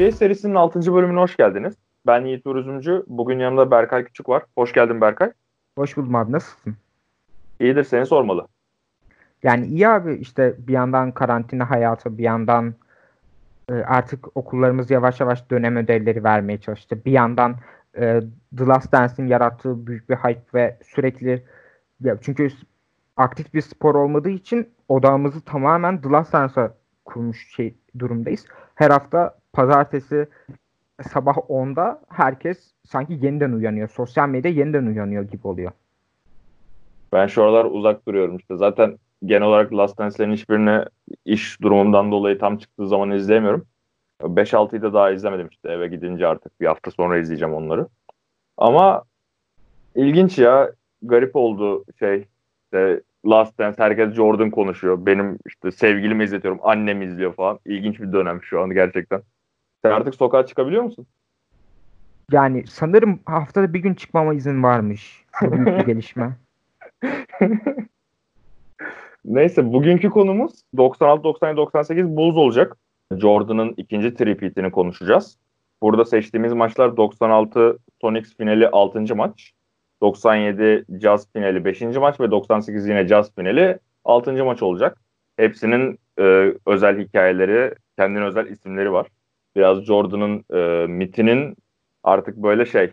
NBA serisinin 6. bölümüne hoş geldiniz. Ben Yiğit Uğur Bugün yanımda Berkay Küçük var. Hoş geldin Berkay. Hoş buldum abi. Nasılsın? İyidir. Seni sormalı. Yani iyi abi. işte bir yandan karantina hayatı, bir yandan e, artık okullarımız yavaş yavaş dönem ödevleri vermeye çalıştı. Bir yandan e, The Last Dance'in yarattığı büyük bir hype ve sürekli ya çünkü aktif bir spor olmadığı için odağımızı tamamen The Last Dance'a kurmuş şey durumdayız. Her hafta pazartesi sabah 10'da herkes sanki yeniden uyanıyor. Sosyal medya yeniden uyanıyor gibi oluyor. Ben şu aralar uzak duruyorum işte. Zaten genel olarak Last Dance'lerin hiçbirini iş durumundan dolayı tam çıktığı zaman izleyemiyorum. 5-6'yı da daha izlemedim işte eve gidince artık bir hafta sonra izleyeceğim onları. Ama ilginç ya garip oldu şey işte Last Dance herkes Jordan konuşuyor. Benim işte sevgilimi izletiyorum. Annem izliyor falan. İlginç bir dönem şu an gerçekten. Sen artık sokağa çıkabiliyor musun? Yani sanırım haftada bir gün çıkmama izin varmış. Bu büyük bir gelişme. Neyse bugünkü konumuz 96 97 98 Bulls olacak. Jordan'ın ikinci tripitini konuşacağız. Burada seçtiğimiz maçlar 96 Sonics finali 6. maç. 97 Jazz finali 5. maç ve 98 yine Jazz finali 6. maç olacak. Hepsinin e, özel hikayeleri, kendine özel isimleri var. Biraz Jordan'ın e, mitinin artık böyle şey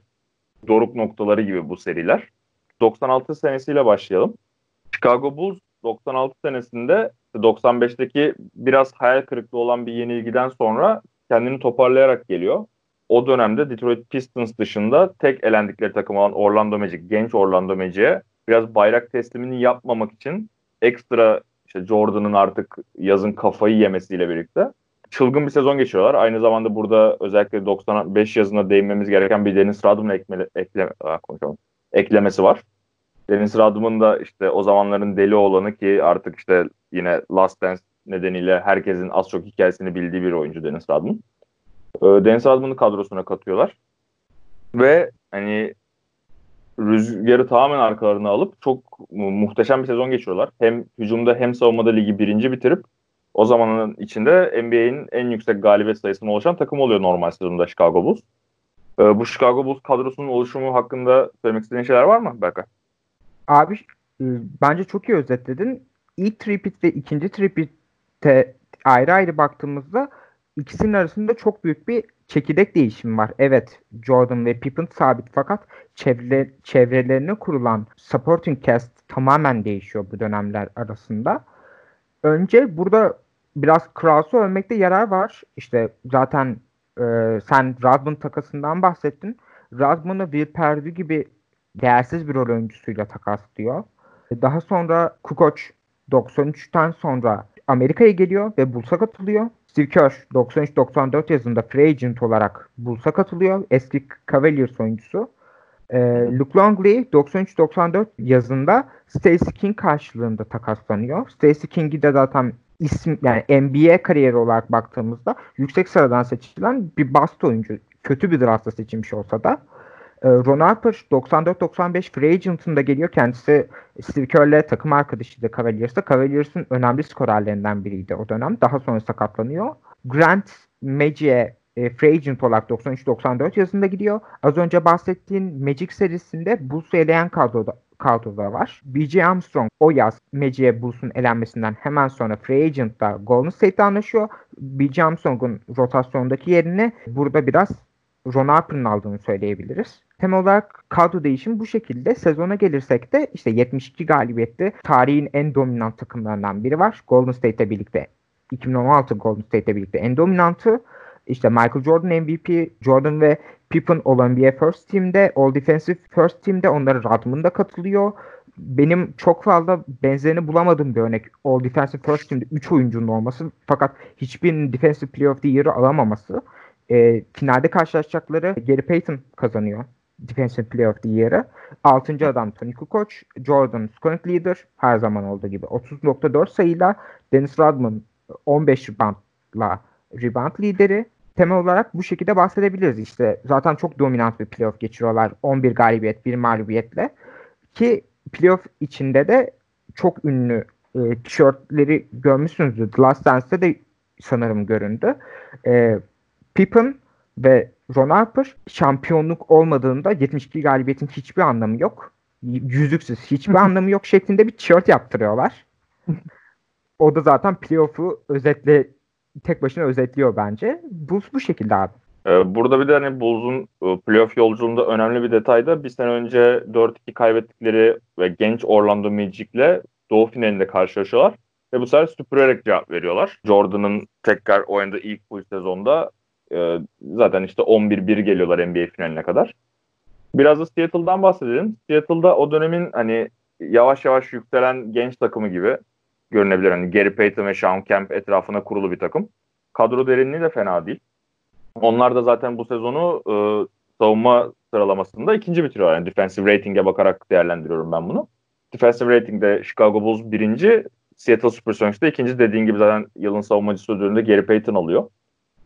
doruk noktaları gibi bu seriler. 96 senesiyle başlayalım. Chicago Bulls 96 senesinde 95'teki biraz hayal kırıklığı olan bir yenilgiden sonra kendini toparlayarak geliyor o dönemde Detroit Pistons dışında tek elendikleri takım olan Orlando Magic, genç Orlando Magic'e biraz bayrak teslimini yapmamak için ekstra işte Jordan'ın artık yazın kafayı yemesiyle birlikte çılgın bir sezon geçiyorlar. Aynı zamanda burada özellikle 95 yazında değinmemiz gereken bir Dennis Rodman ekle, ekle, eklemesi var. Dennis Rodman da işte o zamanların deli olanı ki artık işte yine Last Dance nedeniyle herkesin az çok hikayesini bildiği bir oyuncu Dennis Rodman. E, Deniz Radman'ı kadrosuna katıyorlar. Ve hani rüzgarı tamamen arkalarına alıp çok muhteşem bir sezon geçiyorlar. Hem hücumda hem savunmada ligi birinci bitirip o zamanın içinde NBA'in en yüksek galibiyet sayısına ulaşan takım oluyor normal sezonda Chicago Bulls. Ee, bu Chicago Bulls kadrosunun oluşumu hakkında söylemek istediğin şeyler var mı Berkay? Abi e, bence çok iyi özetledin. İlk tripit ve ikinci tripitte ayrı ayrı baktığımızda ikisinin arasında çok büyük bir çekirdek değişimi var. Evet Jordan ve Pippen sabit fakat çevre, çevrelerine kurulan supporting cast tamamen değişiyor bu dönemler arasında. Önce burada biraz Krause'u övmekte yarar var. İşte zaten e, sen Rodman takasından bahsettin. Rodman'ı Will Perdue gibi değersiz bir rol oyuncusuyla takaslıyor. Daha sonra Kukoc 93'ten sonra Amerika'ya geliyor ve Bulls'a katılıyor. Steve Kerr 93-94 yazında free agent olarak Bulls'a katılıyor. Eski Cavaliers oyuncusu. E, Luke Longley 93-94 yazında Stacey King karşılığında takaslanıyor. Stacey King'i de zaten isim yani NBA kariyeri olarak baktığımızda yüksek sıradan seçilen bir bast oyuncu. Kötü bir draftla seçilmiş olsa da. E, Ron Harper 94-95 free agent'ında geliyor. Kendisi Steve Kerr'le takım arkadaşıydı Cavaliers'ta. Cavaliers'ın önemli skorerlerinden biriydi o dönem. Daha sonra sakatlanıyor. Grant Magic'e e, free agent olarak 93-94 yazında gidiyor. Az önce bahsettiğin Magic serisinde Bulls'u eleyen kadroda, kadroda var. B.J. Armstrong o yaz Magic'e Bulls'un elenmesinden hemen sonra free agent'ta Golden State'de anlaşıyor. B.J. Armstrong'un rotasyondaki yerini burada biraz Ron Harper'ın aldığını söyleyebiliriz. Temel olarak kadro değişim bu şekilde. Sezona gelirsek de işte 72 galibiyette tarihin en dominant takımlarından biri var. Golden State'le birlikte 2016 Golden State'le birlikte en dominantı. İşte Michael Jordan MVP, Jordan ve Pippen NBA First Team'de, All Defensive First Team'de onlara Rodman da katılıyor. Benim çok fazla benzerini bulamadığım bir örnek All Defensive First Team'de 3 oyuncunun olması fakat hiçbirinin Defensive Player of the Year'ı alamaması. E, finalde karşılaşacakları Gary Payton kazanıyor. Defensive Player of the Year'ı. Altıncı adam Tony Kukoc, Jordan scoring leader her zaman olduğu gibi 30.4 sayıyla Dennis Rodman 15 reboundla rebound lideri. Temel olarak bu şekilde bahsedebiliriz. İşte zaten çok dominant bir playoff geçiriyorlar. 11 galibiyet, 1 mağlubiyetle. Ki playoff içinde de çok ünlü e, tişörtleri görmüşsünüzdür. The Last Dance'de de sanırım göründü. E, Pippen ve Ron Harper şampiyonluk olmadığında 72 galibiyetin hiçbir anlamı yok. Yüzüksüz hiçbir anlamı yok şeklinde bir tişört yaptırıyorlar. o da zaten playoff'u özetle tek başına özetliyor bence. Bulls bu şekilde abi. Ee, burada bir de hani Bulls'un e, playoff yolculuğunda önemli bir detay da bir sene önce 4-2 kaybettikleri ve genç Orlando Magic'le Doğu finalinde karşılaşıyorlar. Ve bu sefer süpürerek cevap veriyorlar. Jordan'ın tekrar oynadığı ilk bu sezonda e, zaten işte 11-1 geliyorlar NBA finaline kadar. Biraz da Seattle'dan bahsedelim. Seattle'da o dönemin hani yavaş yavaş yükselen genç takımı gibi görünebilir. Hani Gary Payton ve Sean Kemp etrafına kurulu bir takım. Kadro derinliği de fena değil. Onlar da zaten bu sezonu e, savunma sıralamasında ikinci bitiriyor. Yani defensive rating'e bakarak değerlendiriyorum ben bunu. Defensive rating'de Chicago Bulls birinci, Seattle Supersonics de ikinci. Dediğin gibi zaten yılın savunmacısı ödülünde Gary Payton alıyor.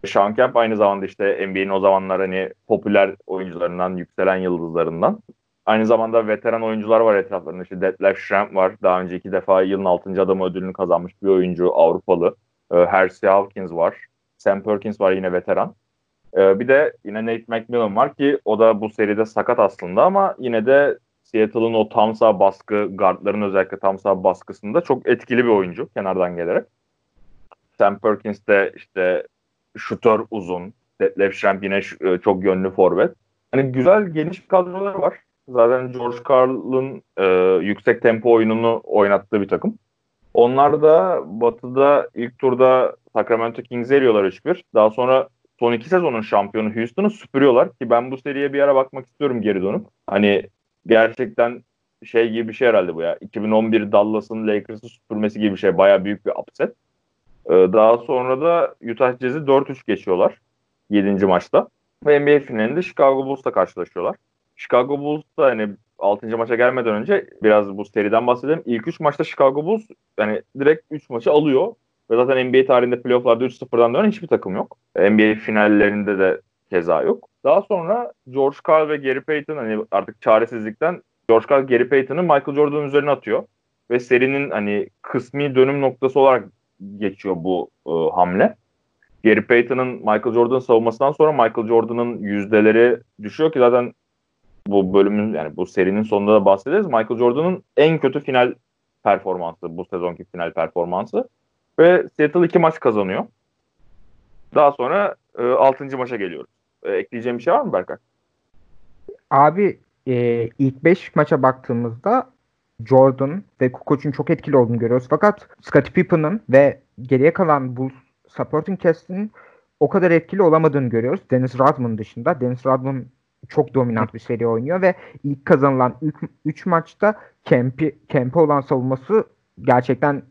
Sean Kemp aynı zamanda işte NBA'nin o zamanlar hani popüler oyuncularından, yükselen yıldızlarından. Aynı zamanda veteran oyuncular var etraflarında. İşte Detlef Schrempf var. Daha önce iki defa yılın 6. adamı ödülünü kazanmış bir oyuncu Avrupalı. E, Hersey Hawkins var. Sam Perkins var yine veteran. E, bir de yine Nate McMillan var ki o da bu seride sakat aslında ama yine de Seattle'ın o tam sağ baskı, guardların özellikle tam sağ baskısında çok etkili bir oyuncu kenardan gelerek. Sam Perkins de işte şutör uzun. Detlef Schrempf yine e, çok yönlü forvet. Hani güzel geniş kadrolar var. Zaten George Karl'ın e, yüksek tempo oyununu oynattığı bir takım. Onlar da Batı'da ilk turda Sacramento Kings'e eliyorlar 3-1. Daha sonra son iki sezonun şampiyonu Houston'u süpürüyorlar ki ben bu seriye bir ara bakmak istiyorum geri dönüp. Hani gerçekten şey gibi bir şey herhalde bu ya. 2011 Dallas'ın Lakers'ı süpürmesi gibi bir şey. Baya büyük bir upset. Ee, daha sonra da Utah Jazz'i 4-3 geçiyorlar 7. maçta. Ve NBA finalinde Chicago Bulls'la karşılaşıyorlar. Chicago Bulls da hani 6. maça gelmeden önce biraz bu seriden bahsedelim. İlk 3 maçta Chicago Bulls yani direkt 3 maçı alıyor. Ve zaten NBA tarihinde playofflarda 3-0'dan dönen hiçbir takım yok. NBA finallerinde de keza yok. Daha sonra George Karl ve Gary Payton hani artık çaresizlikten George Karl Gary Payton'ı Michael Jordan'ın üzerine atıyor. Ve serinin hani kısmi dönüm noktası olarak geçiyor bu e, hamle. Gary Payton'ın Michael Jordan savunmasından sonra Michael Jordan'ın yüzdeleri düşüyor ki zaten bu bölümün yani bu serinin sonunda da bahsederiz. Michael Jordan'ın en kötü final performansı bu sezonki final performansı ve Seattle iki maç kazanıyor. Daha sonra e, 6. maça geliyoruz. E, ekleyeceğim bir şey var mı Berkay? Abi e, ilk 5 maça baktığımızda Jordan ve Kukoc'un çok etkili olduğunu görüyoruz. Fakat Scottie Pippen'ın ve geriye kalan Bulls supporting cast'in o kadar etkili olamadığını görüyoruz. Dennis Rodman dışında. Dennis Rodman çok dominant bir seri oynuyor ve ilk kazanılan 3 maçta Kemp'i Kemp'e olan savunması gerçekten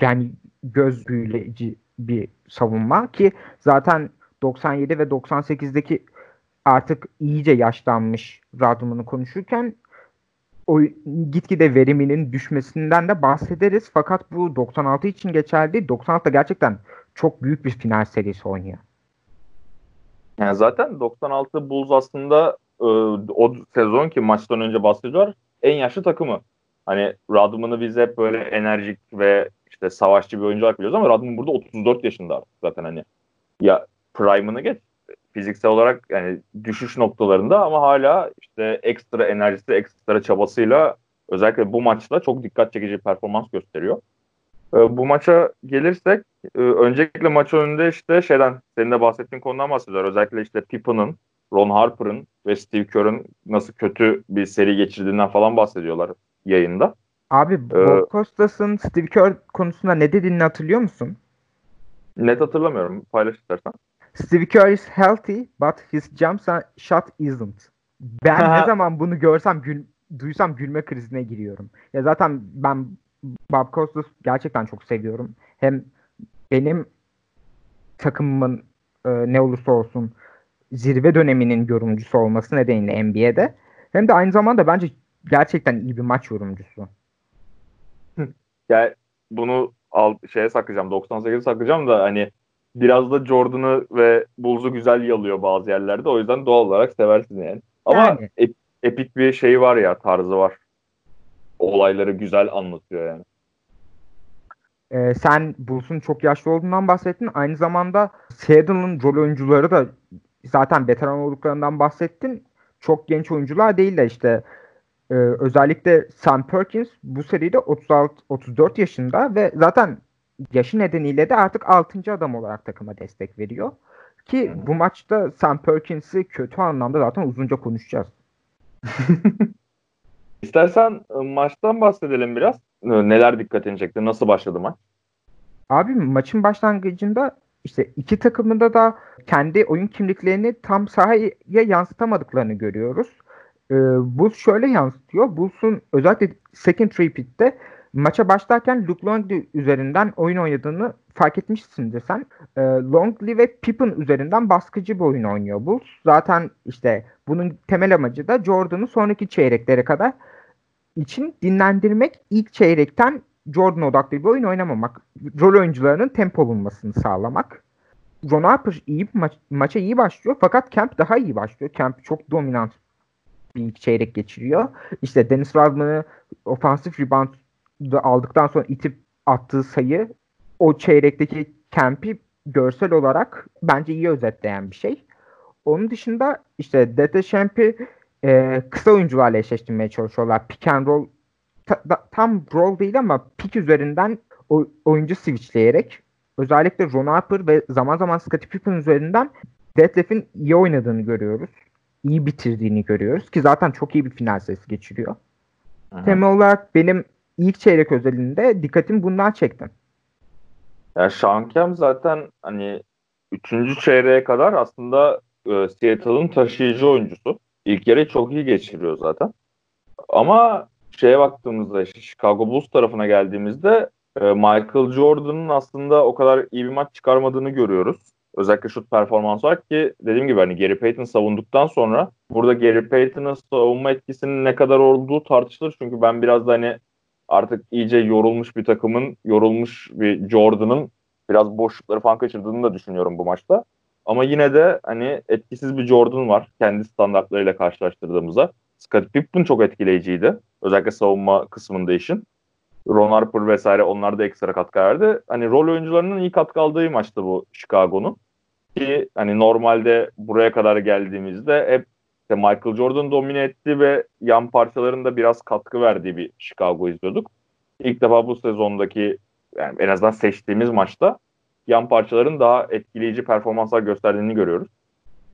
yani göz büyüleyici bir savunma ki zaten 97 ve 98'deki artık iyice yaşlanmış Radman'ı konuşurken o gitgide veriminin düşmesinden de bahsederiz. Fakat bu 96 için geçerli değil. 96'da gerçekten çok büyük bir final serisi oynuyor. Yani zaten 96 Bulls aslında e, o sezon ki maçtan önce bahsediyor en yaşlı takımı. Hani Radman'ı biz hep böyle enerjik ve işte savaşçı bir oyuncu olarak biliyoruz ama Radman burada 34 yaşında artık zaten hani. Ya prime'ını geç fiziksel olarak yani düşüş noktalarında ama hala işte ekstra enerjisi, ekstra çabasıyla özellikle bu maçta çok dikkat çekici performans gösteriyor. Ee, bu maça gelirsek e, öncelikle maç önünde işte şeyden senin de bahsettiğin konudan bahsediyor. Özellikle işte Pippen'ın, Ron Harper'ın ve Steve Kerr'ın nasıl kötü bir seri geçirdiğinden falan bahsediyorlar yayında. Abi ee, Bob Costas'ın Steve Kerr konusunda ne dediğini hatırlıyor musun? Net hatırlamıyorum. Paylaş istersen. Steve Kerr is healthy but his jump shot isn't. Ben ne zaman bunu görsem gül, duysam gülme krizine giriyorum. Ya zaten ben Bob Costas gerçekten çok seviyorum. Hem benim takımımın e, ne olursa olsun zirve döneminin yorumcusu olması nedeniyle NBA'de hem de aynı zamanda bence gerçekten iyi bir maç yorumcusu. Yani bunu al şeye saklayacağım 98'e saklayacağım da hani biraz da Jordan'ı ve Bulls'u güzel yalıyor bazı yerlerde. O yüzden doğal olarak seversin yani. Ama yani. Ep- epik bir şey var ya tarzı var. Olayları güzel anlatıyor yani. e, sen Bulls'un çok yaşlı olduğundan bahsettin. Aynı zamanda Seattle'ın rol oyuncuları da zaten veteran olduklarından bahsettin. Çok genç oyuncular değil de işte e, özellikle Sam Perkins bu seride 36 34 yaşında ve zaten yaşı nedeniyle de artık 6. adam olarak takıma destek veriyor. Ki bu maçta Sam Perkins'i kötü anlamda zaten uzunca konuşacağız. İstersen e, maçtan bahsedelim biraz. E, neler dikkatini çekti? Nasıl başladı maç? Abi maçın başlangıcında işte iki takımında da kendi oyun kimliklerini tam sahaya yansıtamadıklarını görüyoruz. Ee, Bulls şöyle yansıtıyor. Bulls'un özellikle second repeat'te maça başlarken Luke Longley üzerinden oyun oynadığını fark etmişsindir sen. E, Longley ve Pippen üzerinden baskıcı bir oyun oynuyor Bulls. Zaten işte bunun temel amacı da Jordan'ı sonraki çeyreklere kadar için dinlendirmek ilk çeyrekten Jordan odaklı bir oyun oynamamak. Rol oyuncularının tempo bulmasını sağlamak. Ron Harper iyi maç, maça iyi başlıyor fakat Kemp daha iyi başlıyor. Kemp çok dominant bir ilk çeyrek geçiriyor. İşte Dennis Rodman'ı ofansif rebound aldıktan sonra itip attığı sayı o çeyrekteki Kemp'i görsel olarak bence iyi özetleyen bir şey. Onun dışında işte Dete Champ'i e, kısa oyuncularla eşleştirmeye çalışıyorlar. Pick and roll ta, da, tam roll değil ama pick üzerinden o, oyuncu switchleyerek özellikle Ron Harper ve zaman zaman Scottie Pippen üzerinden Detlef'in iyi oynadığını görüyoruz. İyi bitirdiğini görüyoruz ki zaten çok iyi bir final sesi geçiriyor. Aha. Temel olarak benim ilk çeyrek özelinde dikkatim bundan çektim. Yani Sean Kemp zaten hani 3. çeyreğe kadar aslında e, Seattle'ın taşıyıcı oyuncusu. İlk yarı çok iyi geçiriyor zaten. Ama şeye baktığımızda işte Chicago Bulls tarafına geldiğimizde e, Michael Jordan'ın aslında o kadar iyi bir maç çıkarmadığını görüyoruz. Özellikle şut performansı olarak ki dediğim gibi hani Gary Payton savunduktan sonra burada Gary Payton'ın savunma etkisinin ne kadar olduğu tartışılır. Çünkü ben biraz da hani artık iyice yorulmuş bir takımın, yorulmuş bir Jordan'ın biraz boşlukları falan kaçırdığını da düşünüyorum bu maçta. Ama yine de hani etkisiz bir Jordan var kendi standartlarıyla karşılaştırdığımızda. Scott Pippen çok etkileyiciydi. Özellikle savunma kısmında işin. Ron Harper vesaire onlar da ekstra katkı verdi. Hani rol oyuncularının iyi katkı aldığı maçtı bu Chicago'nun. Ki hani normalde buraya kadar geldiğimizde hep işte Michael Jordan domine etti ve yan parçalarında biraz katkı verdiği bir Chicago izliyorduk. İlk defa bu sezondaki yani en azından seçtiğimiz maçta yan parçaların daha etkileyici performanslar gösterdiğini görüyoruz.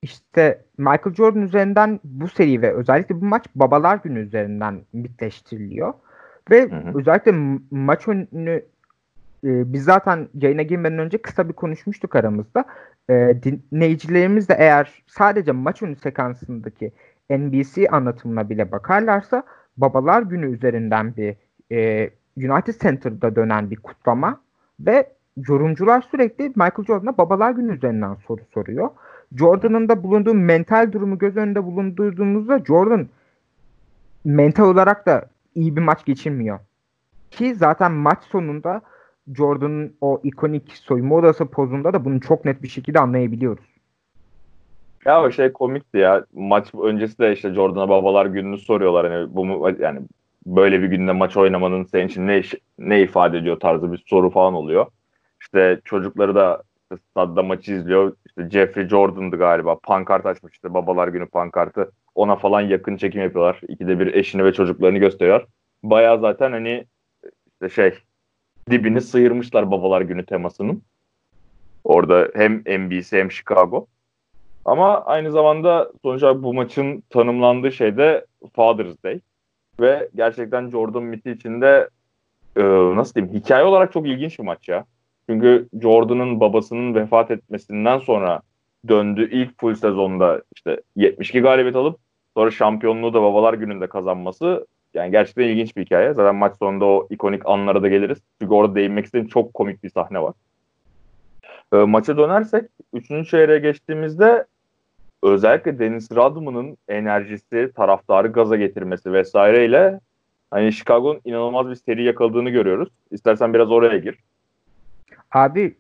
İşte Michael Jordan üzerinden bu seri ve özellikle bu maç Babalar Günü üzerinden mitleştiriliyor. Ve hı hı. özellikle maç önünü e, biz zaten yayına girmeden önce kısa bir konuşmuştuk aramızda. E, dinleyicilerimiz de eğer sadece maç önü sekansındaki NBC anlatımına bile bakarlarsa Babalar Günü üzerinden bir e, United Center'da dönen bir kutlama ve yorumcular sürekli Michael Jordan'a Babalar Günü üzerinden soru soruyor. Jordan'ın da bulunduğu mental durumu göz önünde bulundurduğumuzda Jordan mental olarak da iyi bir maç geçirmiyor. Ki zaten maç sonunda Jordan'ın o ikonik soyunma odası pozunda da bunu çok net bir şekilde anlayabiliyoruz. Ya o şey komikti ya. Maç öncesi de işte Jordan'a babalar gününü soruyorlar. Hani bu mu yani böyle bir günde maç oynamanın senin için ne ne ifade ediyor tarzı bir soru falan oluyor. İşte çocukları da işte stadda maçı izliyor. İşte Jeffrey Jordan'dı galiba. Pankart açmış işte babalar günü pankartı. Ona falan yakın çekim yapıyorlar. İkide bir eşini ve çocuklarını gösteriyor. Baya zaten hani işte şey dibini sıyırmışlar babalar günü temasının. Orada hem NBC hem Chicago. Ama aynı zamanda sonuç olarak bu maçın tanımlandığı şey de Father's Day. Ve gerçekten Jordan Mitty için de e, nasıl diyeyim hikaye olarak çok ilginç bir maç ya. Çünkü Jordan'ın babasının vefat etmesinden sonra döndü ilk full sezonda işte 72 galibiyet alıp sonra şampiyonluğu da babalar gününde kazanması yani gerçekten ilginç bir hikaye. Zaten maç sonunda o ikonik anlara da geliriz. Çünkü orada değinmek istediğim çok komik bir sahne var. E, maça dönersek 3. çeyreğe geçtiğimizde özellikle Dennis Rodman'ın enerjisi, taraftarı gaza getirmesi vesaireyle hani Chicago'nun inanılmaz bir seri yakaladığını görüyoruz. İstersen biraz oraya gir. Abi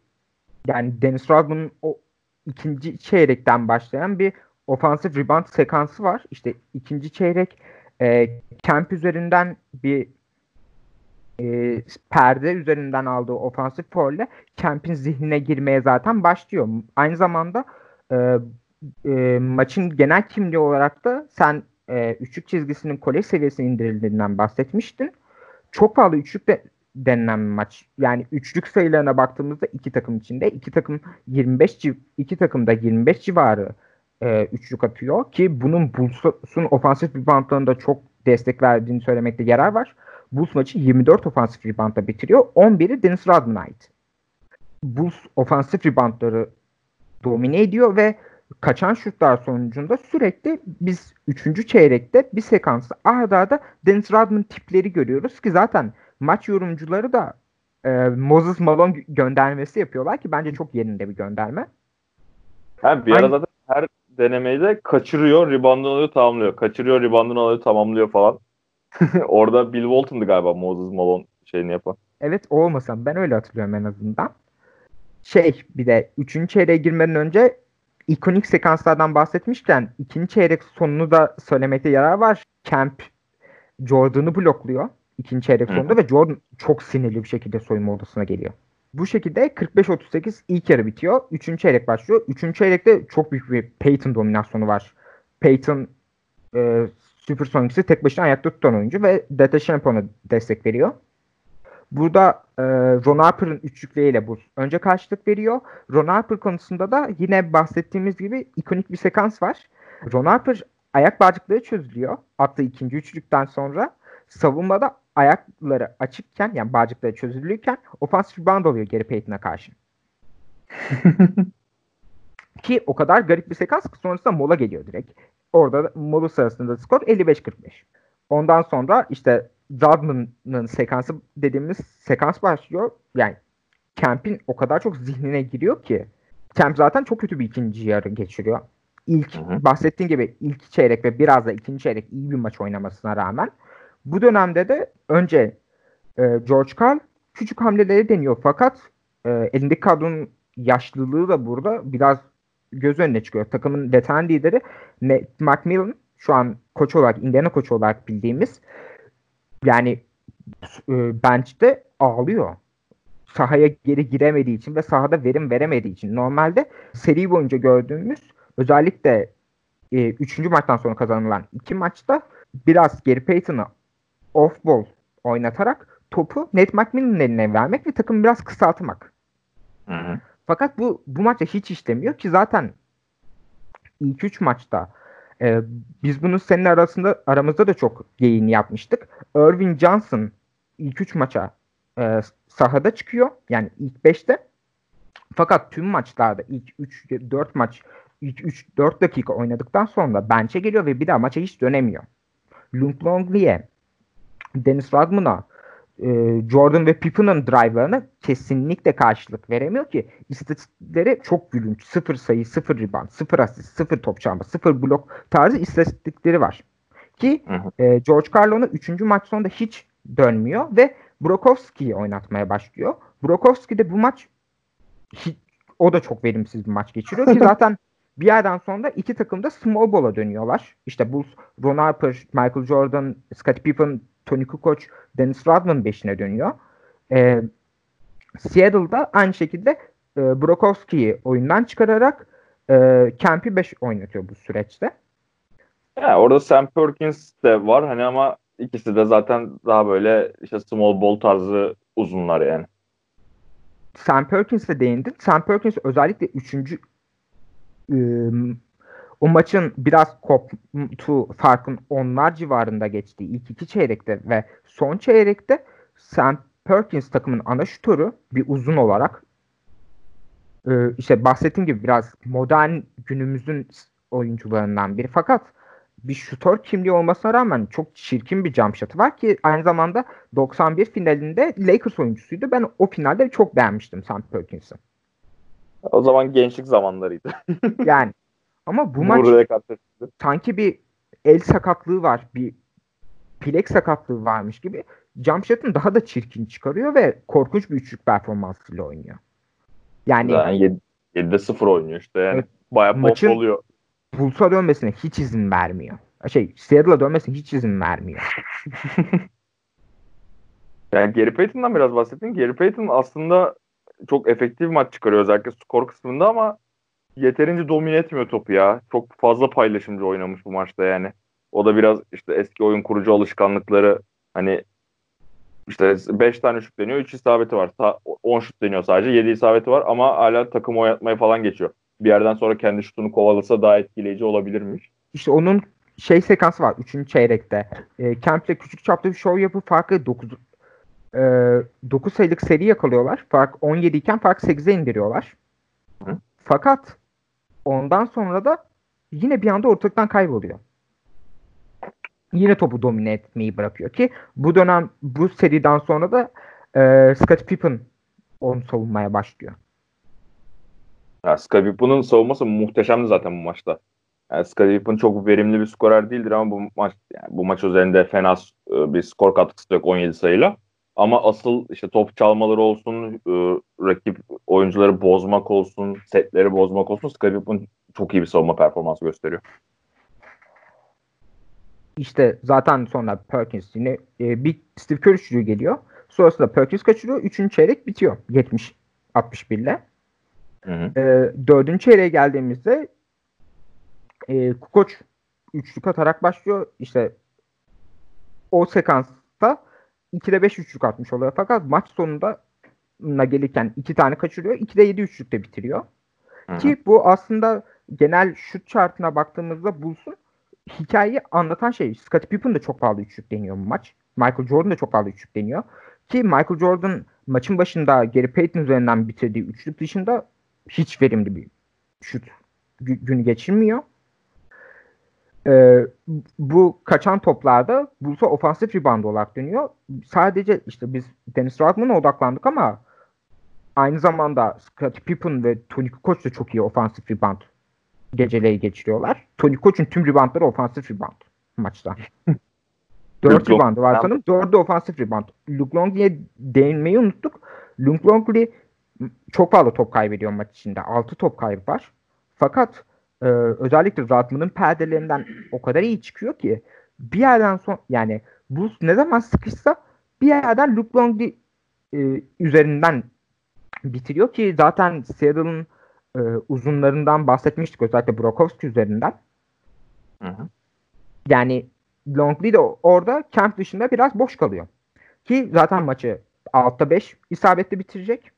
yani Dennis Rodman'ın o ikinci çeyrekten başlayan bir ofansif rebound sekansı var. İşte ikinci çeyrek e, Kemp üzerinden bir e, perde üzerinden aldığı ofansif folle Kemp'in zihnine girmeye zaten başlıyor. Aynı zamanda e, e, maçın genel kimliği olarak da sen e, üçlük çizgisinin kolej seviyesine indirildiğinden bahsetmiştin. Çok fazla üçlük de denilen bir maç. Yani üçlük sayılarına baktığımızda iki takım içinde iki takım 25 civ iki takım da 25 civarı e, üçlük atıyor ki bunun Bulls'un ofansif reboundlarında çok destek verdiğini söylemekte yarar var. Bulls maçı 24 ofansif reboundla bitiriyor. 11'i Dennis Rodman'a ait. Bulls ofansif reboundları domine ediyor ve kaçan şutlar sonucunda sürekli biz 3. çeyrekte bir sekansta arda arda Dennis Rodman tipleri görüyoruz ki zaten maç yorumcuları da e, Moses Malone göndermesi yapıyorlar ki bence çok yerinde bir gönderme. Ha, bir ara zaten her denemeyi de kaçırıyor, reboundını alıyor, tamamlıyor. Kaçırıyor, reboundını alıyor, tamamlıyor falan. Orada Bill Walton'dı galiba Moses Malone şeyini yapan. Evet o olmasam ben öyle hatırlıyorum en azından. Şey bir de 3. çeyreğe girmeden önce ikonik sekanslardan bahsetmişken ikinci çeyrek sonunu da söylemekte yarar var. Camp Jordan'ı blokluyor ikinci çeyrek sonunda ve Jordan çok sinirli bir şekilde soyunma odasına geliyor. Bu şekilde 45-38 ilk yarı bitiyor. Üçüncü çeyrek başlıyor. Üçüncü çeyrekte çok büyük bir Peyton dominasyonu var. Peyton e, Supersonics'i tek başına ayakta tutan oyuncu ve Data Champions'a destek veriyor. Burada e, Ron Harper'ın üçlükleriyle bu önce karşılık veriyor. Ron Harper konusunda da yine bahsettiğimiz gibi ikonik bir sekans var. Ron Harper ayak bağcıkları çözülüyor. Attığı ikinci üçlükten sonra savunmada ayakları açıkken yani bağcıkları çözülürken ofansif rebound oluyor geri Peyton'a karşı. Ki o kadar garip bir sekans ki sonrasında mola geliyor direkt. Orada mola sırasında skor 55-45. Ondan sonra işte Rodman'ın sekansı dediğimiz sekans başlıyor. Yani Kemp'in o kadar çok zihnine giriyor ki Kemp zaten çok kötü bir ikinci yarı geçiriyor. İlk hı hı. bahsettiğim gibi ilk çeyrek ve biraz da ikinci çeyrek iyi bir maç oynamasına rağmen bu dönemde de önce e, George Karl küçük hamleleri deniyor fakat e, elindeki kadronun yaşlılığı da burada biraz göz önüne çıkıyor. Takımın veteran lideri Nate McMillan şu an koç olarak, Indiana koçu olarak bildiğimiz yani e, bench'te ağlıyor. Sahaya geri giremediği için ve sahada verim veremediği için. Normalde seri boyunca gördüğümüz özellikle 3. E, maçtan sonra kazanılan iki maçta biraz Gary Payton'ı off-ball oynatarak topu Nate McMillan'ın eline vermek ve takımı biraz kısaltmak. Hı hı. Fakat bu bu maçta hiç işlemiyor ki zaten ilk üç maçta e, biz bunu senin arasında aramızda da çok yayın yapmıştık. Irving Johnson ilk üç maça e, sahada çıkıyor. Yani ilk beşte. Fakat tüm maçlarda ilk 3-4 maç ilk 3-4 dakika oynadıktan sonra bench'e geliyor ve bir daha maça hiç dönemiyor. Luke Longley'e Dennis Rodman'a e, Jordan ve Pippen'ın drive'larına kesinlikle karşılık veremiyor ki istatistikleri çok gülünç. Sıfır sayı, sıfır rebound, sıfır asist, sıfır top çalma, sıfır blok tarzı istatistikleri var. Ki E, George Carlon'u 3. maç sonunda hiç dönmüyor ve Brokowski'yi oynatmaya başlıyor. Brokowski de bu maç hiç, o da çok verimsiz bir maç geçiriyor ki zaten bir yerden sonra iki takım da small ball'a dönüyorlar. İşte Bulls, Ron Harper, Michael Jordan, Scottie Pippen, Tony Kukoc, Dennis Rodman beşine dönüyor. E, Seattle'da aynı şekilde e, Brokowski'yi oyundan çıkararak e, Kemp'i 5 oynatıyor bu süreçte. Ya orada Sam Perkins de var hani ama ikisi de zaten daha böyle işte small ball tarzı uzunlar yani. Sam Perkins'e değindin. Sam Perkins özellikle 3. Iı, o maçın biraz koptu farkın onlar civarında geçtiği ilk iki çeyrekte ve son çeyrekte Sam Perkins takımın ana şutörü bir uzun olarak e, işte bahsettiğim gibi biraz modern günümüzün oyuncularından biri fakat bir şutör kimliği olmasına rağmen çok çirkin bir jump shot'ı var ki aynı zamanda 91 finalinde Lakers oyuncusuydu. Ben o finalde çok beğenmiştim Sam Perkins'i. O zaman gençlik zamanlarıydı. yani ama bu maç sanki bir el sakatlığı var. Bir bilek sakatlığı varmış gibi jump shot'ın daha da çirkin çıkarıyor ve korkunç bir üçlük performansıyla oynuyor. Yani, yani 7'de 0 oynuyor işte yani. Evet, bayağı maçın oluyor. Bulls'a dönmesine hiç izin vermiyor. Şey, Seattle'a dönmesine hiç izin vermiyor. Yani Gary Payton'dan biraz bahsettin. Gary Payton aslında çok efektif maç çıkarıyor özellikle skor kısmında ama yeterince domine etmiyor topu ya. Çok fazla paylaşımcı oynamış bu maçta yani. O da biraz işte eski oyun kurucu alışkanlıkları hani işte 5 tane şut deniyor 3 isabeti var. 10 şut deniyor sadece 7 isabeti var ama hala takım oynatmaya falan geçiyor. Bir yerden sonra kendi şutunu kovalasa daha etkileyici olabilirmiş. İşte onun şey sekansı var 3. çeyrekte. E, Kemp'le küçük çapta bir show yapıp farkı 9 e, 9 sayılık seri yakalıyorlar. Fark 17 iken fark 8'e indiriyorlar. Hı. Fakat ondan sonra da yine bir anda ortalıktan kayboluyor yine topu domine etmeyi bırakıyor ki bu dönem bu seriden sonra da e, Scott Pippen onu savunmaya başlıyor. Ya Scott Pippen'ın savunması muhteşemdi zaten bu maçta. Yani Scott Pippen çok verimli bir skorer değildir ama bu maç yani bu maç üzerinde fena e, bir skor katkısı yok 17 sayıyla. Ama asıl işte top çalmaları olsun, e, rakip oyuncuları bozmak olsun, setleri bozmak olsun Pippen çok iyi bir savunma performansı gösteriyor. İşte zaten sonra Perkins yine e, bir Steve Kerr üçlüğü geliyor. Sonrasında Perkins kaçırıyor. Üçüncü çeyrek bitiyor. 70 61 ile. Hı hı. E, dördüncü çeyreğe geldiğimizde e, Kukoç üçlük atarak başlıyor. İşte o sekansta 2'de 5 üçlük atmış oluyor. Fakat maç sonunda gelirken iki tane kaçırıyor. 2'de 7 üçlükte bitiriyor. Hı hı. Ki bu aslında genel şut chartına baktığımızda Bulls'un hikayeyi anlatan şey Scottie Pippen de çok pahalı üçlük deniyor bu maç. Michael Jordan da çok pahalı üçlük deniyor. Ki Michael Jordan maçın başında Gary Payton üzerinden bitirdiği üçlük dışında hiç verimli bir şut günü geçirmiyor. Ee, bu kaçan toplarda Bulls'a ofansif rebound olarak dönüyor. Sadece işte biz Dennis Rodman'a odaklandık ama aynı zamanda Scottie Pippen ve Tony Kukoc da çok iyi ofansif rebound geceleri geçiriyorlar. Tony Koç'un tüm reboundları ofansif rebound maçta. Dört rebound var sanırım. Dördü ofansif rebound. Luke Longley'e değinmeyi unuttuk. Luke Longley çok fazla top kaybediyor maç içinde. Altı top kaybı var. Fakat e, özellikle Rodman'ın perdelerinden o kadar iyi çıkıyor ki bir yerden son yani bu ne zaman sıkışsa bir yerden Luke Longley e, üzerinden bitiriyor ki zaten Seattle'ın e, uzunlarından bahsetmiştik özellikle Brokowski üzerinden. Hı hı. Yani Longley de orada camp dışında biraz boş kalıyor. Ki zaten maçı altta 5 isabetli bitirecek.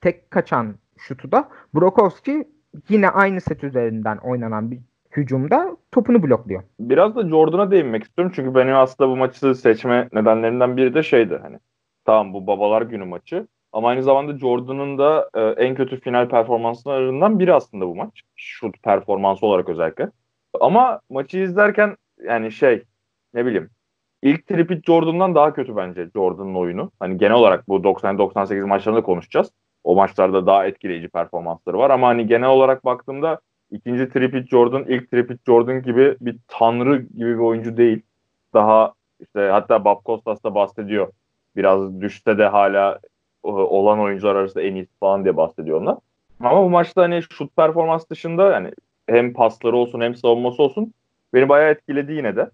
Tek kaçan şutu da Brokowski yine aynı set üzerinden oynanan bir hücumda topunu blokluyor. Biraz da Jordan'a değinmek istiyorum çünkü benim aslında bu maçı seçme nedenlerinden biri de şeydi hani tamam bu babalar günü maçı ama aynı zamanda Jordan'ın da e, en kötü final performanslarından biri aslında bu maç. Şut performansı olarak özellikle. Ama maçı izlerken yani şey ne bileyim ilk tripit Jordan'dan daha kötü bence Jordan'ın oyunu. Hani genel olarak bu 90-98 maçlarında konuşacağız. O maçlarda daha etkileyici performansları var ama hani genel olarak baktığımda ikinci tripit Jordan ilk tripit Jordan gibi bir tanrı gibi bir oyuncu değil. Daha işte hatta Bob Costas da bahsediyor. Biraz düşse de hala olan oyuncular arasında en iyisi falan diye bahsediyor onlar. Ama bu maçta hani şut performans dışında yani hem pasları olsun hem savunması olsun beni bayağı etkiledi yine de.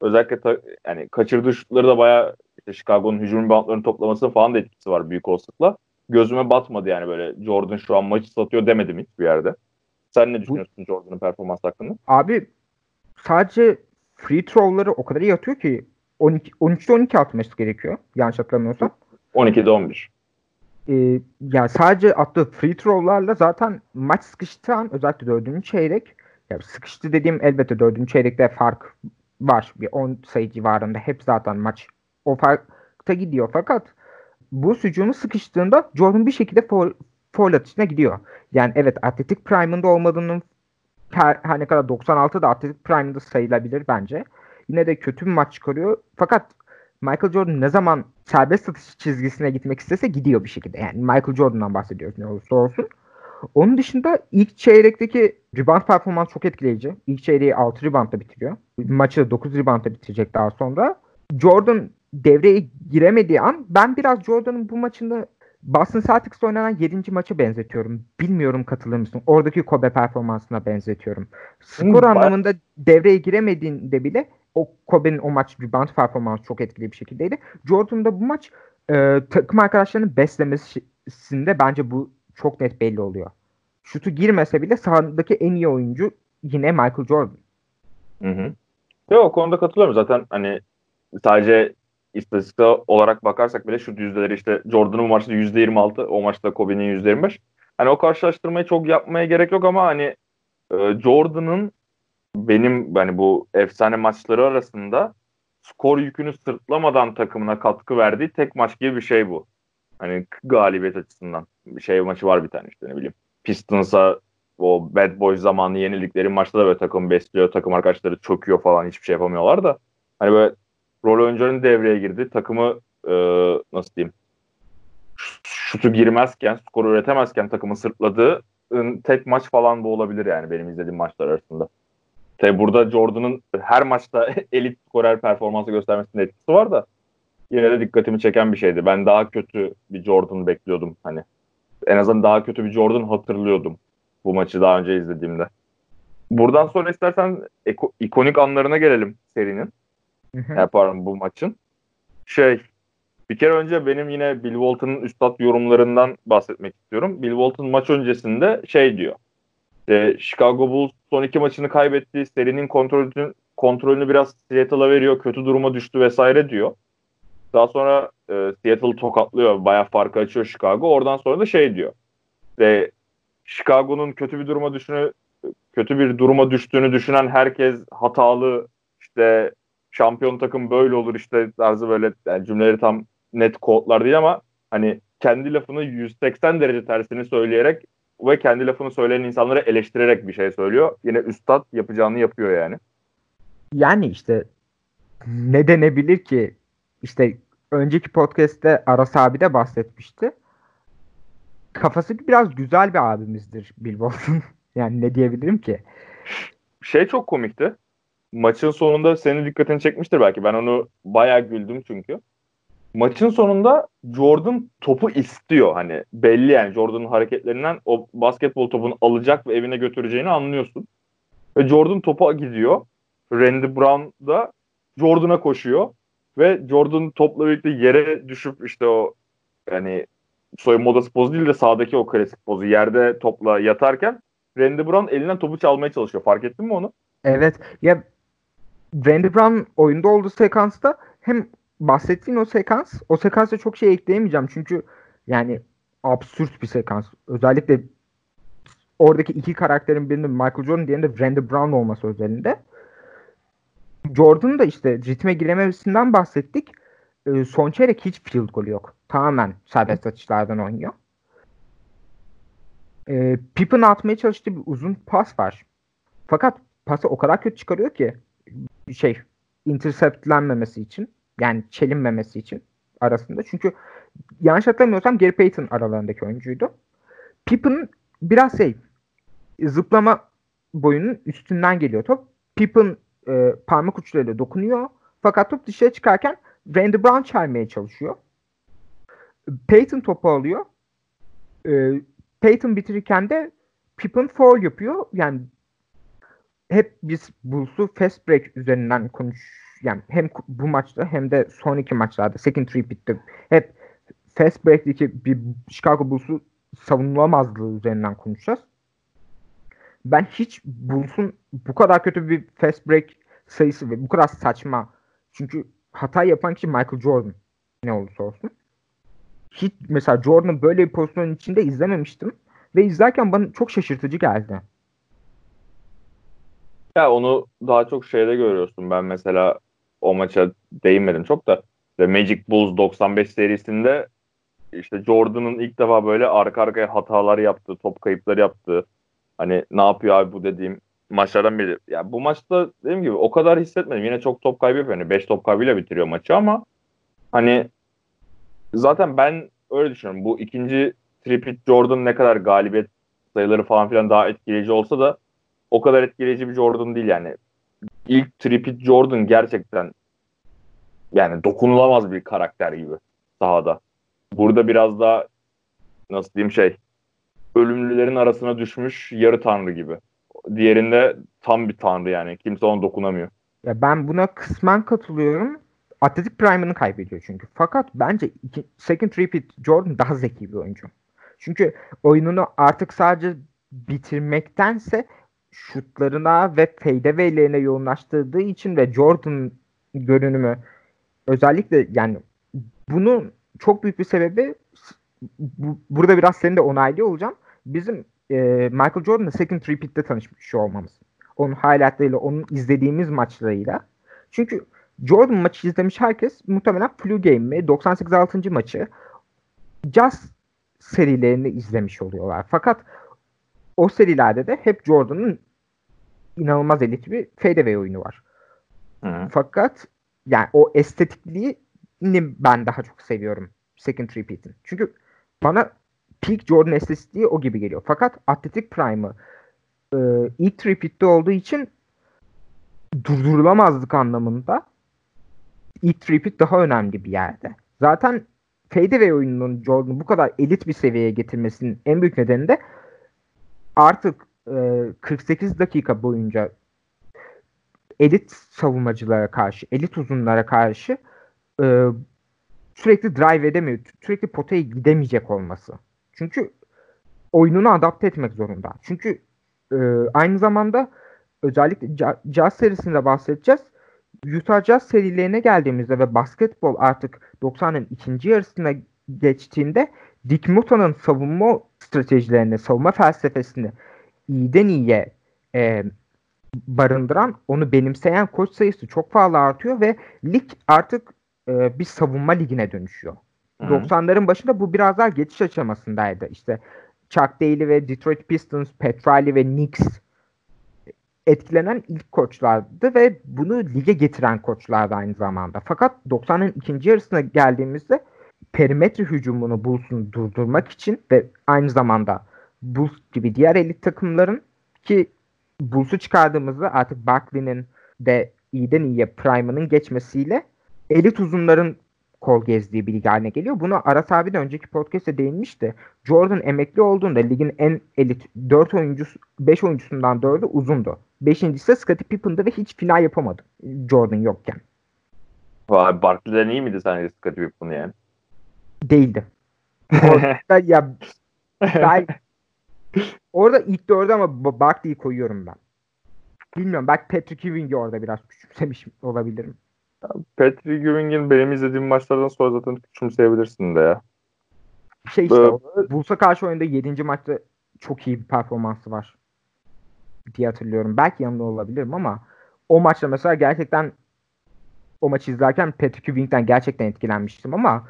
Özellikle ta, yani kaçırdığı şutları da bayağı işte Chicago'nun hücum bantlarını toplaması falan da etkisi var büyük olasılıkla. Gözüme batmadı yani böyle Jordan şu an maçı satıyor demedim hiçbir yerde. Sen ne düşünüyorsun Jordan'ın performans hakkında? Abi sadece free throw'ları o kadar iyi atıyor ki 12 13'te 12 atması gerekiyor yanlış hatırlamıyorsam. 12'de 11 e, yani sadece attığı free throw'larla zaten maç sıkıştığı an özellikle dördüncü çeyrek yani sıkıştı dediğim elbette dördüncü çeyrekte fark var. Bir 10 sayı civarında hep zaten maç o farkta gidiyor fakat bu hücumu sıkıştığında Jordan bir şekilde foul, atışına gidiyor. Yani evet atletik prime'ında olmadığının her, her ne kadar 96 da atletik prime'ında sayılabilir bence. Yine de kötü bir maç çıkarıyor. Fakat Michael Jordan ne zaman serbest satış çizgisine gitmek istese gidiyor bir şekilde. Yani Michael Jordan'dan bahsediyoruz ne olursa olsun. Onun dışında ilk çeyrekteki rebound performans çok etkileyici. İlk çeyreği 6 reboundla bitiriyor. Maçı 9 reboundla bitirecek daha sonra. Jordan devreye giremediği an ben biraz Jordan'ın bu maçında Boston Celtics'te oynanan 7. maçı benzetiyorum. Bilmiyorum katılır mısın? Oradaki Kobe performansına benzetiyorum. Skor Hmm, anlamında devreye giremediğinde bile o Kobe'nin o maç rebound performansı çok etkili bir şekildeydi. Jordan'da bu maç e, takım arkadaşlarının beslemesinde bence bu çok net belli oluyor. Şutu girmese bile sahadaki en iyi oyuncu yine Michael Jordan. Hı hı. Yok o konuda katılıyorum. Zaten hani sadece istatistik olarak bakarsak bile şu yüzdeleri işte Jordan'ın bu maçta %26, o maçta Kobe'nin %25. Hani o karşılaştırmayı çok yapmaya gerek yok ama hani e, Jordan'ın benim hani bu efsane maçları arasında skor yükünü sırtlamadan takımına katkı verdiği tek maç gibi bir şey bu. Hani galibiyet açısından bir şey maçı var bir tane işte ne bileyim. Pistons'a o Bad Boys zamanı yenildikleri maçta da böyle takım besliyor, takım arkadaşları çöküyor falan hiçbir şey yapamıyorlar da. Hani böyle rol oyuncuların devreye girdi. Takımı e, nasıl diyeyim şutu girmezken, skoru üretemezken takımı sırtladığı tek maç falan bu olabilir yani benim izlediğim maçlar arasında. Tabi burada Jordan'ın her maçta elit skorer performansı göstermesinin etkisi var da yine de dikkatimi çeken bir şeydi. Ben daha kötü bir Jordan bekliyordum hani. En azından daha kötü bir Jordan hatırlıyordum bu maçı daha önce izlediğimde. Buradan sonra istersen ikonik anlarına gelelim serinin. Yaparım bu maçın. Şey bir kere önce benim yine Bill Walton'ın üstad yorumlarından bahsetmek istiyorum. Bill Walton maç öncesinde şey diyor. E, Chicago Bulls son iki maçını kaybetti. Serinin kontrolünü, kontrolünü biraz Seattle'a veriyor. Kötü duruma düştü vesaire diyor. Daha sonra e, Seattle tokatlıyor. Bayağı farkı açıyor Chicago. Oradan sonra da şey diyor. Ve Chicago'nun kötü bir duruma düşünü kötü bir duruma düştüğünü düşünen herkes hatalı işte şampiyon takım böyle olur işte tarzı böyle yani cümleleri tam net kodlar değil ama hani kendi lafını 180 derece tersini söyleyerek ve kendi lafını söyleyen insanları eleştirerek bir şey söylüyor. Yine üstad yapacağını yapıyor yani. Yani işte ne denebilir ki? İşte önceki podcast'te Aras abi de bahsetmişti. Kafası biraz güzel bir abimizdir Bill Walton. yani ne diyebilirim ki? Şey çok komikti. Maçın sonunda senin dikkatini çekmiştir belki. Ben onu bayağı güldüm çünkü maçın sonunda Jordan topu istiyor. Hani belli yani Jordan'ın hareketlerinden o basketbol topunu alacak ve evine götüreceğini anlıyorsun. Ve Jordan topa gidiyor. Randy Brown da Jordan'a koşuyor. Ve Jordan topla birlikte yere düşüp işte o yani soyunma odası pozu değil de sağdaki o klasik pozu yerde topla yatarken Randy Brown elinden topu çalmaya çalışıyor. Fark ettin mi onu? Evet. Ya Randy Brown oyunda olduğu sekansta hem bahsettiğin o sekans, o sekansa çok şey ekleyemeyeceğim çünkü yani absürt bir sekans. Özellikle oradaki iki karakterin birinin Michael Jordan diğerinde Randy Brown olması özelinde. Jordan da işte ritme girememesinden bahsettik. Ee, son çeyrek hiç field golü yok. Tamamen serbest atışlardan oynuyor. Ee, Pippen atmaya çalıştığı bir uzun pas var. Fakat pası o kadar kötü çıkarıyor ki şey interceptlenmemesi için yani çelinmemesi için arasında. Çünkü yanlış hatırlamıyorsam Gary Payton aralarındaki oyuncuydu. Pippen biraz şey zıplama boyunun üstünden geliyor top. Pippen e, parmak uçlarıyla dokunuyor. Fakat top dışarı çıkarken Randy Brown çelmeye çalışıyor. Payton topu alıyor. E, Payton bitirirken de Pippen foul yapıyor. Yani hep biz Bulls'u fast break üzerinden konuş yani hem bu maçta hem de son iki maçlarda second repeat'te hep fast break'teki bir Chicago Bulls'u savunulamazlığı üzerinden konuşacağız. Ben hiç Bulls'un bu kadar kötü bir fast break sayısı ve bu kadar saçma çünkü hata yapan kişi Michael Jordan ne olursa olsun. Hiç mesela Jordan'ı böyle bir pozisyonun içinde izlememiştim ve izlerken bana çok şaşırtıcı geldi. Ya onu daha çok şeyde görüyorsun. Ben mesela o maça değinmedim çok da. İşte Magic Bulls 95 serisinde işte Jordan'ın ilk defa böyle arka arkaya hatalar yaptığı, top kayıpları yaptığı hani ne yapıyor abi bu dediğim maçlardan biri. Ya bu maçta dediğim gibi o kadar hissetmedim. Yine çok top kaybı yapıyor. Yani 5 top kaybıyla bitiriyor maçı ama hani zaten ben öyle düşünüyorum. Bu ikinci tripit Jordan ne kadar galibiyet sayıları falan filan daha etkileyici olsa da o kadar etkileyici bir Jordan değil yani ilk Tripit Jordan gerçekten yani dokunulamaz bir karakter gibi sahada. Burada biraz daha nasıl diyeyim şey ölümlülerin arasına düşmüş yarı tanrı gibi. Diğerinde tam bir tanrı yani. Kimse ona dokunamıyor. Ya ben buna kısmen katılıyorum. Atletik Prime'ını kaybediyor çünkü. Fakat bence iki, second repeat Jordan daha zeki bir oyuncu. Çünkü oyununu artık sadece bitirmektense şutlarına ve fadeaway'lerine yoğunlaştırdığı için ve Jordan görünümü özellikle yani bunun çok büyük bir sebebi bu, burada biraz seni de onaylıyor olacağım. Bizim e, Michael Jordan'la second repeat'te tanışmış olmamız. Onun highlightlarıyla, onun izlediğimiz maçlarıyla. Çünkü Jordan maçı izlemiş herkes muhtemelen Flu Game'i, 98 6. maçı Jazz serilerini izlemiş oluyorlar. Fakat o serilerde de hep Jordan'ın inanılmaz elit bir fadeaway oyunu var. Hı. Fakat yani o estetikliği ben daha çok seviyorum second repeat'in. Çünkü bana peak Jordan estetikliği o gibi geliyor. Fakat Athletic Prime'ı e, ilk repeat'te olduğu için durdurulamazlık anlamında ilk repeat daha önemli bir yerde. Zaten fadeaway oyununun Jordan'ı bu kadar elit bir seviyeye getirmesinin en büyük nedeni de artık 48 dakika boyunca elit savunmacılara karşı, elit uzunlara karşı e, sürekli drive edemiyor. Sürekli potaya gidemeyecek olması. Çünkü oyununu adapte etmek zorunda. Çünkü e, aynı zamanda özellikle Jazz serisinde bahsedeceğiz. Utah Jazz serilerine geldiğimizde ve basketbol artık 90'ın ikinci yarısına geçtiğinde Dick Muta'nın savunma stratejilerini, savunma felsefesini iyiden iyiye e, barındıran, onu benimseyen koç sayısı çok fazla artıyor ve lig artık e, bir savunma ligine dönüşüyor. Hı. 90'ların başında bu biraz daha geçiş aşamasındaydı. İşte Chuck Daly ve Detroit Pistons, Pat Riley ve Knicks etkilenen ilk koçlardı ve bunu lige getiren koçlardı aynı zamanda. Fakat 90'ın ikinci yarısına geldiğimizde perimetre hücumunu Bulls'un durdurmak için ve aynı zamanda Bulls gibi diğer elit takımların ki Bulls'u çıkardığımızda artık Barkley'nin de iyiden iyiye prime'ının geçmesiyle elit uzunların kol gezdiği bir lig haline geliyor. Bunu Aras abi de önceki podcast'te değinmişti. Jordan emekli olduğunda ligin en elit 4 oyuncusu 5 oyuncusundan 4'ü uzundu. Beşincisi Scottie Pippen'dı ve hiç final yapamadı Jordan yokken. Vay Barkley'den iyi miydi sence Scottie Pippen yani? Değildi. Orada ya orada ilk dörde ama Barkley'i koyuyorum ben. Bilmiyorum belki Patrick Ewing'i orada biraz küçümsemiş olabilirim. Patrick Ewing'in benim izlediğim maçlardan sonra zaten küçümseyebilirsin de ya. Şey işte ee, Bulls'a karşı oyunda 7. maçta çok iyi bir performansı var diye hatırlıyorum. Belki yanında olabilirim ama o maçta mesela gerçekten o maçı izlerken Patrick Ewing'den gerçekten etkilenmiştim ama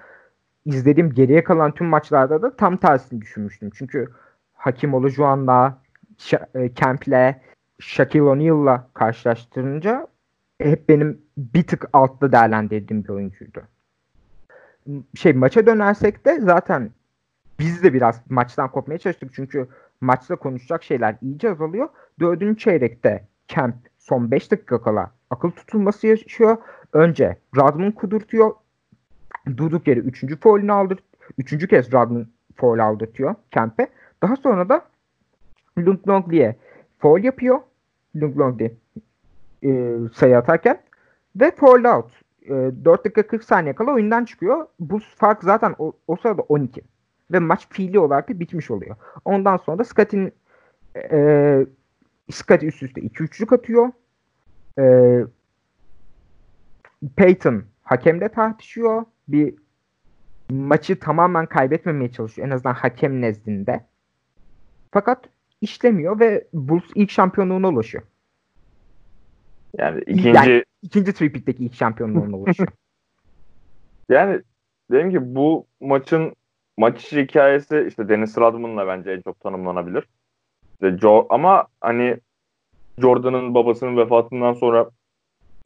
izlediğim geriye kalan tüm maçlarda da tam tersini düşünmüştüm. Çünkü Hakim Olajuwon'la, e, Kemp'le, Shaquille O'Neal'la karşılaştırınca hep benim bir tık altta değerlendirdiğim bir oyuncuydu. Şey maça dönersek de zaten biz de biraz maçtan kopmaya çalıştık çünkü maçta konuşacak şeyler iyice azalıyor. Dördüncü çeyrekte Kemp son 5 dakika kala akıl tutulması yaşıyor. Önce Rodman kudurtuyor. Durduk yere 3. foul'ünü aldır. Üçüncü kez Rodman foul aldırtıyor Kemp'e. Daha sonra da Lung Longley'e foul yapıyor. Lung Longley e, sayı atarken ve foul out. E, 4 dakika 40 saniye kala oyundan çıkıyor. Bu fark zaten o, o sırada 12. Ve maç fiili olarak da bitmiş oluyor. Ondan sonra da Scott'in e, Scott üst üste 2 üçlük atıyor. E, Peyton hakemle tartışıyor. Bir maçı tamamen kaybetmemeye çalışıyor. En azından hakem nezdinde. Fakat işlemiyor ve Bulls ilk şampiyonluğuna ulaşıyor. Yani ikinci yani, ikinci tripit'teki ilk şampiyonluğuna ulaşıyor. yani dedim ki bu maçın maç hikayesi işte Dennis Rodman'la bence en çok tanımlanabilir. İşte jo ama hani Jordan'ın babasının vefatından sonra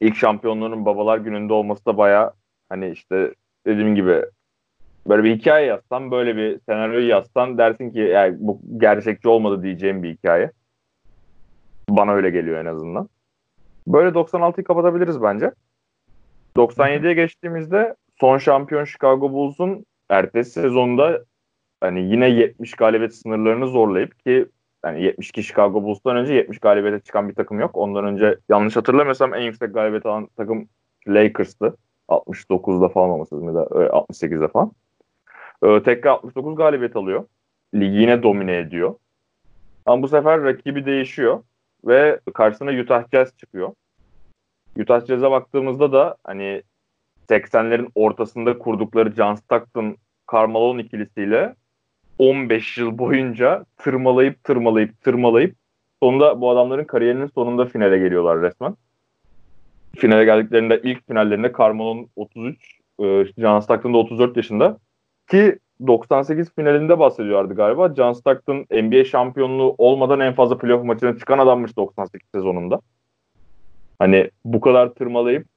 ilk şampiyonluğunun babalar gününde olması da baya hani işte dediğim gibi böyle bir hikaye yazsan böyle bir senaryoyu yazsan dersin ki yani bu gerçekçi olmadı diyeceğim bir hikaye. Bana öyle geliyor en azından. Böyle 96'yı kapatabiliriz bence. 97'ye geçtiğimizde son şampiyon Chicago Bulls'un ertesi sezonda hani yine 70 galibiyet sınırlarını zorlayıp ki yani 72 Chicago Bulls'tan önce 70 galibiyete çıkan bir takım yok. Ondan önce yanlış hatırlamıyorsam en yüksek galibiyet alan takım Lakers'tı. 69'da falan olması lazım ya da 68'de falan. Ee, tekrar 69 galibiyet alıyor. Ligi yine domine ediyor. Ama bu sefer rakibi değişiyor ve karşısına Utah Jazz çıkıyor. Utah Jazz'e baktığımızda da hani 80'lerin ortasında kurdukları John Stockton Carmelo ikilisiyle 15 yıl boyunca tırmalayıp tırmalayıp tırmalayıp sonunda bu adamların kariyerinin sonunda finale geliyorlar resmen. Finale geldiklerinde ilk finallerinde Carmelo'nun 33, e, John Stockton da 34 yaşında ki 98 finalinde bahsediyorlardı galiba. John Stockton NBA şampiyonluğu olmadan en fazla playoff maçına çıkan adammış 98 sezonunda. Hani bu kadar tırmalayıp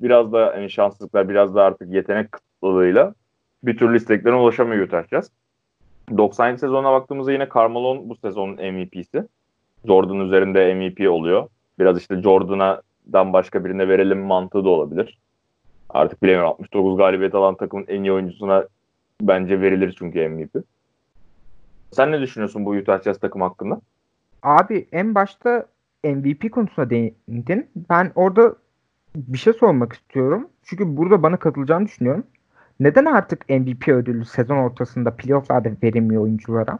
biraz da hani şanssızlıklar biraz da artık yetenek kıtlılığıyla bir türlü isteklerine ulaşamıyor Utah 97 sezonuna baktığımızda yine Carmelo'nun bu sezonun MVP'si. Jordan üzerinde MVP oluyor. Biraz işte Jordan'dan başka birine verelim mantığı da olabilir. Artık bilemiyorum 69 galibiyet alan takımın en iyi oyuncusuna bence verilir çünkü MVP. Sen ne düşünüyorsun bu Utah Jazz takım hakkında? Abi en başta MVP konusuna değindin. Ben orada bir şey sormak istiyorum. Çünkü burada bana katılacağını düşünüyorum. Neden artık MVP ödülü sezon ortasında playofflarda verilmiyor oyunculara?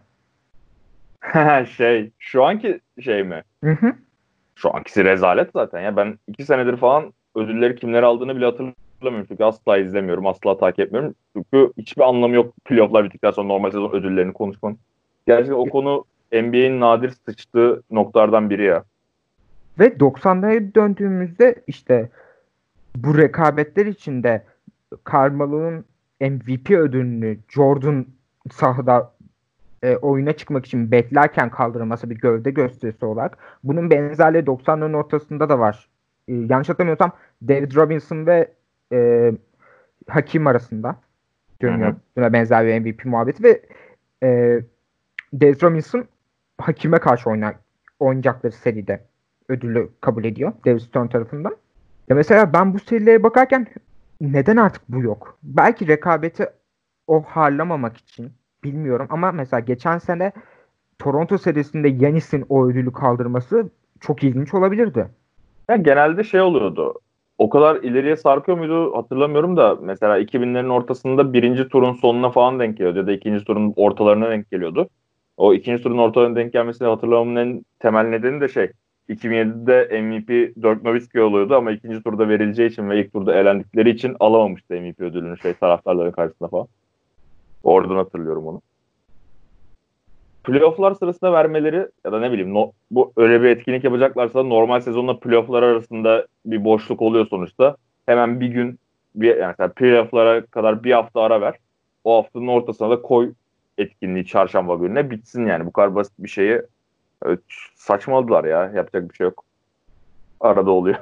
şey, şu anki şey mi? Hı hı. Şu ankisi rezalet zaten ya. Ben iki senedir falan ödülleri kimler aldığını bile hatırlamıyorum. Çünkü asla izlemiyorum, asla takip etmiyorum. Çünkü hiçbir anlamı yok playofflar bittikten sonra normal sezon ödüllerini konuşmanın. Gerçekten o konu NBA'in nadir sıçtığı noktalardan biri ya. Ve 90'lara döndüğümüzde işte bu rekabetler içinde Carmelo'nun MVP ödülünü Jordan sahada e, oyuna çıkmak için beklerken kaldırılması bir gövde gösterisi olarak. Bunun benzerliği 90'ların ortasında da var. E, yanlış hatırlamıyorsam David Robinson ve e, Hakim arasında dönüyor. Buna benzer bir MVP muhabbeti ve e, David Robinson Hakim'e karşı oynar, oynayacakları seride ödülü kabul ediyor David Stone tarafından. Ya mesela ben bu serilere bakarken neden artık bu yok? Belki rekabeti o harlamamak için bilmiyorum ama mesela geçen sene Toronto serisinde Yanis'in o ödülü kaldırması çok ilginç olabilirdi. Ya genelde şey oluyordu. O kadar ileriye sarkıyor muydu hatırlamıyorum da mesela 2000'lerin ortasında birinci turun sonuna falan denk geliyordu ya da ikinci turun ortalarına denk geliyordu. O ikinci turun ortalarına denk gelmesini hatırlamamın en temel nedeni de şey 2007'de MVP Dirk Nowitzki oluyordu ama ikinci turda verileceği için ve ilk turda elendikleri için alamamıştı MVP ödülünü şey taraftarların karşısında falan. Oradan hatırlıyorum onu. Playoff'lar sırasında vermeleri ya da ne bileyim no, bu öyle bir etkinlik yapacaklarsa normal sezonla playoff'lar arasında bir boşluk oluyor sonuçta. Hemen bir gün bir yani playoff'lara kadar bir hafta ara ver. O haftanın ortasına da koy etkinliği çarşamba gününe bitsin yani. Bu kadar basit bir şeyi Evet, saçmaladılar ya. Yapacak bir şey yok. Arada oluyor.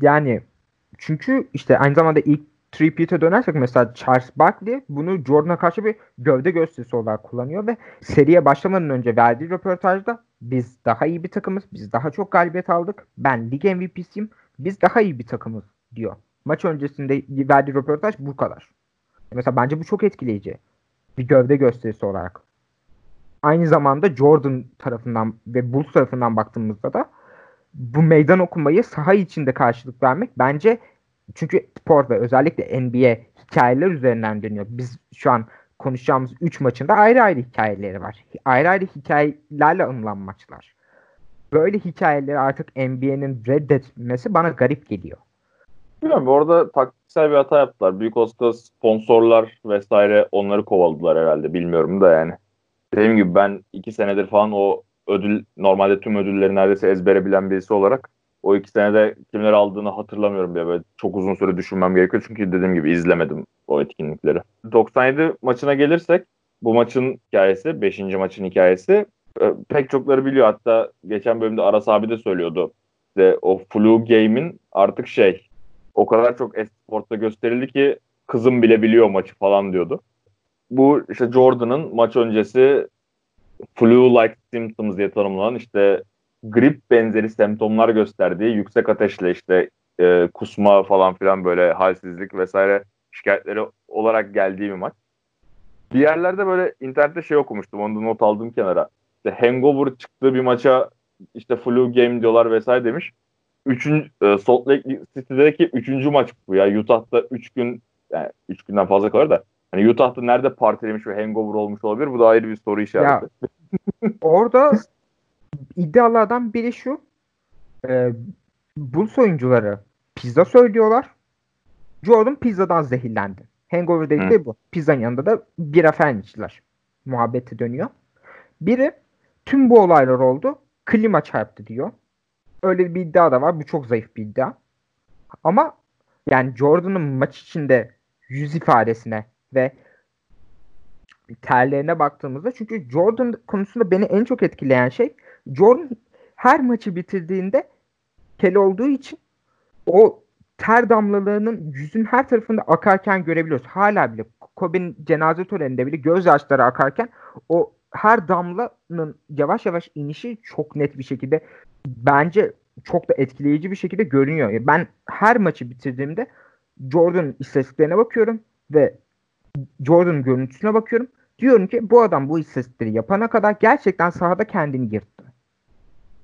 Yani çünkü işte aynı zamanda ilk Trippitt'e dönersek mesela Charles Barkley bunu Jordan'a karşı bir gövde gösterisi olarak kullanıyor ve seriye başlamadan önce verdiği röportajda biz daha iyi bir takımız, biz daha çok galibiyet aldık, ben lig MVP'siyim, biz daha iyi bir takımız diyor. Maç öncesinde verdiği röportaj bu kadar. Mesela bence bu çok etkileyici. Bir gövde gösterisi olarak aynı zamanda Jordan tarafından ve Bulls tarafından baktığımızda da bu meydan okumayı saha içinde karşılık vermek bence çünkü spor ve özellikle NBA hikayeler üzerinden dönüyor. Biz şu an konuşacağımız 3 maçında ayrı ayrı hikayeleri var. Ayrı ayrı hikayelerle anılan maçlar. Böyle hikayeleri artık NBA'nin reddetmesi bana garip geliyor. Bilmiyorum orada taktiksel bir hata yaptılar. Büyük olsa sponsorlar vesaire onları kovaladılar herhalde. Bilmiyorum da yani dediğim gibi ben iki senedir falan o ödül normalde tüm ödülleri neredeyse ezbere bilen birisi olarak o iki senede kimler aldığını hatırlamıyorum diye böyle çok uzun süre düşünmem gerekiyor. Çünkü dediğim gibi izlemedim o etkinlikleri. 97 maçına gelirsek bu maçın hikayesi, 5. maçın hikayesi e, pek çokları biliyor. Hatta geçen bölümde Aras abi de söylüyordu. İşte o flu game'in artık şey o kadar çok esportta gösterildi ki kızım bile biliyor maçı falan diyordu bu işte Jordan'ın maç öncesi flu-like symptoms diye tanımlanan işte grip benzeri semptomlar gösterdiği yüksek ateşle işte e, kusma falan filan böyle halsizlik vesaire şikayetleri olarak geldiği bir maç. Bir yerlerde böyle internette şey okumuştum. Onu da not aldım kenara. İşte hangover çıktığı bir maça işte flu game diyorlar vesaire demiş. Üçüncü, e, Salt Lake City'deki üçüncü maç bu ya. Utah'ta üç gün yani üç günden fazla kalır da hani Utah'ta nerede partilemiş ve hangover olmuş olabilir? Bu da ayrı bir soru işareti. Ya, orada iddialardan biri şu. E, Bulls oyuncuları pizza söylüyorlar. Jordan pizzadan zehirlendi. Hangover dedikleri bu. Pizzanın yanında da bira falan içtiler. Muhabbeti dönüyor. Biri tüm bu olaylar oldu. Klima çarptı diyor. Öyle bir iddia da var. Bu çok zayıf bir iddia. Ama yani Jordan'ın maç içinde yüz ifadesine ve terlerine baktığımızda çünkü Jordan konusunda beni en çok etkileyen şey Jordan her maçı bitirdiğinde kel olduğu için o ter damlalarının yüzün her tarafında akarken görebiliyoruz. Hala bile Kobe'nin cenaze töreninde bile gözyaşları akarken o her damlanın yavaş yavaş inişi çok net bir şekilde bence çok da etkileyici bir şekilde görünüyor. Ben her maçı bitirdiğimde Jordan istatistiklerine bakıyorum ve Jordan görüntüsüne bakıyorum. Diyorum ki bu adam bu istatistikleri yapana kadar gerçekten sahada kendini yırttı.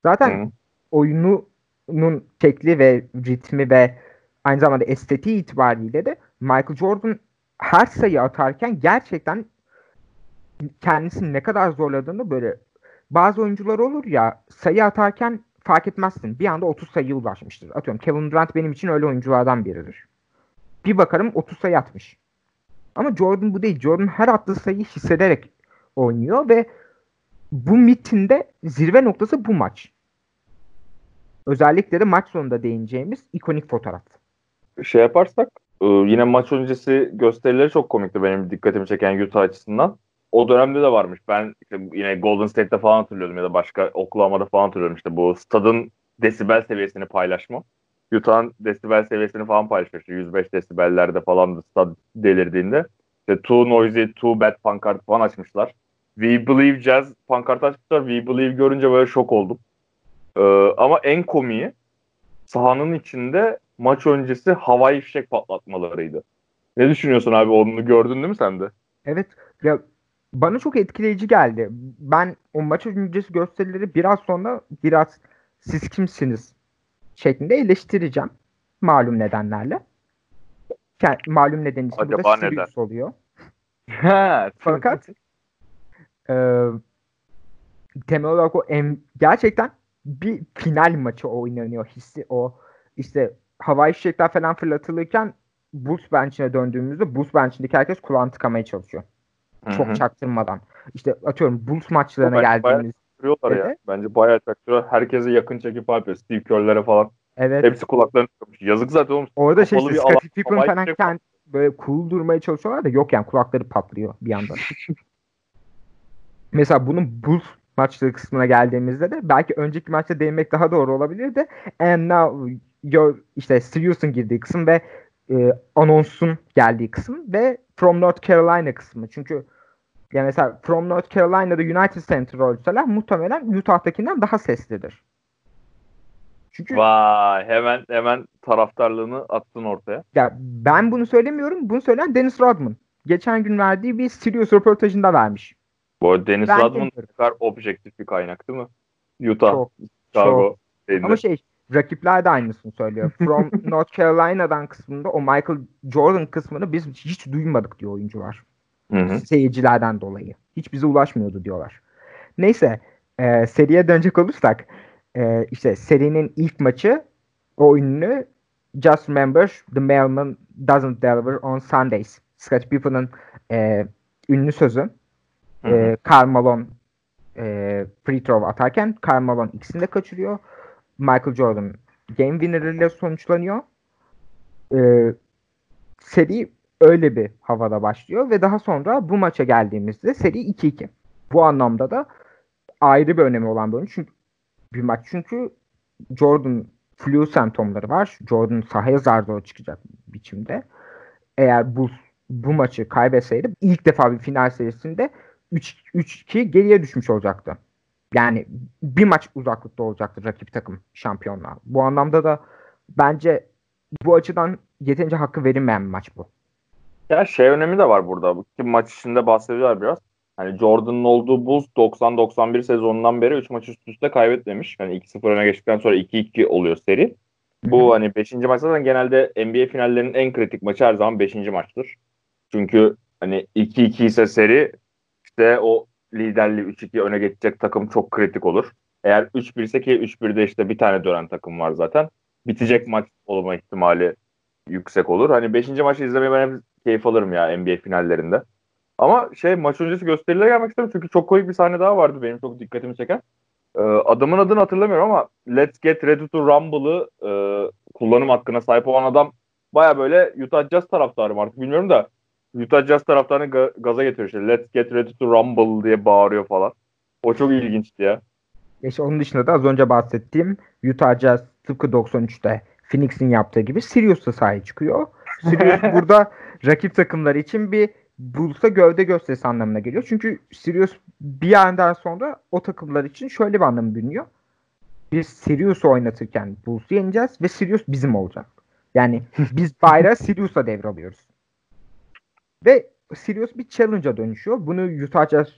Zaten Hı. oyununun şekli ve ritmi ve aynı zamanda estetiği itibariyle de Michael Jordan her sayı atarken gerçekten kendisini ne kadar zorladığını böyle bazı oyuncular olur ya sayı atarken fark etmezsin. Bir anda 30 sayıya ulaşmıştır. Atıyorum Kevin Durant benim için öyle oyunculardan biridir. Bir bakarım 30 sayı atmış. Ama Jordan bu değil. Jordan her attığı sayıyı hissederek oynuyor ve bu mitinde zirve noktası bu maç. Özellikle de maç sonunda değineceğimiz ikonik fotoğraf. Şey yaparsak e, yine maç öncesi gösterileri çok komikti benim dikkatimi çeken Utah açısından. O dönemde de varmış. Ben işte yine Golden State'te falan hatırlıyordum ya da başka Oklahoma'da falan hatırlıyorum işte bu stadın desibel seviyesini paylaşma. Utah'ın desibel seviyesini falan paylaşmış. 105 desibellerde falan da stad delirdiğinde. İşte too noisy, too bad pankart falan açmışlar. We believe jazz pankart açmışlar. We believe görünce böyle şok oldum. Ee, ama en komiği sahanın içinde maç öncesi havai fişek patlatmalarıydı. Ne düşünüyorsun abi onu gördün değil mi sen de? Evet. Ya bana çok etkileyici geldi. Ben o maç öncesi gösterileri biraz sonra biraz siz kimsiniz şeklinde eleştireceğim. Malum nedenlerle. Yani, malum nedeni ise burada neden? oluyor. Fakat e, temel olarak o em, gerçekten bir final maçı oynanıyor hissi o işte havai fişekler falan fırlatılırken Bulls bench'ine döndüğümüzde Bulls bench'indeki herkes kulağını tıkamaya çalışıyor. Hı-hı. Çok çaktırmadan. İşte atıyorum Bulls maçlarına geldiğimiz bayağı ya. Bence bayağı çaktırıyor. Herkese yakın çekip yapıyor. Steve Kerr'lere falan. Evet. Hepsi kulaklarını tıkamış. Yazık zaten olmuş. Orada şey işte Scottie Pippen falan kend, böyle cool durmaya çalışıyorlar da yok yani kulakları patlıyor bir yandan. Mesela bunun Bulls maçları kısmına geldiğimizde de belki önceki maçta değinmek daha doğru olabilir de and now your, işte Sirius'un girdiği kısım ve e, anonsun geldiği kısım ve From North Carolina kısmı. Çünkü yani mesela From North Carolina'da United Center olsalar muhtemelen Utah'takinden daha seslidir. Çünkü Vay hemen hemen taraftarlığını attın ortaya. Ya ben bunu söylemiyorum. Bunu söyleyen Dennis Rodman. Geçen gün verdiği bir Sirius röportajında vermiş. Bu arada Dennis Rodman kadar objektif bir kaynak değil mi? Utah, çok, Chicago. Çok. Ama şey rakipler de aynısını söylüyor. From North Carolina'dan kısmında o Michael Jordan kısmını biz hiç duymadık diyor oyuncular. Hı hı. Seyircilerden dolayı. Hiç bize ulaşmıyordu diyorlar. Neyse e, seriye dönecek olursak e, işte serinin ilk maçı o ünlü Just Remember the mailman doesn't deliver on Sundays. Scott Pippen'ın e, ünlü sözü. E, Karl Malone e, free throw atarken Karl Malone ikisini de kaçırıyor. Michael Jordan game winner ile sonuçlanıyor. E, seri öyle bir havada başlıyor ve daha sonra bu maça geldiğimizde seri 2-2. Bu anlamda da ayrı bir önemi olan bir oyun. Çünkü bir maç çünkü Jordan flu semptomları var. Jordan sahaya zar zor çıkacak biçimde. Eğer bu bu maçı kaybetseydi ilk defa bir final serisinde 3-2 geriye düşmüş olacaktı. Yani bir maç uzaklıkta olacaktı rakip takım şampiyonluğa. Bu anlamda da bence bu açıdan yeterince hakkı verilmeyen bir maç bu. Ya şey önemi de var burada. Ki maç içinde bahsediyorlar biraz. Hani Jordan'ın olduğu Bulls 90-91 sezonundan beri 3 maç üst üste kaybetmemiş. Hani 2-0 öne geçtikten sonra 2-2 oluyor seri. Bu hani 5. maç zaten genelde NBA finallerinin en kritik maçı her zaman 5. maçtır. Çünkü hani 2-2 ise seri işte o liderliği 3-2 öne geçecek takım çok kritik olur. Eğer 3-1 ise ki 3-1'de işte bir tane dönen takım var zaten. Bitecek maç olma ihtimali yüksek olur. Hani 5. maçı izlemeye ben hep keyif alırım ya NBA finallerinde. Ama şey maç öncesi gösterilere gelmek istedim çünkü çok komik bir sahne daha vardı benim çok dikkatimi çeken. Ee, adamın adını hatırlamıyorum ama Let's Get Ready to Rumble'ı e, kullanım hakkına sahip olan adam baya böyle Utah Jazz taraftarım artık bilmiyorum da Utah Jazz taraftarını ga- gaza getiriyor işte Let's Get Ready to Rumble diye bağırıyor falan. O çok ilginçti ya. İşte onun dışında da az önce bahsettiğim Utah Jazz tıpkı 93'te Phoenix'in yaptığı gibi Sirius'ta sahaya çıkıyor. Sirius burada rakip takımlar için bir Bulls'a gövde gösterisi anlamına geliyor. Çünkü Sirius bir yerden sonra o takımlar için şöyle bir anlam bürünüyor. Biz Sirius'u oynatırken Bulls'u yeneceğiz ve Sirius bizim olacak. Yani biz bayrağı Sirius'a devralıyoruz. Ve Sirius bir challenge'a dönüşüyor. Bunu Utah Jazz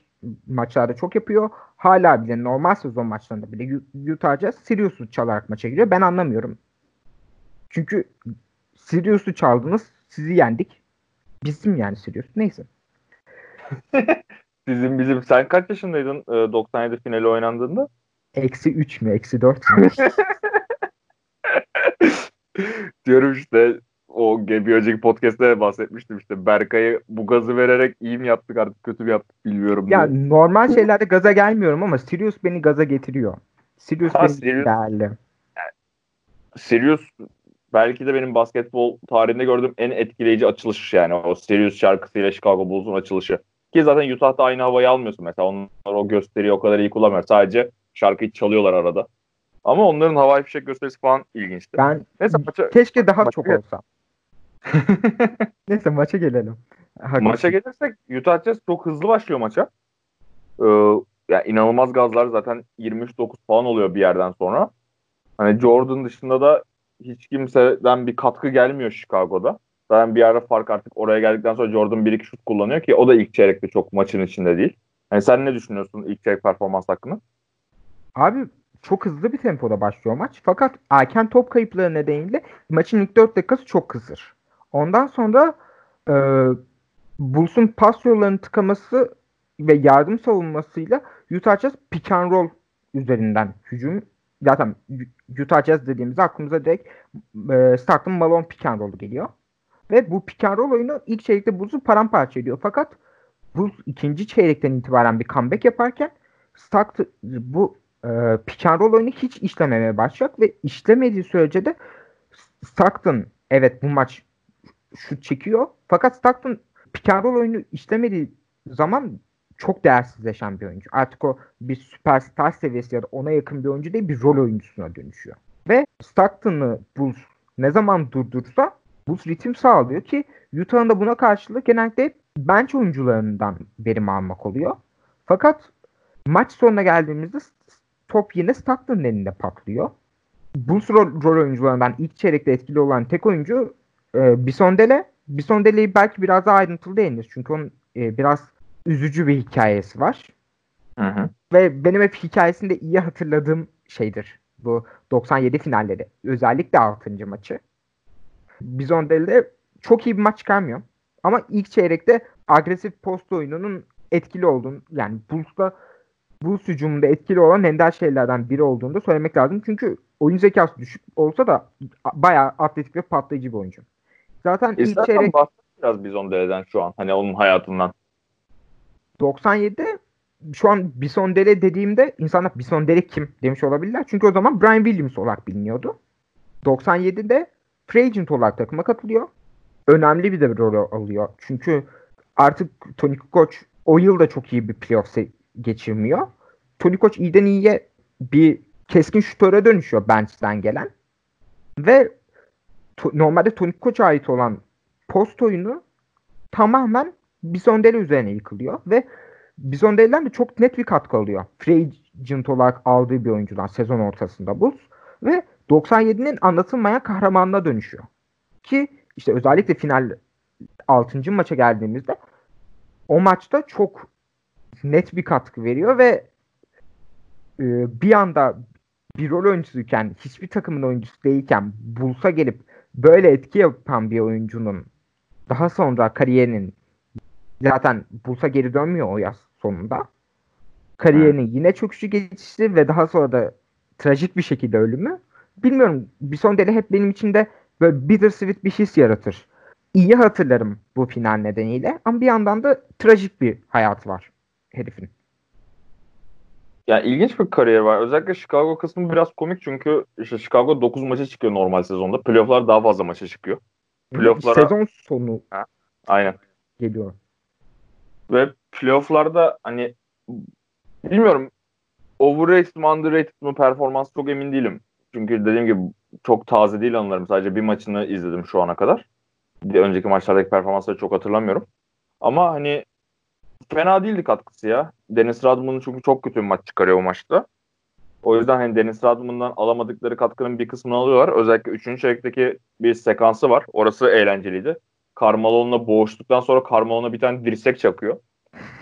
maçlarda çok yapıyor. Hala bile normal sezon maçlarında bile Utah Jazz Sirius'u çalarak maça giriyor. Ben anlamıyorum. Çünkü Sirius'u çaldınız. Sizi yendik. Bizim yani Sirius. Neyse. Sizin bizim sen kaç yaşındaydın e, 97 finali oynandığında? Eksi 3 mü? Eksi 4 mü? Diyorum işte o bir önceki podcast'te bahsetmiştim işte Berkay'ı bu gazı vererek iyi mi yaptık artık kötü mü yaptık bilmiyorum. ya diye. normal şeylerde gaza gelmiyorum ama Sirius beni gaza getiriyor. Sirius Ha, benim Sirius- değerli. Sirius belki de benim basketbol tarihinde gördüğüm en etkileyici açılış yani o Sirius şarkısıyla Chicago Bulls'un açılışı. Ki zaten Utah'ta aynı havayı almıyorsun mesela onlar o gösteriyi o kadar iyi kullanmıyor. Sadece şarkıyı çalıyorlar arada. Ama onların havai fişek gösterisi falan ilginçti. Ben Neyse maça, keşke daha Maça çok olsam. Neyse maça gelelim. Haklısın. maça gelirsek Utah Jazz çok hızlı başlıyor maça. Ee, ya inanılmaz gazlar zaten 23-9 falan oluyor bir yerden sonra. Hani Jordan dışında da hiç kimseden bir katkı gelmiyor Chicago'da. Zaten bir ara fark artık oraya geldikten sonra Jordan bir iki şut kullanıyor ki o da ilk çeyrekte çok maçın içinde değil. Hani sen ne düşünüyorsun ilk çeyrek performans hakkında? Abi çok hızlı bir tempoda başlıyor maç. Fakat erken top kayıpları nedeniyle maçın ilk 4 dakikası çok kısır. Ondan sonra e, Bulls'un pas yollarını tıkaması ve yardım savunmasıyla Utah Jazz pick and roll üzerinden hücum zaten Utah Jazz dediğimizde aklımıza direkt e, Stockton Malone pick and roll'u geliyor. Ve bu pick and roll oyunu ilk çeyrekte Bulls'u paramparça ediyor. Fakat Bulls ikinci çeyrekten itibaren bir comeback yaparken Stockton bu e, pick and roll oyunu hiç işlememeye başlayacak ve işlemediği sürece de Stockton evet bu maç şut çekiyor. Fakat Stockton pick oyunu işlemediği zaman çok değersizleşen bir oyuncu. Artık o bir süperstar seviyesi ya da ona yakın bir oyuncu değil bir rol oyuncusuna dönüşüyor. Ve Stockton'ı Bulls ne zaman durdursa Bulls ritim sağlıyor ki Utah'ın da buna karşılık genellikle bench oyuncularından verim almak oluyor. Fakat maç sonuna geldiğimizde top yine Stockton'ın elinde patlıyor. Bulls rol, rol oyuncularından ilk çeyrekte etkili olan tek oyuncu e, Bisondele. Bisondele'yi belki biraz daha ayrıntılı değiniriz. Çünkü onun e, biraz üzücü bir hikayesi var. Hı hı. Ve benim hep hikayesinde iyi hatırladığım şeydir. Bu 97 finalleri. Özellikle 6. maçı. Bisondele çok iyi bir maç çıkarmıyor. Ama ilk çeyrekte agresif post oyununun etkili olduğunu yani Bulls'la Bulls hücumunda etkili olan ender şeylerden biri olduğunu da söylemek lazım. Çünkü oyun zekası düşük olsa da bayağı atletik ve patlayıcı bir oyuncu. Zaten ilk İstersen çeyrek bahset biraz Bizondere'den şu an. Hani onun hayatından. 97'de şu an Bisondere dediğimde insanlar Bisondere kim demiş olabilirler. Çünkü o zaman Brian Williams olarak biliniyordu. 97'de free agent olarak takıma katılıyor. Önemli bir de bir rol alıyor. Çünkü artık Tony Kukoc o yıl da çok iyi bir playoff se- geçirmiyor. Tony Koç iyiden iyiye bir keskin şutöre dönüşüyor bench'ten gelen. Ve to- normalde Tony Koç'a ait olan post oyunu tamamen Bisondele üzerine yıkılıyor ve Bisondele'den de çok net bir katkı alıyor. Free agent olarak aldığı bir oyuncudan sezon ortasında Bulls ve 97'nin anlatılmayan kahramanına dönüşüyor. Ki işte özellikle final 6. maça geldiğimizde o maçta çok net bir katkı veriyor ve e, bir anda bir rol oyuncusuyken hiçbir takımın oyuncusu değilken Bulls'a gelip böyle etki yapan bir oyuncunun daha sonra kariyerinin zaten Bulls'a geri dönmüyor o yaz sonunda. Kariyerinin yine çöküşü geçişi ve daha sonra da trajik bir şekilde ölümü. Bilmiyorum bir son deli hep benim içinde böyle bittersweet bir his yaratır. İyi hatırlarım bu final nedeniyle ama bir yandan da trajik bir hayat var herifin. Ya ilginç bir kariyer var. Özellikle Chicago kısmı biraz komik çünkü işte Chicago 9 maça çıkıyor normal sezonda. Playoff'lar daha fazla maça çıkıyor. Playoff'lara Sezon sonu aynen. geliyor. Ve playoff'larda hani bilmiyorum overrated mı underrated mı performans çok emin değilim. Çünkü dediğim gibi çok taze değil anılarım. Sadece bir maçını izledim şu ana kadar. Önceki maçlardaki performansları çok hatırlamıyorum. Ama hani fena değildi katkısı ya. Dennis Rodman'ın çünkü çok kötü bir maç çıkarıyor o maçta. O yüzden hani Dennis Rodman'dan alamadıkları katkının bir kısmını alıyorlar. Özellikle 3. çeyrekteki bir sekansı var. Orası eğlenceliydi. Carmelo'nunla boğuştuktan sonra Carmelo'na bir tane dirsek çakıyor.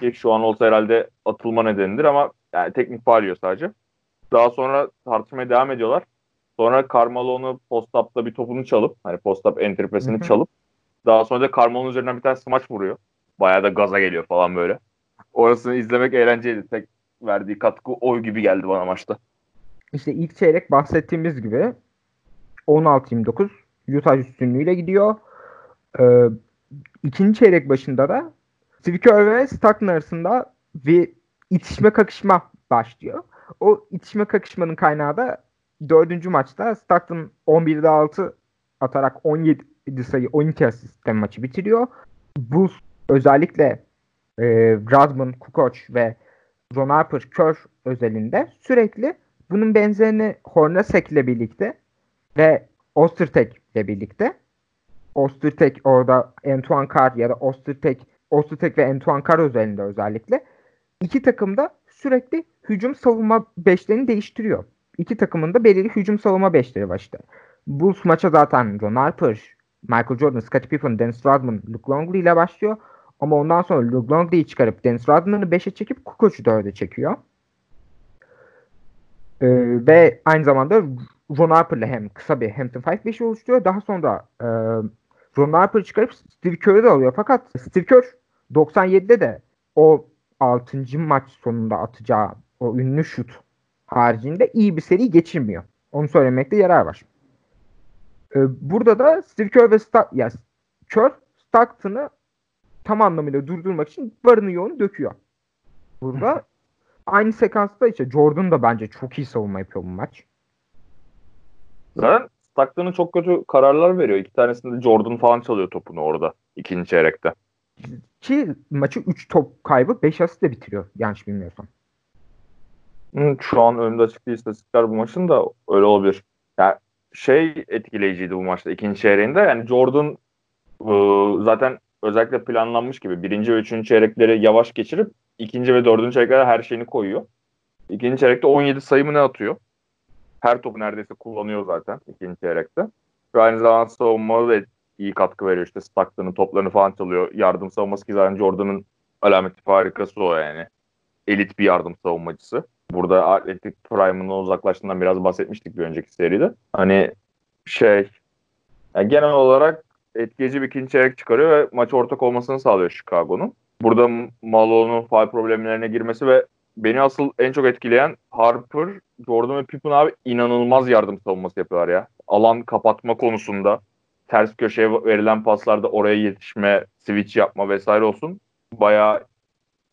Ki şu an olsa herhalde atılma nedenidir ama yani teknik faal sadece. Daha sonra tartışmaya devam ediyorlar. Sonra Carmelo'nu post-up'ta bir topunu çalıp hani post-up entry çalıp daha sonra da Carmelo'nun üzerinden bir tane smaç vuruyor. Bayağı da gaza geliyor falan böyle. Orasını izlemek eğlenceliydi. Tek verdiği katkı oy gibi geldi bana maçta. İşte ilk çeyrek bahsettiğimiz gibi 16-29 Utah üstünlüğüyle gidiyor. Ee, ikinci çeyrek başında da Steve Kerr ve Stockton arasında bir itişme kakışma başlıyor. O itişme kakışmanın kaynağı da dördüncü maçta Stockton 11'de 6 atarak 17 sayı 12 asistle maçı bitiriyor. Bu özellikle e, Rodman, Kukoc ve Ron Harper, Kerr özelinde sürekli bunun benzerini Hornacek ile birlikte ve Ostertek ile birlikte Ostertek orada Antoine Carr ya da Ostertek Ostertek ve Antoine Carr özelinde özellikle iki takım da sürekli hücum savunma beşlerini değiştiriyor. İki takımın da belirli hücum savunma beşleri var işte. Bulls maça zaten Ron Harper, Michael Jordan, Scottie Pippen, Dennis Rodman, Luke Longley ile başlıyor. Ama ondan sonra Luke çıkarıp Dennis Rodman'ı 5'e çekip Kukoc'u 4'e çekiyor. Ee, ve aynı zamanda Ron Harper'la hem kısa bir Hampton 5-5'i oluşturuyor. Daha sonra e, Ron Harper'ı çıkarıp Steve Kerr'ı da alıyor. Fakat Steve Kerr 97'de de o 6. maç sonunda atacağı o ünlü şut haricinde iyi bir seri geçirmiyor. Onu söylemekte yarar var. Ee, burada da Steve Kerr ve Sta ya Kerr Stockton'ı tam anlamıyla durdurmak için varını yoğunu döküyor. Burada aynı sekansta işte Jordan da bence çok iyi savunma yapıyor bu maç. Zaten Stockton'ın çok kötü kararlar veriyor. İki tanesinde Jordan falan çalıyor topunu orada ikinci çeyrekte. Ki maçı 3 top kaybı 5 asistle bitiriyor yanlış bilmiyorsam. Şu an önümde açık değil istatistikler bu maçın da öyle olabilir. Yani şey etkileyiciydi bu maçta ikinci çeyreğinde. Yani Jordan ıı, zaten özellikle planlanmış gibi birinci ve üçüncü çeyrekleri yavaş geçirip ikinci ve dördüncü çeyreklere her şeyini koyuyor. İkinci çeyrekte 17 sayı mı ne atıyor? Her topu neredeyse kullanıyor zaten ikinci çeyrekte. Ve aynı zamanda savunmada da iyi katkı veriyor. İşte Stockton'ın toplarını falan çalıyor. Yardım savunması ki zaten Jordan'ın alameti farikası o yani. Elit bir yardım savunmacısı. Burada atletik prime'ından uzaklaştığından biraz bahsetmiştik bir önceki seride. Hani şey yani genel olarak etkileyici bir ikinci çeyrek çıkarıyor ve maç ortak olmasını sağlıyor Chicago'nun. Burada Malone'un faal problemlerine girmesi ve beni asıl en çok etkileyen Harper, Jordan ve Pippen abi inanılmaz yardım savunması yapıyorlar ya. Alan kapatma konusunda ters köşeye verilen paslarda oraya yetişme, switch yapma vesaire olsun. Bayağı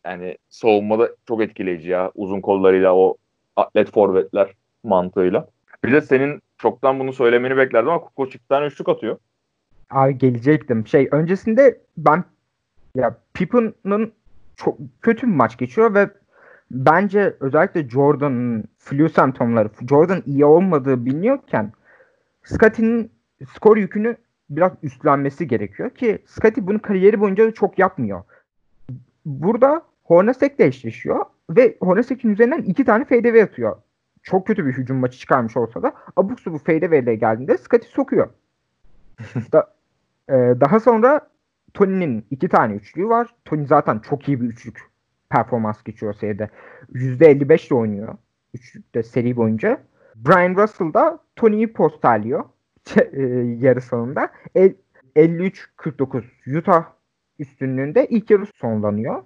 yani savunmada çok etkileyici ya. Uzun kollarıyla o atlet forvetler mantığıyla. Bir de senin çoktan bunu söylemeni beklerdim ama tane üçlük atıyor. Abi gelecektim. Şey öncesinde ben ya Pippen'ın çok kötü bir maç geçiyor ve bence özellikle Jordan'ın flu semptomları, Jordan iyi olmadığı biliniyorken Scottie'nin skor yükünü biraz üstlenmesi gerekiyor ki Scottie bunu kariyeri boyunca da çok yapmıyor. Burada Hornacek'le eşleşiyor ve Hornacek'in üzerinden iki tane fadeaway atıyor. Çok kötü bir hücum maçı çıkarmış olsa da abuk bu fadeaway'le geldiğinde Scottie sokuyor. da, e, daha sonra Tony'nin iki tane üçlüğü var. Tony zaten çok iyi bir üçlük performans geçiyor seride. %55 ile oynuyor. Üçlükte seri boyunca. Brian Russell da Tony'yi posterliyor. e, yarı sonunda. 53-49 Utah üstünlüğünde ilk yarı sonlanıyor.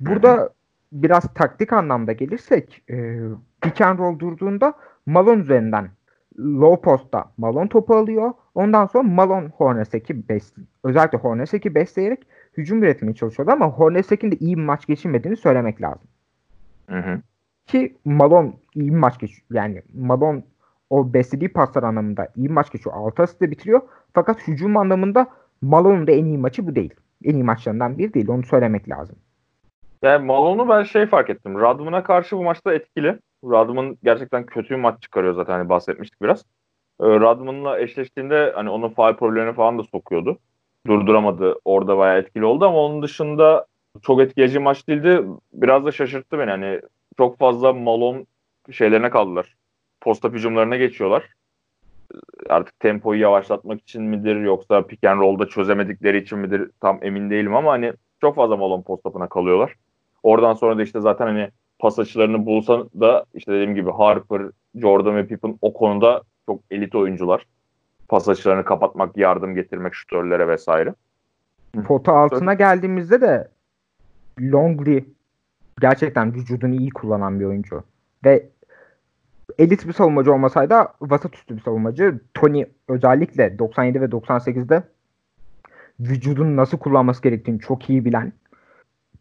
Burada biraz taktik anlamda gelirsek e, pick and roll durduğunda Malone üzerinden low post'ta Malone topu alıyor. Ondan sonra Malone Hornacek'i besliyor. Özellikle Hornacek'i besleyerek hücum üretmeye çalışıyordu ama Hornacek'in de iyi bir maç geçirmediğini söylemek lazım. Hı hı. Ki Malone iyi bir maç geçiyor. Yani Malone o beslediği paslar anlamında iyi bir maç geçiyor. 6 asistle bitiriyor. Fakat hücum anlamında Malone'un da en iyi maçı bu değil. En iyi maçlarından biri değil. Onu söylemek lazım. Yani Malone'u ben şey fark ettim. Radman'a karşı bu maçta etkili. Radman gerçekten kötü bir maç çıkarıyor zaten hani bahsetmiştik biraz. Ee, Radman'la eşleştiğinde hani onun faal problemini falan da sokuyordu. Durduramadı. Orada bayağı etkili oldu ama onun dışında çok etkileyici maç değildi. Biraz da şaşırttı beni. Hani çok fazla Malone şeylerine kaldılar. Posta hücumlarına geçiyorlar. Artık tempoyu yavaşlatmak için midir yoksa pick and roll'da çözemedikleri için midir tam emin değilim ama hani çok fazla Malone postapına kalıyorlar. Oradan sonra da işte zaten hani pas açılarını bulsa da işte dediğim gibi Harper, Jordan ve Pippen o konuda çok elit oyuncular. Pas açılarını kapatmak, yardım getirmek şutörlere vesaire. Pota altına geldiğimizde de Longley gerçekten vücudunu iyi kullanan bir oyuncu. Ve elit bir savunmacı olmasaydı vasat üstü bir savunmacı. Tony özellikle 97 ve 98'de vücudunu nasıl kullanması gerektiğini çok iyi bilen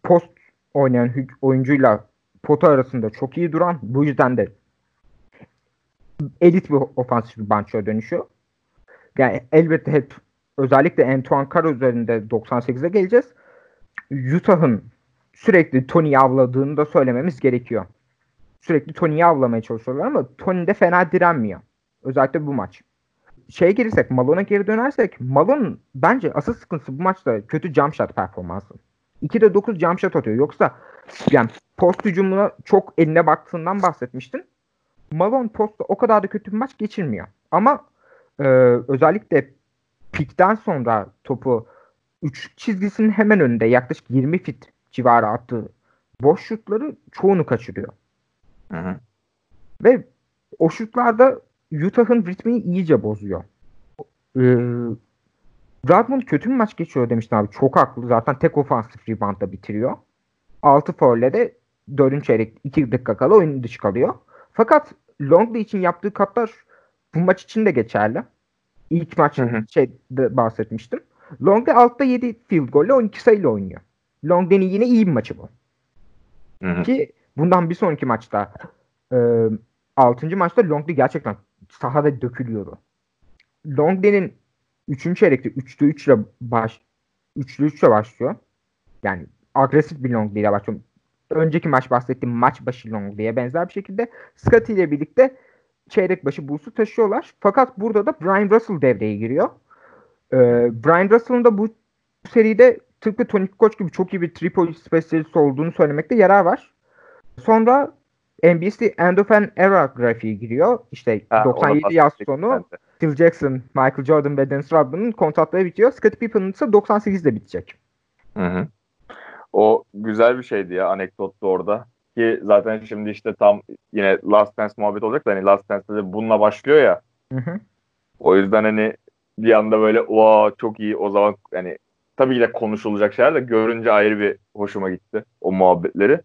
post oynayan oyuncuyla pota arasında çok iyi duran bu yüzden de elit bir ofansif bir bançoya dönüşüyor. Yani elbette hep özellikle Antoine Carr üzerinde 98'e geleceğiz. Utah'ın sürekli Tony'yi avladığını da söylememiz gerekiyor. Sürekli Tony'yi avlamaya çalışıyorlar ama Tony de fena direnmiyor. Özellikle bu maç. Şeye gelirsek, Malone'a geri dönersek, Malone bence asıl sıkıntısı bu maçta kötü jump shot performansı. 2'de 9 jump shot atıyor. Yoksa yani post hücumuna çok eline baktığından bahsetmiştin. Malone postta o kadar da kötü bir maç geçirmiyor. Ama e, özellikle pikten sonra topu 3 çizgisinin hemen önünde yaklaşık 20 fit civarı attığı boş şutları çoğunu kaçırıyor. Hı hı. Ve o şutlarda Utah'ın ritmini iyice bozuyor. Ee, Rodman kötü bir maç geçiyor demiştin abi. Çok haklı. Zaten tek ofansif reboundla bitiriyor. 6 faulle de 4. çeyrek 2 dakika kala oyun dışı kalıyor. Fakat Longley için yaptığı katlar bu maç için de geçerli. İlk maç şeyde bahsetmiştim. Longley altta 7 field golle 12 sayıyla oynuyor. Longley'nin yine iyi bir maçı bu. Hı hı. Ki bundan bir sonraki maçta e, 6. maçta Longley gerçekten sahada dökülüyordu. Longley'nin 3. çeyrekte 3'te 3 ile baş 3'te 3 ile başlıyor. Yani agresif bir Longley ile başlıyor. Önceki maç bahsettiğim maç başı Longley'e benzer bir şekilde Scotty ile birlikte çeyrek başı Bulls'u taşıyorlar. Fakat burada da Brian Russell devreye giriyor. Ee, Brian Russell'ın da bu seride tıpkı Tony Koç gibi çok iyi bir triple spesyalisti olduğunu söylemekte yarar var. Sonra NBC End of an Era grafiği giriyor. İşte Ha, 97 ona yaz sonu. Phil Jackson, Michael Jordan ve Dennis Rodman'ın kontratları bitiyor. Scottie Pippen'ın ise 98'de bitecek. Hı hı. O güzel bir şeydi ya anekdottu orada. Ki zaten şimdi işte tam yine Last Dance muhabbet olacak da hani Last Dance'de de bununla başlıyor ya. Hı hı. O yüzden hani bir anda böyle wow çok iyi o zaman hani tabii ki de konuşulacak şeyler de görünce ayrı bir hoşuma gitti o muhabbetleri.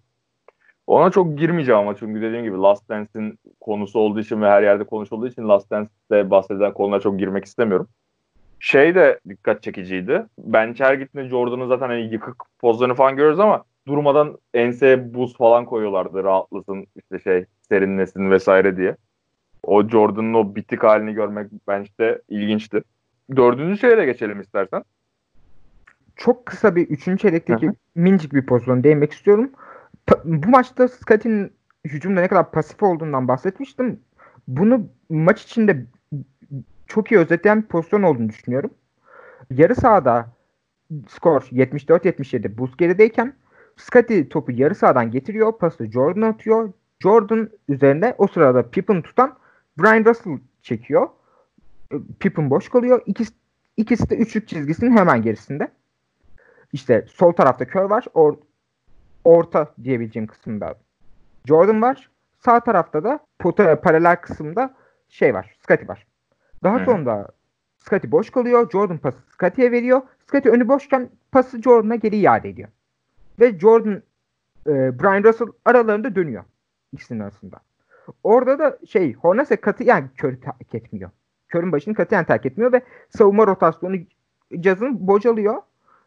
Ona çok girmeyeceğim ama çünkü dediğim gibi Last Dance'in konusu olduğu için ve her yerde konuşulduğu için Last Dance'de bahsedilen konulara çok girmek istemiyorum. Şey de dikkat çekiciydi. Bench her gittiğinde Jordan'ın zaten hani yıkık pozlarını falan görüyoruz ama durmadan enseye buz falan koyuyorlardı rahatlasın işte şey serinlesin vesaire diye. O Jordan'ın o bitik halini görmek bench'te ilginçti. Dördüncü şeye de geçelim istersen. Çok kısa bir 3. çeyrekteki Hı hı. minicik bir pozisyon değinmek istiyorum. Bu maçta Scott'in hücumda ne kadar pasif olduğundan bahsetmiştim. Bunu maç içinde çok iyi özetleyen bir pozisyon olduğunu düşünüyorum. Yarı sahada skor 74-77 Bulls gerideyken Scottie topu yarı sahadan getiriyor. Pası Jordan atıyor. Jordan üzerinde o sırada Pippen tutan Brian Russell çekiyor. Pippen boş kalıyor. İki, İkisi de üçlük çizgisinin hemen gerisinde. İşte sol tarafta Kör var. Orta diyebileceğim kısımda Jordan var. Sağ tarafta da potaya paralel kısımda şey var. Scottie var. Daha Hı. sonra Scottie boş kalıyor. Jordan pası Scottie'ye veriyor. Scottie önü boşken pası Jordan'a geri iade ediyor. Ve Jordan e, Brian Russell aralarında dönüyor. İkisinin arasında. Orada da şey Hornacek katı yani körü terk etmiyor. Körün başını katiyen terk etmiyor ve savunma rotasyonu Jazz'ın bocalıyor.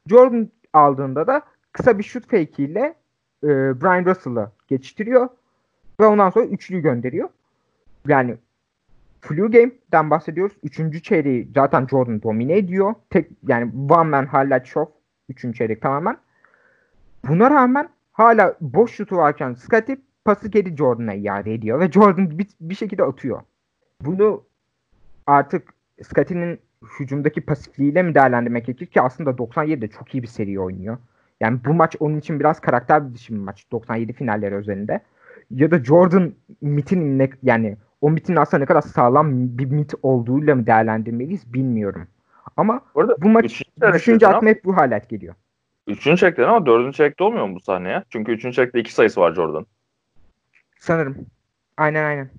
Jordan aldığında da kısa bir şut fake ile e, Brian Russell'ı geçiştiriyor ve ondan sonra üçlüyü gönderiyor. Yani flu game'den bahsediyoruz. Üçüncü çeyreği zaten Jordan domine ediyor. Tek yani one man highlight show. Üçüncü çeyrek tamamen. Buna rağmen hala boş şutu varken Scottie pası geri Jordan'a iade ediyor ve Jordan bir, bir şekilde atıyor. Bunu artık Scottie'nin hücumdaki pasifliğiyle mi değerlendirmek gerekir ki aslında 97'de çok iyi bir seri oynuyor. Yani bu maç onun için biraz karakter dışı bir maç 97 finalleri özelinde. Ya da Jordan mitin ne, yani o mitin aslında ne kadar sağlam bir mit olduğuyla mı değerlendirmeliyiz bilmiyorum. Ama Bu arada bu maç düşünce aklıma hep bu halet geliyor. Üçüncü çeyrekten ama dördüncü çeyrekte olmuyor mu bu sahneye? Çünkü üçüncü çeyrekte iki sayısı var Jordan. Sanırım. Aynen aynen.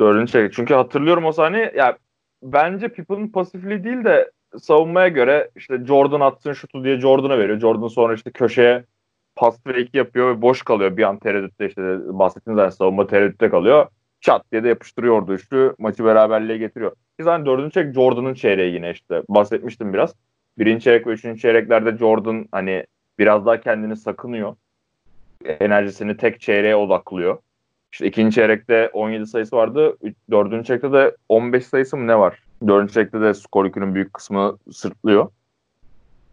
Dördüncü çeyrek. Çünkü hatırlıyorum o sahneyi. Ya bence Pippen'ın pasifliği değil de savunmaya göre işte Jordan atsın şutu diye Jordan'a veriyor. Jordan sonra işte köşeye pas fake yapıyor ve boş kalıyor. Bir an tereddütte işte bahsettiğiniz zaten savunma tereddütte kalıyor. Çat diye de yapıştırıyordu üçlü. Maçı beraberliğe getiriyor. Ki zaten dördüncü çeyrek Jordan'ın çeyreği yine işte. Bahsetmiştim biraz. Birinci çeyrek ve üçüncü çeyreklerde Jordan hani biraz daha kendini sakınıyor. Enerjisini tek çeyreğe odaklıyor. İşte ikinci çeyrekte 17 sayısı vardı. Dördüncü çeyrekte de 15 sayısı mı ne var? Dördüncü çeyrekte de skor yükünün büyük kısmı sırtlıyor.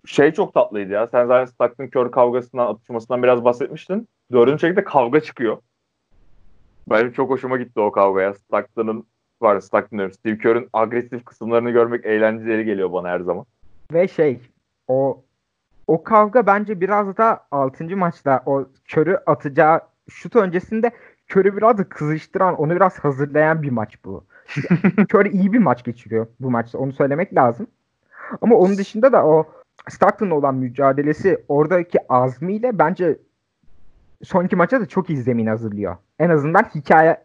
Şey çok tatlıydı ya. Sen zaten Stockton kör kavgasından, atışmasından biraz bahsetmiştin. Dördüncü çeyrekte kavga çıkıyor. Benim çok hoşuma gitti o kavgaya. Stockton'ın var Stockton diyorum. Steve Kerr'ün agresif kısımlarını görmek eğlenceli geliyor bana her zaman. Ve şey o o kavga bence biraz da 6. maçta o körü atacağı şut öncesinde körü biraz da kızıştıran, onu biraz hazırlayan bir maç bu. Kör iyi bir maç geçiriyor bu maçta. Onu söylemek lazım. Ama onun dışında da o Stockton'la olan mücadelesi oradaki azmiyle bence sonraki maça da çok iyi zemin hazırlıyor. En azından hikaye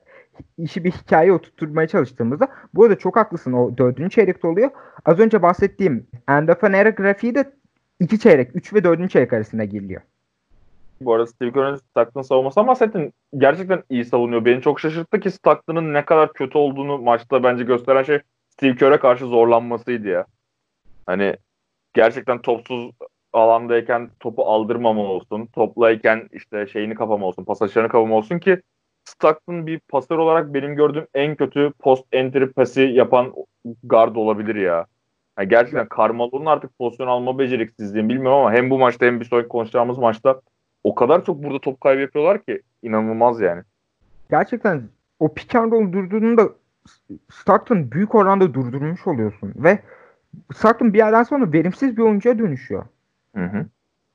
işi bir hikaye oturtmaya çalıştığımızda. Bu arada çok haklısın. O dördüncü çeyrekte oluyor. Az önce bahsettiğim End of an Era grafiği de iki çeyrek, üç ve dördüncü çeyrek arasında giriliyor. Bu arada Steve Kerr'ın Stockton savunmasından bahsettin. Gerçekten iyi savunuyor. Beni çok şaşırttı ki Stockton'ın ne kadar kötü olduğunu maçta bence gösteren şey Steve Kerr'e karşı zorlanmasıydı ya. Hani gerçekten topsuz alandayken topu aldırmama olsun. Toplayken işte şeyini kapama olsun. Pas açılarını kapama olsun ki Stockton bir pasör olarak benim gördüğüm en kötü post entry pası yapan guard olabilir ya. Yani gerçekten Carmelo'nun artık pozisyon alma beceriksizliğini bilmiyorum ama hem bu maçta hem bir sonraki konuşacağımız maçta o kadar çok burada top kaybı yapıyorlar ki inanılmaz yani. Gerçekten o pick and roll durduğunda Stockton büyük oranda durdurmuş oluyorsun ve Stockton bir yerden sonra verimsiz bir oyuncuya dönüşüyor. Hı hı.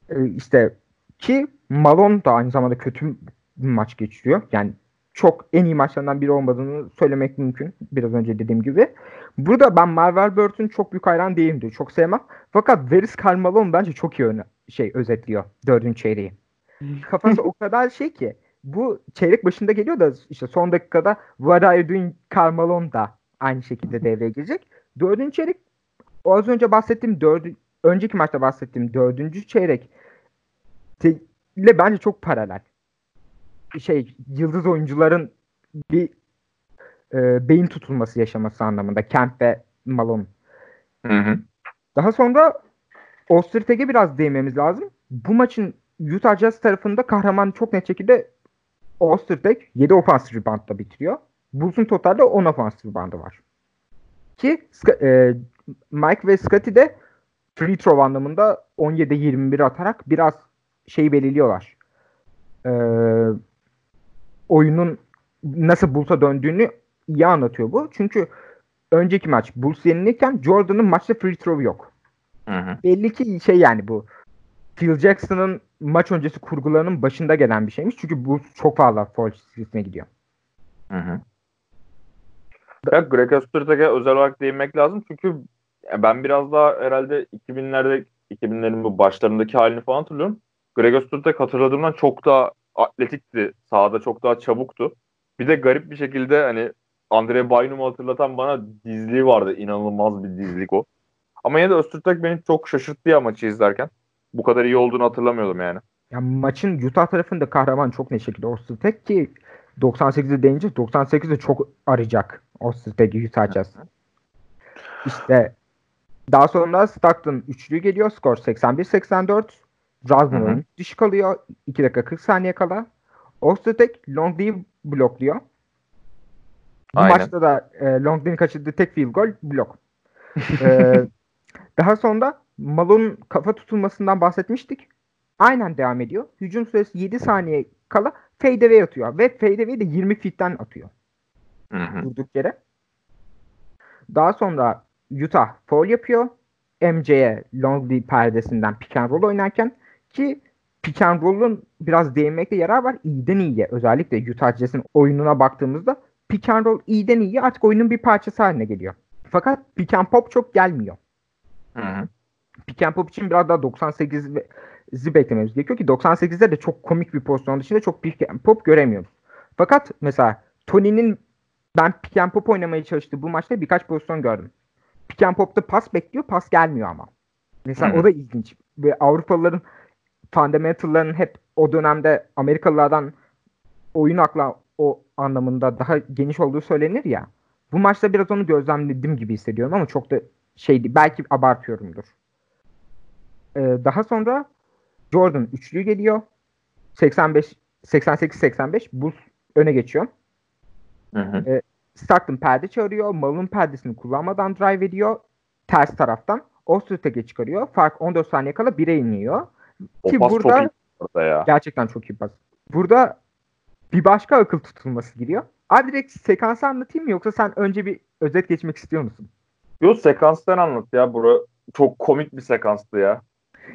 Ee, işte ki Malone da aynı zamanda kötü bir maç geçiriyor. Yani çok en iyi maçlarından biri olmadığını söylemek mümkün. Biraz önce dediğim gibi. Burada ben Marvel Bird'ün çok büyük hayran değilimdir. Çok sevmem. Fakat Veris Malone bence çok iyi öne, şey özetliyor dördüncü çeyreği. Kafası o kadar şey ki bu çeyrek başında geliyor da işte son dakikada What are you doing Carmelo da aynı şekilde devreye girecek. Dördüncü çeyrek o az önce bahsettiğim dördü, önceki maçta bahsettiğim dördüncü çeyrek ile bence çok paralel. Şey yıldız oyuncuların bir e, beyin tutulması yaşaması anlamında Kemp ve Malone. Hı hı. Daha sonra Osterteg'e biraz değinmemiz lazım. Bu maçın Utah Jazz tarafında kahraman çok net şekilde Ostertag 7 ofansif reboundla bitiriyor. Bulls'un totalde 10 ofansif reboundı var. Ki e, Mike ve Scotty de free throw anlamında 17-21 atarak biraz şey belirliyorlar. E, oyunun nasıl Bulls'a döndüğünü iyi anlatıyor bu. Çünkü önceki maç Bulls yenilirken Jordan'ın maçta free throw yok. Hı hı. Belli ki şey yani bu Phil Jackson'ın maç öncesi kurgularının başında gelen bir şeymiş. Çünkü bu çok fazla foul çizgisine gidiyor. Hı hı. Greg Ostertag'e özel olarak değinmek lazım çünkü ben biraz daha herhalde 2000'lerde 2000'lerin bu başlarındaki halini falan hatırlıyorum. Greg Ostertag hatırladığımdan çok daha atletikti. Sahada çok daha çabuktu. Bir de garip bir şekilde hani Andre Bynum'u hatırlatan bana dizliği vardı. İnanılmaz bir dizlik o. Ama yine de Öztürk beni çok şaşırttı ya maçı izlerken. Bu kadar iyi olduğunu hatırlamıyordum yani. Ya maçın Utah tarafında kahraman çok ne şekilde Öztürk ki 98'de deyince 98'de çok arayacak Öztürk'ü Utah Jazz. İşte daha sonra Stockton üçlü geliyor. Skor 81-84. Rasmus'un dışı kalıyor. 2 dakika 40 saniye kala. Ostertek Longley'i blokluyor. Bu Aynen. maçta da e, Longley'in kaçırdığı tek field goal blok. e, daha sonra Malone'un kafa tutulmasından bahsetmiştik. Aynen devam ediyor. Hücum süresi 7 saniye kala fadeaway atıyor. Ve fadeaway de 20 feet'ten atıyor. Hı hı. Durduk yere. Daha sonra Utah foul yapıyor. MC'ye Longley perdesinden pick and roll oynarken ki pick and roll'un biraz değinmekte yarar var. İyiden iyiye özellikle Utah Jazz'in oyununa baktığımızda pick and roll iyiden iyiye artık oyunun bir parçası haline geliyor. Fakat pick and pop çok gelmiyor. Hı hı. Pick and pop için biraz daha 98'i beklememiz gerekiyor ki 98'de de çok komik bir pozisyon dışında çok pick and pop göremiyoruz. Fakat mesela Tony'nin ben pick and pop oynamaya çalıştığı bu maçta birkaç pozisyon gördüm. Pick and pop'ta pas bekliyor, pas gelmiyor ama. Mesela o da ilginç. Ve Avrupalıların fundamental'ların hep o dönemde Amerikalılardan oyun akla o anlamında daha geniş olduğu söylenir ya. Bu maçta biraz onu gözlemledim gibi hissediyorum ama çok da şeydi. Belki abartıyorumdur. Ee, daha sonra Jordan üçlü geliyor. 85 88-85 Bulls öne geçiyor. Hı hı. Stockton perde çağırıyor. Malone perdesini kullanmadan drive ediyor. Ters taraftan. Osterteg'e çıkarıyor. Fark 14 saniye kala 1'e iniyor. O Ki pas burada- çok iyi orada ya. Gerçekten çok iyi pas. Burada bir başka akıl tutulması giriyor. Abi direkt sekansı anlatayım mı yoksa sen önce bir özet geçmek istiyor musun? Yo sekanstan anlat ya. Bura çok komik bir sekanstı ya.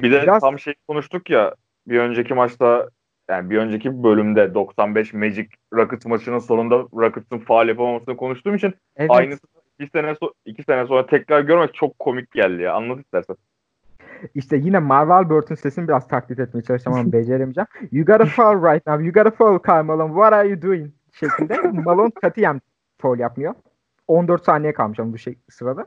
Bir de Biraz- tam şey konuştuk ya bir önceki maçta yani bir önceki bölümde 95 Magic Rockets maçının sonunda Rockets'ın faal yapamamasını konuştuğum için Evet. aynısı bir sene so- iki sene sonra tekrar görmek çok komik geldi ya. Anlat istersen. İşte yine Marvel Burton sesini biraz taklit etmeye çalışacağım ama beceremeyeceğim. You gotta foul right now. You gotta foul Karl Malone. What are you doing? şeklinde. Malone katiyen foul yapmıyor. 14 saniye kalmış ama bu şey sırada.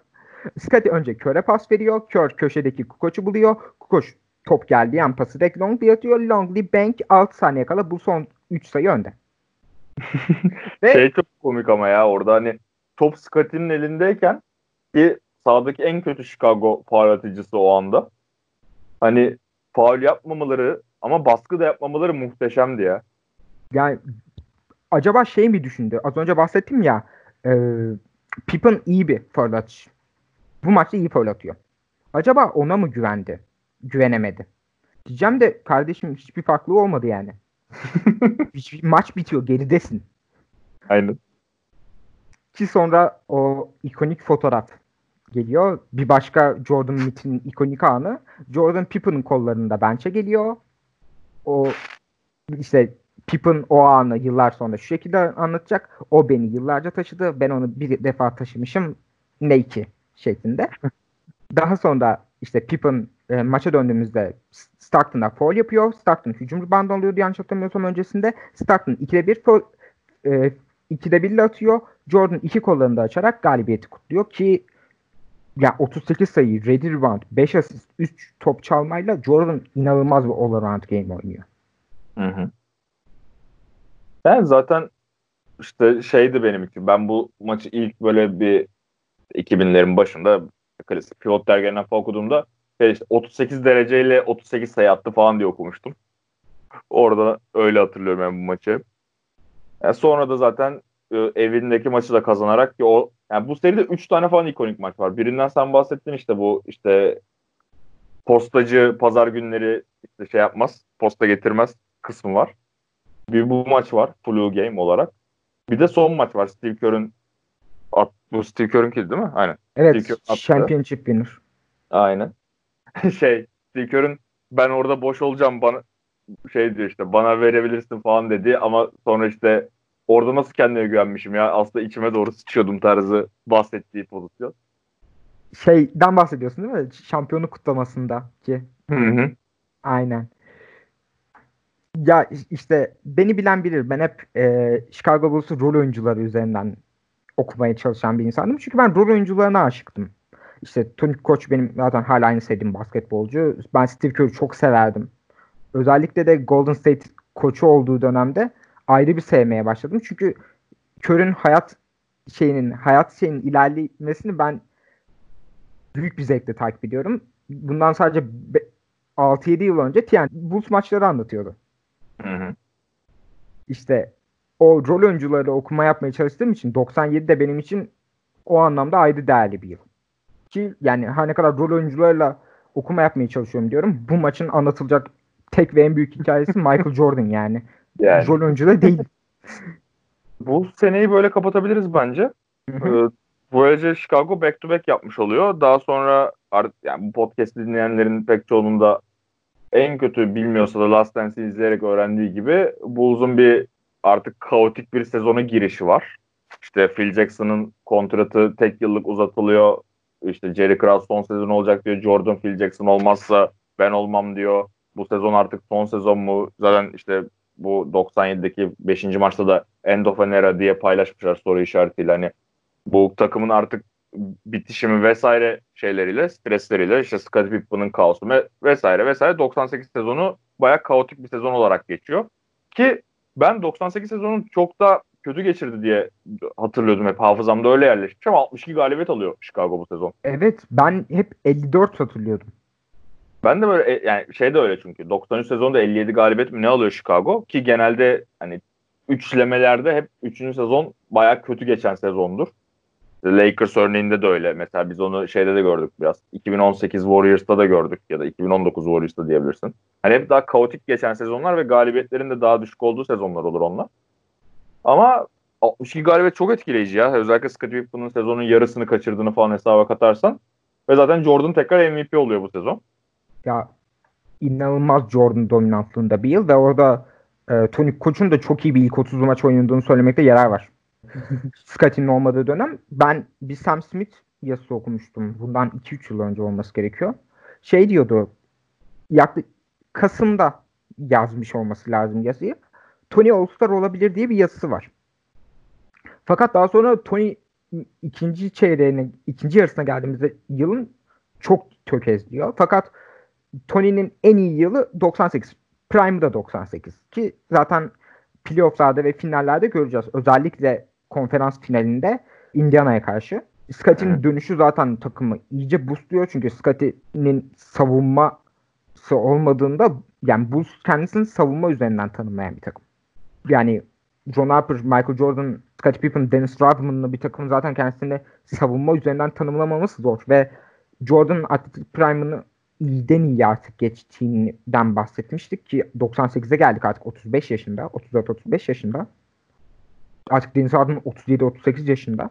Scottie önce Kör'e pas veriyor. Kör köşedeki Kukoc'u buluyor. Kukoc top geldiği an pası direkt Longley atıyor. Longley bank 6 saniye kala bu son 3 sayı önde. Ve Şey çok komik ama ya orada hani top Scottie'nin elindeyken ki sahadaki en kötü Chicago faal atıcısı o anda. Hani faul yapmamaları ama baskı da yapmamaları muhteşemdi ya. yani acaba şey mi düşündü? Az önce bahsettim ya e, Pippen iyi bir atış. Bu maçta iyi foul atıyor. Acaba ona mı güvendi? Güvenemedi. Diyeceğim de kardeşim hiçbir farklılığı olmadı yani. Hiçbir maç bitiyor geridesin. Aynen. Ki sonra o ikonik fotoğraf geliyor. Bir başka Jordan Mitchell'in ikonik anı. Jordan Pippen'ın kollarında bench'e geliyor. O işte Pippen o anı yıllar sonra şu şekilde anlatacak. O beni yıllarca taşıdı. Ben onu bir defa taşımışım. Ne ki şeklinde. Daha sonra işte Pippen e, maça döndüğümüzde Stockton'a foul yapıyor. Stockton hücum ribandı alıyordu yanlış hatırlamıyorsam öncesinde. Stockton 2'de 1 foul, e, 2'de 1 atıyor. Jordan iki kollarını da açarak galibiyeti kutluyor ki ya 38 sayı, ready rebound, 5 asist, 3 top çalmayla Jordan inanılmaz bir all around game oynuyor. Hı hı. Ben zaten işte şeydi benim için. Ben bu maçı ilk böyle bir 2000'lerin başında klasik pivot dergilerinden falan okuduğumda işte 38 dereceyle 38 sayı attı falan diye okumuştum. Orada öyle hatırlıyorum ben bu maçı. Yani sonra da zaten e, evindeki maçı da kazanarak ki o yani bu seride 3 tane falan ikonik maç var. Birinden sen bahsettin işte bu işte postacı pazar günleri işte şey yapmaz, posta getirmez kısmı var. Bir bu maç var flu game olarak. Bir de son maç var Steve Kerr'ün at, bu Steve Kerr'ünkiydi değil mi? Aynen. Evet, championship winner. Aynen. şey Steve Kerr'ün ben orada boş olacağım bana şey diyor işte bana verebilirsin falan dedi ama sonra işte orada nasıl kendime güvenmişim ya aslında içime doğru sıçıyordum tarzı bahsettiği pozisyon. şeyden bahsediyorsun değil mi? Şampiyonluk kutlamasında ki. Hı hı. Aynen. Ya işte beni bilen bilir. Ben hep e, Chicago Bulls'u rol oyuncuları üzerinden okumaya çalışan bir insandım. Çünkü ben rol oyuncularına aşıktım. İşte Tony Koç benim zaten hala aynı sevdiğim basketbolcu. Ben Steve Kerr'ü çok severdim. Özellikle de Golden State koçu olduğu dönemde ayrı bir sevmeye başladım. Çünkü Kör'ün hayat şeyinin hayat şeyinin ilerlemesini ben büyük bir zevkle takip ediyorum. Bundan sadece 6-7 yıl önce TNT Bulls maçları anlatıyordu. Hı hı. İşte o rol oyuncuları okuma yapmaya çalıştığım için 97 de benim için o anlamda ayrı değerli bir yıl. Ki yani her ne kadar rol oyuncularla okuma yapmaya çalışıyorum diyorum. Bu maçın anlatılacak tek ve en büyük hikayesi Michael Jordan yani. Yani. Rol oyuncu da değil. Bu seneyi böyle kapatabiliriz bence. Ee, böylece Chicago back to back yapmış oluyor. Daha sonra artık yani bu podcast dinleyenlerin pek çoğunun da en kötü bilmiyorsa da Last Dance'i izleyerek öğrendiği gibi Bulls'un bir artık kaotik bir sezona girişi var. İşte Phil Jackson'ın kontratı tek yıllık uzatılıyor. İşte Jerry Krause son sezon olacak diyor. Jordan Phil Jackson olmazsa ben olmam diyor. Bu sezon artık son sezon mu? Zaten işte bu 97'deki 5. maçta da end of an era diye paylaşmışlar soru işaretiyle. Hani bu takımın artık bitişimi vesaire şeyleriyle, stresleriyle işte Scottie Pippen'ın kaosu ve vesaire vesaire 98 sezonu bayağı kaotik bir sezon olarak geçiyor. Ki ben 98 sezonun çok da kötü geçirdi diye hatırlıyordum hep hafızamda öyle yerleşmiş ama 62 galibiyet alıyor Chicago bu sezon. Evet ben hep 54 hatırlıyordum. Ben de böyle yani şey de öyle çünkü 93 sezonda 57 galibiyet mi ne alıyor Chicago ki genelde hani üçlemelerde hep 3. sezon bayağı kötü geçen sezondur. Lakers örneğinde de öyle. Mesela biz onu şeyde de gördük biraz. 2018 Warriors'ta da gördük ya da 2019 Warriors'ta diyebilirsin. Hani hep daha kaotik geçen sezonlar ve galibiyetlerin de daha düşük olduğu sezonlar olur onlar. Ama 62 galibiyet çok etkileyici ya. Özellikle Scottie Pippen'ın sezonun yarısını kaçırdığını falan hesaba katarsan. Ve zaten Jordan tekrar MVP oluyor bu sezon. Ya inanılmaz Jordan dominantlığında bir yıl ve orada e, Tony Koç'un da çok iyi bir ilk 30 maç oynadığını söylemekte yarar var. Scottie'nin olmadığı dönem ben bir Sam Smith yazısı okumuştum. Bundan 2-3 yıl önce olması gerekiyor. Şey diyordu yaklaşık Kasım'da yazmış olması lazım yazıyı. Tony All-Star olabilir diye bir yazısı var. Fakat daha sonra Tony ikinci çeyreğine, ikinci yarısına geldiğimizde yılın çok tökezliyor. Fakat Tony'nin en iyi yılı 98. Prime'da 98. Ki zaten playofflarda ve finallerde göreceğiz. Özellikle konferans finalinde Indiana'ya karşı. Scottie'nin dönüşü zaten takımı iyice boostluyor. Çünkü Scottie'nin savunması olmadığında yani Bulls kendisini savunma üzerinden tanımlayan bir takım. Yani John Harper, Michael Jordan, Scottie Pippen, Dennis Rodman'lı bir takım zaten kendisini savunma üzerinden tanımlamaması zor ve Jordan atletik prime'ını iyiden iyi artık geçtiğinden bahsetmiştik ki 98'e geldik artık 35 yaşında, 34-35 yaşında. Artık Dennis Rodman 37-38 yaşında.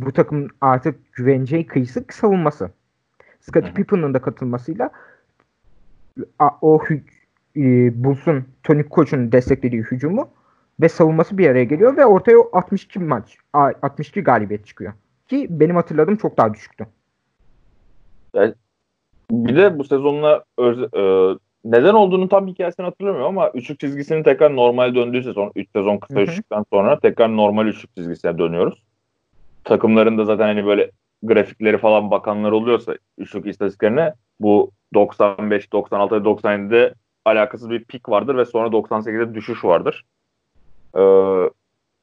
Bu takım artık güveneceği kıyısı savunması. Scottie Pippen'ın da katılmasıyla o e, Bulls'un Tony Koç'un desteklediği hücumu ve savunması bir araya geliyor ve ortaya 62 maç 62 galibiyet çıkıyor. Ki benim hatırladığım çok daha düşüktü. Yani bir de bu sezonla öz, e, neden olduğunu tam hikayesini hatırlamıyorum ama üçlük çizgisinin tekrar normal döndüğü sezon 3 sezon kısa üçlükten sonra tekrar normal üçlük çizgisine dönüyoruz. Takımların da zaten hani böyle grafikleri falan bakanlar oluyorsa üçlük istatistiklerine bu 95, 96 ve 97'de alakasız bir pik vardır ve sonra 98'de düşüş vardır. Ee,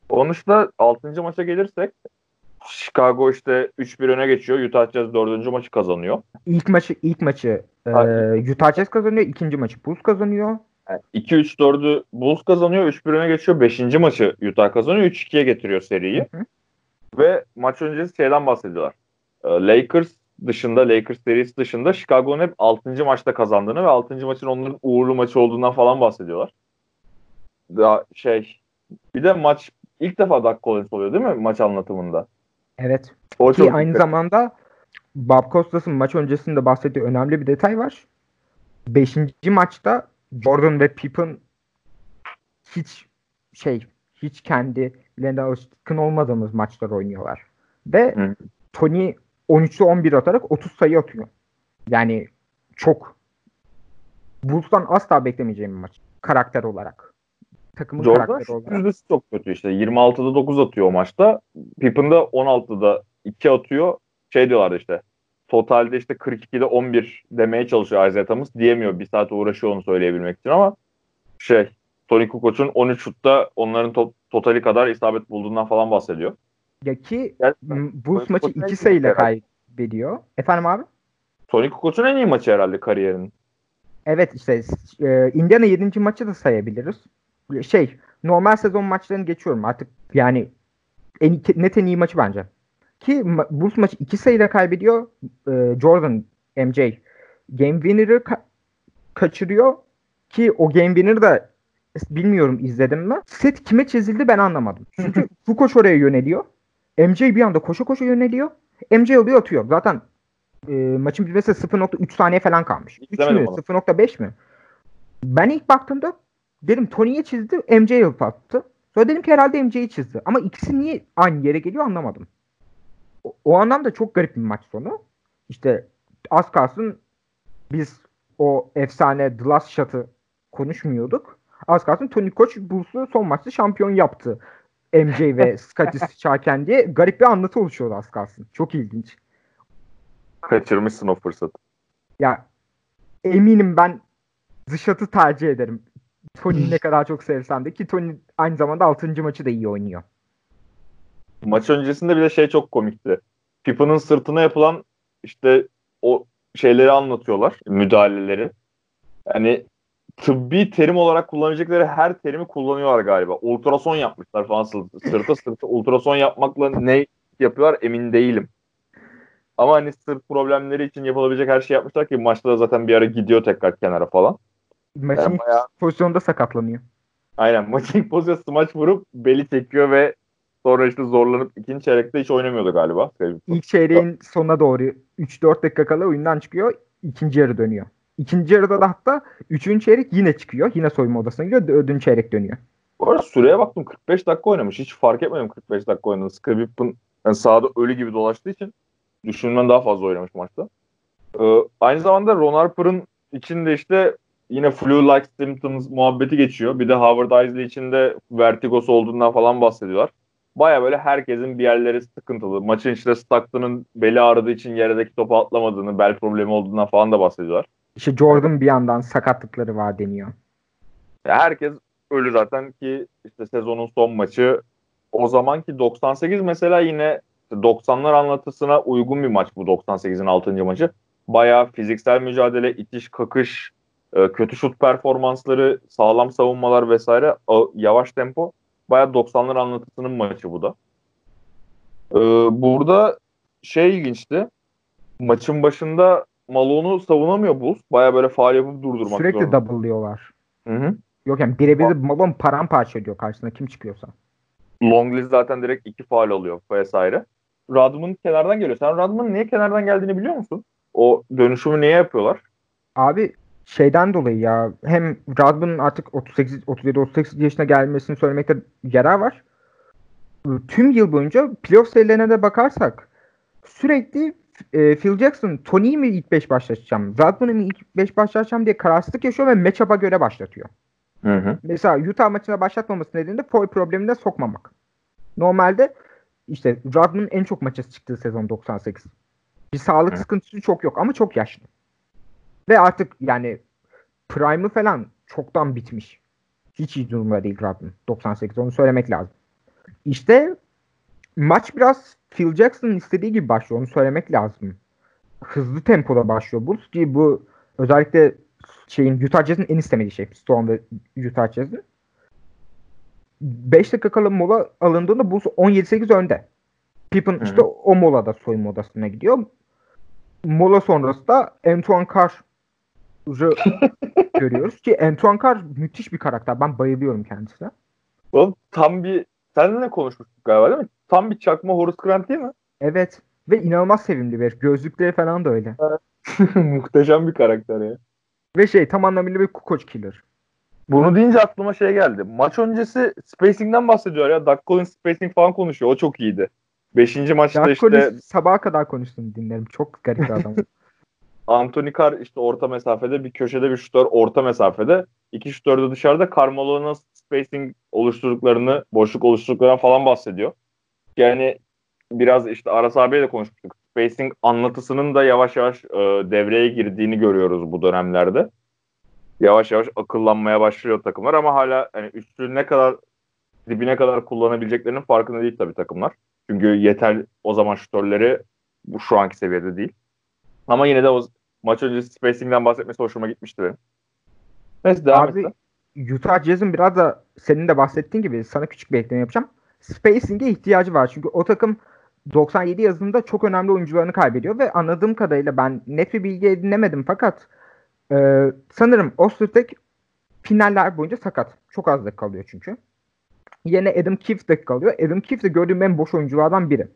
onun dışında 6. maça gelirsek Chicago işte 3-1 öne geçiyor. Utah Jazz 4. maçı kazanıyor. İlk maçı ilk maçı e, Utah Jazz kazanıyor. ikinci maçı Bulls kazanıyor. 2-3-4'ü Bulls kazanıyor. 3-1 öne geçiyor. 5. maçı Utah kazanıyor. 3-2'ye getiriyor seriyi. Hı hı. Ve maç öncesi şeyden bahsediyorlar. Ee, Lakers dışında, Lakers serisi dışında Chicago'nun hep 6. maçta kazandığını ve 6. maçın onların uğurlu maçı olduğundan falan bahsediyorlar. Daha şey bir de maç ilk defa Doug Collins oluyor değil mi maç anlatımında? Evet. O Ki aynı dikkat. zamanda Bob Costas'ın maç öncesinde bahsettiği önemli bir detay var. Beşinci maçta Jordan ve Pippen hiç şey hiç kendilerine alışkın olmadığımız maçlar oynuyorlar. Ve Hı. Tony 13'te 11 atarak 30 sayı atıyor. Yani çok. Bulls'tan asla beklemeyeceğim bir maç. Karakter olarak. Takımın Jordan karakteri olarak. yüzdesi çok kötü işte. 26'da 9 atıyor o maçta. Pippen de 16'da 2 atıyor. Şey diyorlardı işte. Totalde işte 42'de 11 demeye çalışıyor Isaiah Thomas. Diyemiyor. Bir saat uğraşıyor onu söyleyebilmek için ama şey Tony Kukoc'un 13 şutta onların to- totali kadar isabet bulduğundan falan bahsediyor. Ya ki Gerçekten Tony maçı Kukoc'un en 2 iyi sayıyla kaybediyor. Efendim abi? Tony Kukoc'un en iyi maçı herhalde kariyerinin. Evet işte e, Indiana 7. maçı da sayabiliriz. Şey normal sezon maçlarını geçiyorum artık yani en, net en iyi maçı bence. Ki Bulls maçı 2 sayıyla kaybediyor. E, Jordan MJ game winner'ı ka- kaçırıyor ki o game winner'ı da bilmiyorum izledim mi? Set kime çizildi ben anlamadım. Çünkü bu koş oraya yöneliyor. MJ bir anda koşa koşa yöneliyor. MJ oluyor atıyor. Zaten e, maçın bitmesi 0.3 saniye falan kalmış. 3 İzlemedim mü? onu. 0.5 mi? Ben ilk baktığımda dedim Tony'ye çizdi, MJ yapıp attı. Sonra dedim ki herhalde MJ'yi çizdi. Ama ikisi niye aynı yere geliyor anlamadım. O, o anlamda çok garip bir maç sonu. İşte az kalsın biz o efsane The Last Shot'ı konuşmuyorduk. Az kalsın Tony Koç Bulls'u son maçta şampiyon yaptı. MJ ve Scottie sıçarken diye garip bir anlatı oluşuyordu az kalsın. Çok ilginç. Kaçırmışsın o fırsatı. Ya eminim ben The Shot'ı tercih ederim. Tony'yi ne kadar çok sevsem de ki Tony aynı zamanda 6. maçı da iyi oynuyor. Maç öncesinde bir de şey çok komikti. Pippen'ın sırtına yapılan işte o şeyleri anlatıyorlar. Müdahaleleri. Yani tıbbi terim olarak kullanacakları her terimi kullanıyorlar galiba. Ultrason yapmışlar falan sırtı. Sırta sırta ultrason yapmakla ne yapıyorlar emin değilim. Ama hani sırt problemleri için yapılabilecek her şey yapmışlar ki maçta da zaten bir ara gidiyor tekrar kenara falan. Maçın Yani bayağı- pozisyonda sakatlanıyor. Aynen maçın ilk pozisyonu smaç vurup beli çekiyor ve sonra işte zorlanıp ikinci çeyrekte hiç oynamıyordu galiba. İlk çeyreğin sonuna doğru 3-4 dakika kala oyundan çıkıyor. İkinci yarı dönüyor. İkinci yarıda da hatta üçüncü çeyrek yine çıkıyor. Yine soyunma odasına gidiyor. Dördüncü çeyrek dönüyor. Bu arada süreye baktım 45 dakika oynamış. Hiç fark etmedim 45 dakika oynadığını. Pippen yani sahada ölü gibi dolaştığı için düşünmen daha fazla oynamış maçta. Ee, aynı zamanda Ron Harper'ın içinde işte yine flu-like symptoms muhabbeti geçiyor. Bir de Howard Isley içinde vertigosu olduğundan falan bahsediyorlar. Baya böyle herkesin bir yerleri sıkıntılı. Maçın işte Stockton'ın beli ağrıdığı için yerdeki topu atlamadığını, bel problemi olduğundan falan da bahsediyorlar. İşte Jordan bir yandan sakatlıkları var deniyor. Ya herkes ölü zaten ki işte sezonun son maçı o zamanki 98 mesela yine 90'lar anlatısına uygun bir maç bu 98'in 6. maçı. Bayağı fiziksel mücadele, itiş, kakış, e, kötü şut performansları, sağlam savunmalar vesaire, a- yavaş tempo. Bayağı 90'lar anlatısının maçı bu da. E, burada şey ilginçti. Maçın başında Malone'u savunamıyor Bulls. Bayağı böyle faal yapıp durdurmak Sürekli zorunda. double'lıyorlar. Hı hı. Yok yani birebir de Malone paramparça ediyor karşısına kim çıkıyorsa. Longley zaten direkt iki faal alıyor vesaire. Rodman kenardan geliyor. Sen Rodman'ın niye kenardan geldiğini biliyor musun? O dönüşümü niye yapıyorlar? Abi şeyden dolayı ya hem Rodman'ın artık 38 37 38 yaşına gelmesini söylemekte yarar var. Tüm yıl boyunca playoff serilerine de bakarsak sürekli e, Phil Jackson Tony'yi mi ilk 5 başlatacağım, Rodman'ı mı ilk 5 başlatacağım diye kararsızlık yaşıyor ve matchup'a göre başlatıyor. Hı hı. Mesela Utah maçına başlatmaması nedeni de foul problemine sokmamak. Normalde işte Rodman'ın en çok maça çıktığı sezon 98. Bir sağlık Hı. sıkıntısı çok yok ama çok yaşlı. Ve artık yani prime'ı falan çoktan bitmiş. Hiç iyi durumda değil Rodman 98 onu söylemek lazım. İşte maç biraz Phil Jackson'ın istediği gibi başlıyor onu söylemek lazım. Hızlı tempoda başlıyor Bulls ki bu özellikle şeyin Utah Jazz'ın en istemediği şey. Storm ve Utah Jazz'ın. 5 dakika kala mola alındığında Bulls 17-8 önde. Pippen işte o molada soyunma odasına gidiyor. Mola sonrası da Antoine Carr'ı görüyoruz ki Antoine Carr müthiş bir karakter. Ben bayılıyorum kendisine. Oğlum tam bir seninle konuşmuştuk galiba değil mi? Tam bir çakma Horace Grant değil mi? Evet. Ve inanılmaz sevimli bir. Gözlükleri falan da öyle. Muhteşem bir karakter ya. Ve şey tam anlamıyla bir kukoç killer. Bunu deyince aklıma şey geldi. Maç öncesi spacing'den bahsediyor ya. Doug Collins spacing falan konuşuyor. O çok iyiydi. Beşinci maçta Ya işte konuş- sabaha kadar konuştuğunu dinlerim. Çok garip bir adam. Anthony Carr işte orta mesafede bir köşede bir şutör orta mesafede. iki şutör de dışarıda Carmelo'nun spacing oluşturduklarını, boşluk oluşturduklarından falan bahsediyor. Yani biraz işte Aras abiyle de konuşmuştuk. Spacing anlatısının da yavaş yavaş e, devreye girdiğini görüyoruz bu dönemlerde. Yavaş yavaş akıllanmaya başlıyor takımlar ama hala hani üstü ne kadar dibine kadar kullanabileceklerinin farkında değil tabii takımlar. Çünkü yeter o zaman şutörleri bu şu anki seviyede değil. Ama yine de o maç öncesi spacing'den bahsetmesi hoşuma gitmişti benim. Neyse devam Abi et. Utah Jazz'ın biraz da senin de bahsettiğin gibi sana küçük bir ekleme yapacağım. Spacing'e ihtiyacı var. Çünkü o takım 97 yazında çok önemli oyuncularını kaybediyor ve anladığım kadarıyla ben net bir bilgi edinemedim fakat e, sanırım Ostertek finaller boyunca sakat. Çok az dakika kalıyor çünkü. Yine Adam Keefe de kalıyor. Adam Keefe de gördüğüm en boş oyunculardan biri.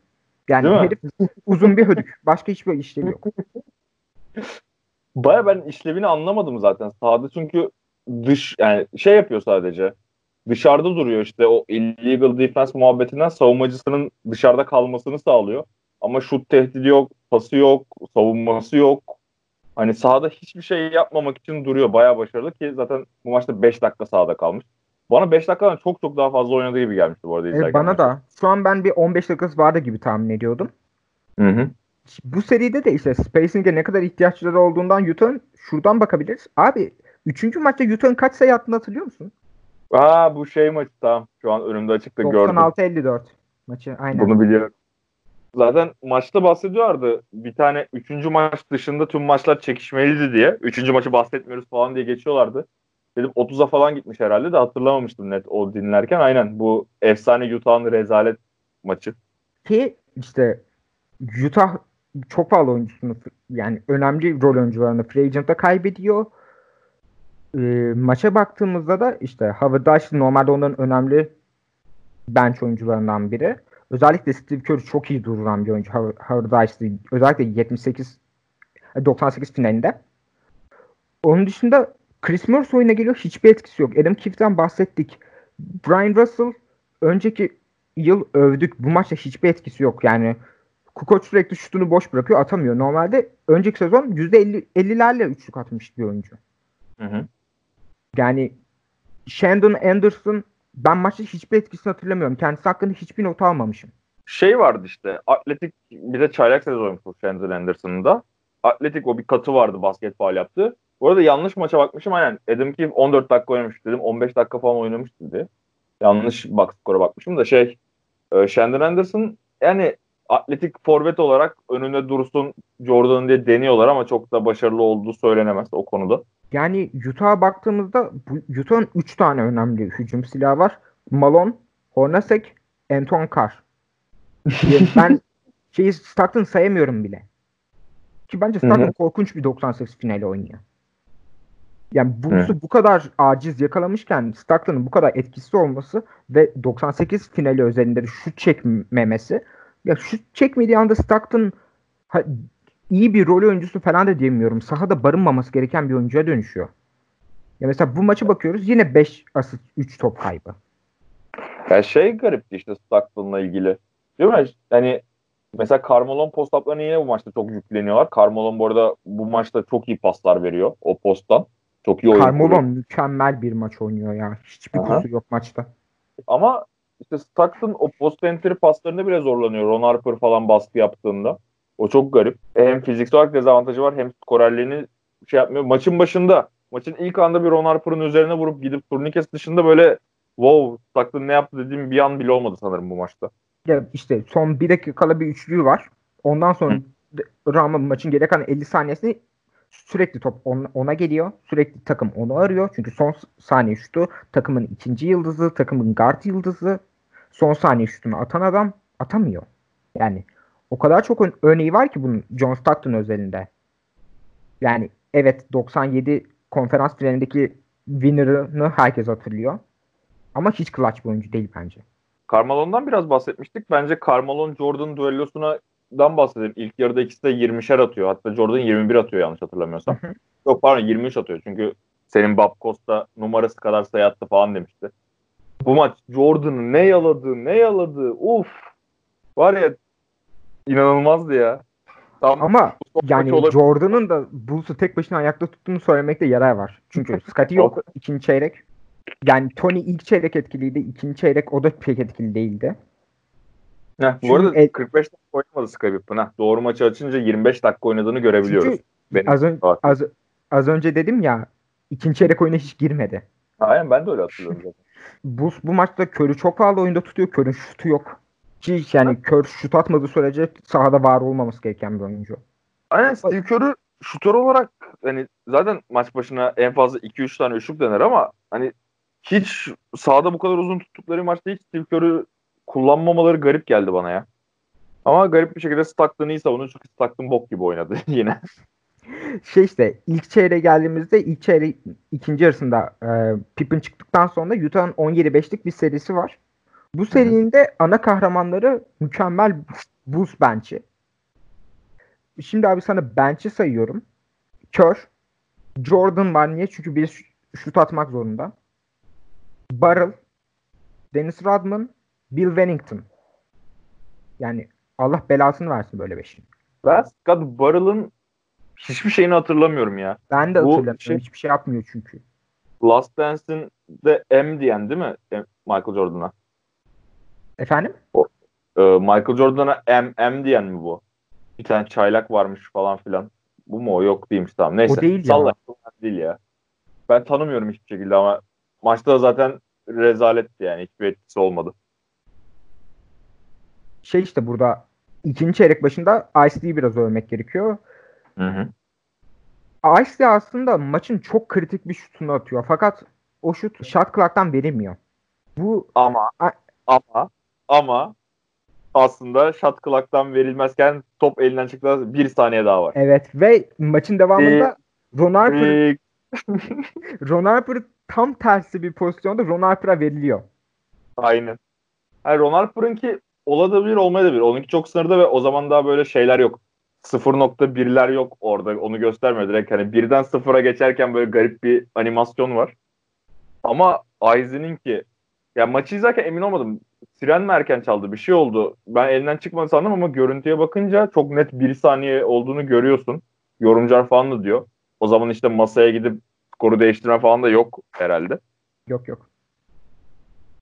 Yani Değil mi? herif uzun bir hödük. Başka hiçbir işlevi yok. Baya ben işlevini anlamadım zaten sahada çünkü dış yani şey yapıyor sadece. Dışarıda duruyor işte o illegal defense muhabbetinden savunmacısının dışarıda kalmasını sağlıyor. Ama şut tehdidi yok, pası yok, savunması yok. Hani sahada hiçbir şey yapmamak için duruyor. Baya başarılı ki zaten bu maçta 5 dakika sahada kalmış. Bana 5 dakikadan çok çok daha fazla oynadığı gibi gelmişti bu arada E, izlerken. bana da. Şu an ben bir 15 dakikası vardı gibi tahmin ediyordum. Hı hı. Bu seride de işte spacing'e ne kadar ihtiyaçları olduğundan Utah'ın şuradan bakabiliriz. Abi 3. maçta Utah'ın kaç sayı attığını hatırlıyor musun? Aa bu şey maçı tamam. Şu an önümde açıkta gördüm. 96-54 maçı aynen. Bunu biliyorum. Zaten maçta bahsediyorlardı. Bir tane üçüncü maç dışında tüm maçlar çekişmeliydi diye. Üçüncü maçı bahsetmiyoruz falan diye geçiyorlardı. Dedim 30'a falan gitmiş herhalde de hatırlamamıştım net o dinlerken. Aynen bu efsane Utah'ın rezalet maçı. Ki işte Utah çok fazla oyuncusunu yani önemli rol oyuncularını free agent'ta kaybediyor. Ee, maça baktığımızda da işte Howard Dash normalde onların önemli bench oyuncularından biri. Özellikle Steve Kerr çok iyi duran bir oyuncu Howard- özellikle 78 98 finalinde. Onun dışında Chris Morris oyuna geliyor. Hiçbir etkisi yok. Adam Keefe'den bahsettik. Brian Russell önceki yıl övdük. Bu maçta hiçbir etkisi yok. Yani Kukoc sürekli şutunu boş bırakıyor. Atamıyor. Normalde önceki sezon %50 50'lerle üçlük atmış bir oyuncu. Hı hı. Yani Shandon Anderson ben maçta hiçbir etkisini hatırlamıyorum. Kendisi hakkında hiçbir not almamışım. Şey vardı işte atletik bir de çaylak sezon bu Shandon Anderson'ın da. Atletik o bir katı vardı basket faal yaptı. Bu arada yanlış maça bakmışım aynen. Adam Keefe 14 dakika oynamış dedim. 15 dakika falan oynamış dedi. Yanlış bak skora bakmışım da şey e, Shandon Anderson yani atletik forvet olarak önünde dursun Jordan diye deniyorlar ama çok da başarılı olduğu söylenemez o konuda. Yani Utah'a baktığımızda Utah'ın 3 tane önemli hücum silahı var. Malone, Hornacek, Anton Carr. Ben şeyi Stockton sayamıyorum bile. Ki bence. Stockton korkunç bir 98 finali oynuyor. Yani. Bulls'u bu kadar aciz yakalamışken Stockton'ın bu kadar etkisiz olması ve 98 finali özelinde de şut çekmemesi ya şut çekmediği anda Stockton ha- iyi bir rol oyuncusu falan da diyemiyorum. Sahada barınmaması gereken bir oyuncuya dönüşüyor. Ya mesela bu maçı bakıyoruz yine 5 asist 3 top kaybı. Ya şey garipti işte Stockton'la ilgili. Değil mi? Yani mesela Carmelo post up'larına yine bu maçta çok yükleniyorlar. Carmelo bu arada bu maçta çok iyi paslar veriyor o posttan. Çok iyi oyun Carmelo kuruyor. mükemmel bir maç oynuyor ya. Hiçbir kusur yok maçta. Ama işte Stockton o post entry paslarında bile zorlanıyor. Ron Harper falan baskı yaptığında. O çok garip. Hem fiziksel olarak dezavantajı var hem skorerliğini şey yapmıyor. Maçın başında maçın ilk anda bir Ron Harper'ın üzerine vurup gidip turnikes dışında böyle wow Stockton ne yaptı dediğim bir an bile olmadı sanırım bu maçta. Ya işte son bir dakika kala bir üçlüğü var. Ondan sonra Rama maçın geri kalan 50 saniyesini sürekli top on- ona geliyor. Sürekli takım onu arıyor. Çünkü son saniye şutu takımın ikinci yıldızı, takımın guard yıldızı. Son saniye şutunu atan adam atamıyor. Yani o kadar çok ön- örneği var ki bunun John Stockton özelinde. Yani evet 97 konferans finalindeki winner'ını herkes hatırlıyor. Ama hiç clutch bir oyuncu değil bence. Carmelo'ndan biraz bahsetmiştik. Bence Carmelo Jordan düellosuna dan bahsedelim. İlk yarıda ikisi de 20'şer atıyor. Hatta Jordan 21 atıyor yanlış hatırlamıyorsam. Yok pardon 23 atıyor. Çünkü senin Bob Costa numarası kadar sayı attı falan demişti. Bu maç Jordan'ı ne yaladı ne yaladı. Uf. Var ya İnanılmazdı ya. Tam Ama yani. Jordan'ın da Bulls'u tek başına ayakta tuttuğunu söylemekte yarar var. Çünkü Scottie yok ikinci çeyrek. Yani Tony ilk çeyrek etkiliydi. ikinci çeyrek o da pek etkili değildi. Heh, Çünkü bu arada el- 45 dakika oynamadı Skype'ın. ha. Doğru maçı açınca 25 dakika oynadığını görebiliyoruz. Çünkü Benim az, ön- az, az önce dedim ya ikinci çeyrek oyuna hiç girmedi. Aynen ben de öyle hatırlıyorum zaten. Bulls bu maçta Kör'ü çok fazla oyunda tutuyor. Kör'ün şutu yok. Ki yani Kör şut atmadığı sürece sahada var olmaması gereken bir oyuncu. Aynen Steve Kerr'ü şutör olarak hani zaten maç başına en fazla 2-3 tane üçlük dener ama hani hiç sahada bu kadar uzun tuttukları maçta hiç Steve Kerr'ü kullanmamaları garip geldi bana ya. Ama garip bir şekilde Stockton iyi savundu çünkü Stockton bok gibi oynadı yine. Şey işte ilk çeyreğe geldiğimizde ilk çeyrek ikinci yarısında e, Pippen çıktıktan sonra Utah'ın 17-5'lik bir serisi var. Bu serinin de ana kahramanları mükemmel Bulls bench'i. Şimdi abi sana bench'i sayıyorum. Kör. Jordan var. Niye? Çünkü biri ş- şut atmak zorunda. Barrel. Dennis Rodman. Bill Wennington. Yani Allah belasını versin böyle beşin. Ben Scott Barrel'ın hiçbir şeyini hatırlamıyorum ya. Ben de Bu hatırlamıyorum. şey- Hiçbir şey yapmıyor çünkü. Last Dance'in de M diyen değil mi? E, Michael Jordan'a. Efendim? Ee, Michael Jordan'a M, M diyen mi bu? Bir tane çaylak varmış falan filan. Bu mu o? Yok değilmiş tamam. Neyse. O değil ya. Salla. Değil ya. Ben tanımıyorum hiçbir şekilde ama maçta da zaten rezaletti yani. Hiçbir etkisi olmadı. Şey işte burada ikinci çeyrek başında Ice-T'yi biraz övmek gerekiyor. Hı hı. Ice aslında maçın çok kritik bir şutunu atıyor. Fakat o şut shot clock'tan verilmiyor. Bu Ama A- ama ama aslında shot clock'tan verilmezken top elinden çıktı bir saniye daha var. evet ve maçın devamında Ron Harper, Ee, Ron Harper tam tersi bir pozisyonda Ron Harper'a veriliyor. Aynen. Yani Ron Harper'ınki olabilir olmayabilir. Onunki çok sınırda ve o zaman daha böyle şeyler yok. 0.1'ler yok orada. Onu göstermiyor direkt. Hani birden sıfıra geçerken böyle garip bir animasyon var. Ama Aizen'inki ya maçı izlerken emin olmadım. Siren mi erken çaldı? Bir şey oldu. Ben elinden çıkmadı sandım ama görüntüye bakınca çok net bir saniye olduğunu görüyorsun. Yorumcular falan da diyor. O zaman işte masaya gidip skoru değiştirme falan da yok herhalde. Yok yok.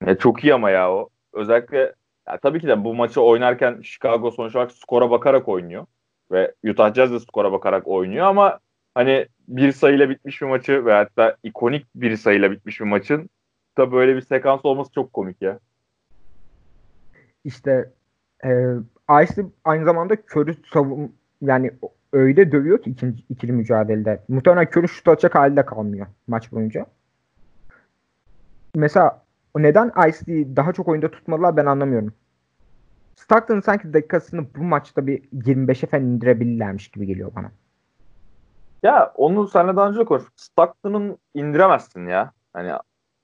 Ya çok iyi ama ya o. Özellikle ya tabii ki de bu maçı oynarken Chicago sonuç olarak skora bakarak oynuyor. Ve Utah Jazz de skora bakarak oynuyor ama hani bir sayıyla bitmiş bir maçı ve hatta ikonik bir sayıyla bitmiş bir maçın da böyle bir sekans olması çok komik ya. İşte e, Ice aynı zamanda Kör'ü savun yani öyle dövüyor ki ikinci, ikili mücadelede. Muhtemelen Kör'ü şut atacak halde kalmıyor maç boyunca. Mesela neden Ice'yi daha çok oyunda tutmadılar ben anlamıyorum. Stockton'ın sanki dakikasını bu maçta bir 25'e falan indirebilirlermiş gibi geliyor bana. Ya onu seninle daha önce konuştuk. Stockton'ın indiremezsin ya. Hani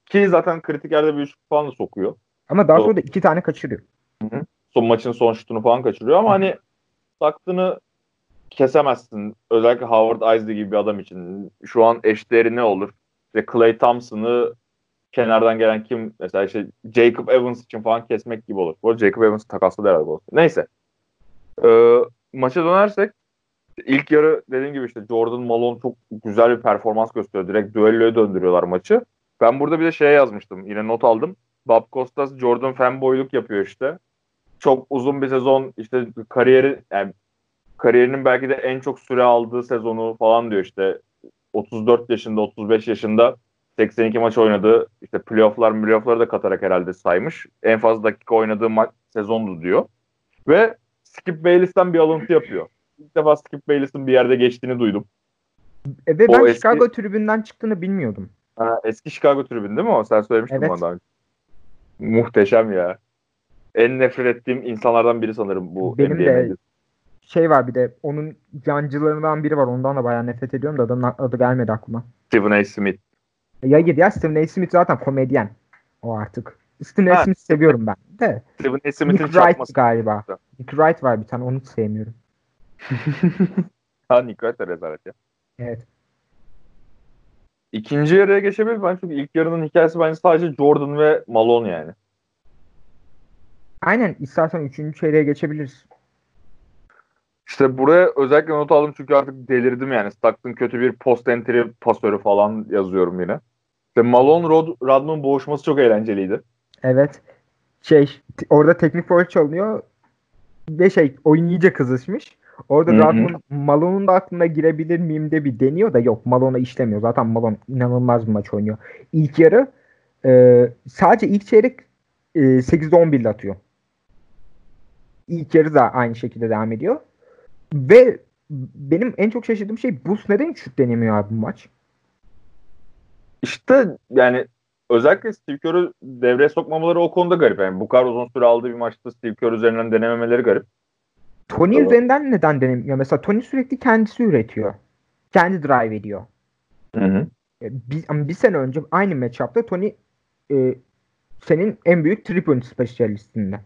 ki zaten kritik yerde bir üçlük falan da sokuyor. Ama daha sonra da iki tane kaçırıyor. son maçın son şutunu falan kaçırıyor ama hani Stockton'ı kesemezsin. Özellikle Howard Isley gibi bir adam için. Şu an eşdeğeri ne olur? Ve Clay Thompson'ı kenardan gelen kim? Mesela işte Jacob Evans için falan kesmek gibi olur. Bu Jacob Evans takasladı herhalde. bu. Neyse. Ee, maça dönersek ilk yarı dediğim gibi işte Jordan Malone çok güzel bir performans gösteriyor. Direkt düelloya döndürüyorlar maçı. Ben burada bir de şeye yazmıştım. Yine not aldım. Bob Costas Jordan fanboyluk yapıyor işte çok uzun bir sezon işte kariyeri yani kariyerinin belki de en çok süre aldığı sezonu falan diyor işte 34 yaşında 35 yaşında 82 maç oynadı. İşte playofflar playoffları da katarak herhalde saymış. En fazla dakika oynadığı maç sezondu diyor. Ve Skip Bayless'ten bir alıntı yapıyor. İlk defa Skip Bayless'ın bir yerde geçtiğini duydum. E, ve O ben eski- Chicago tribünden çıktığını bilmiyordum. Ha, eski Chicago tribünü değil mi o? Sen söylemiştin Evet. bana daha önce. Muhteşem ya. En nefret ettiğim insanlardan biri sanırım bu Benim NBA de. Şey var bir de onun yancılarından biri var. Ondan da bayağı nefret ediyorum da adamın adı gelmedi aklıma. Stephen A. Smith. Ya gidi ya Stephen A. Smith zaten komedyen. O artık. Stephen A. Ha. Smith seviyorum ben. De. Stephen A. Nick Smith'in Wright çakması. galiba. Nick Wright var bir tane. Onu sevmiyorum. ha Nick Wright de rezalet ya. Evet. İkinci yarıya geçebilir ben çünkü ilk yarının hikayesi bence sadece Jordan ve Malone yani. Aynen. istersen üçüncü çeyreğe geçebiliriz. İşte buraya özellikle not aldım çünkü artık delirdim yani. Stockton kötü bir post entry pasörü falan yazıyorum yine. İşte Malone Rod Rodman boğuşması çok eğlenceliydi. Evet. Şey orada teknik foul çalınıyor ve şey oyun iyice kızışmış. Orada Rodman Malone'un da aklına girebilir miyim de bir deniyor da yok Malone'a işlemiyor. Zaten Malone inanılmaz bir maç oynuyor. İlk yarı e, sadece ilk çeyrek e, 8'de 11 atıyor. İlk yarı da aynı şekilde devam ediyor. Ve benim en çok şaşırdığım şey Bulls neden şut denemiyor abi bu maç? İşte yani özellikle Steve Kerr'ü devreye sokmamaları o konuda garip. Yani bu kadar uzun süre aldığı bir maçta Steve Kerr üzerinden denememeleri garip. Tony tamam. üzerinden neden denemiyor? Mesela Tony sürekli kendisi üretiyor. Kendi drive ediyor. Hı hı. E, bir, bir sene önce aynı matchup'ta Tony e, senin en büyük triple spesyalistinde.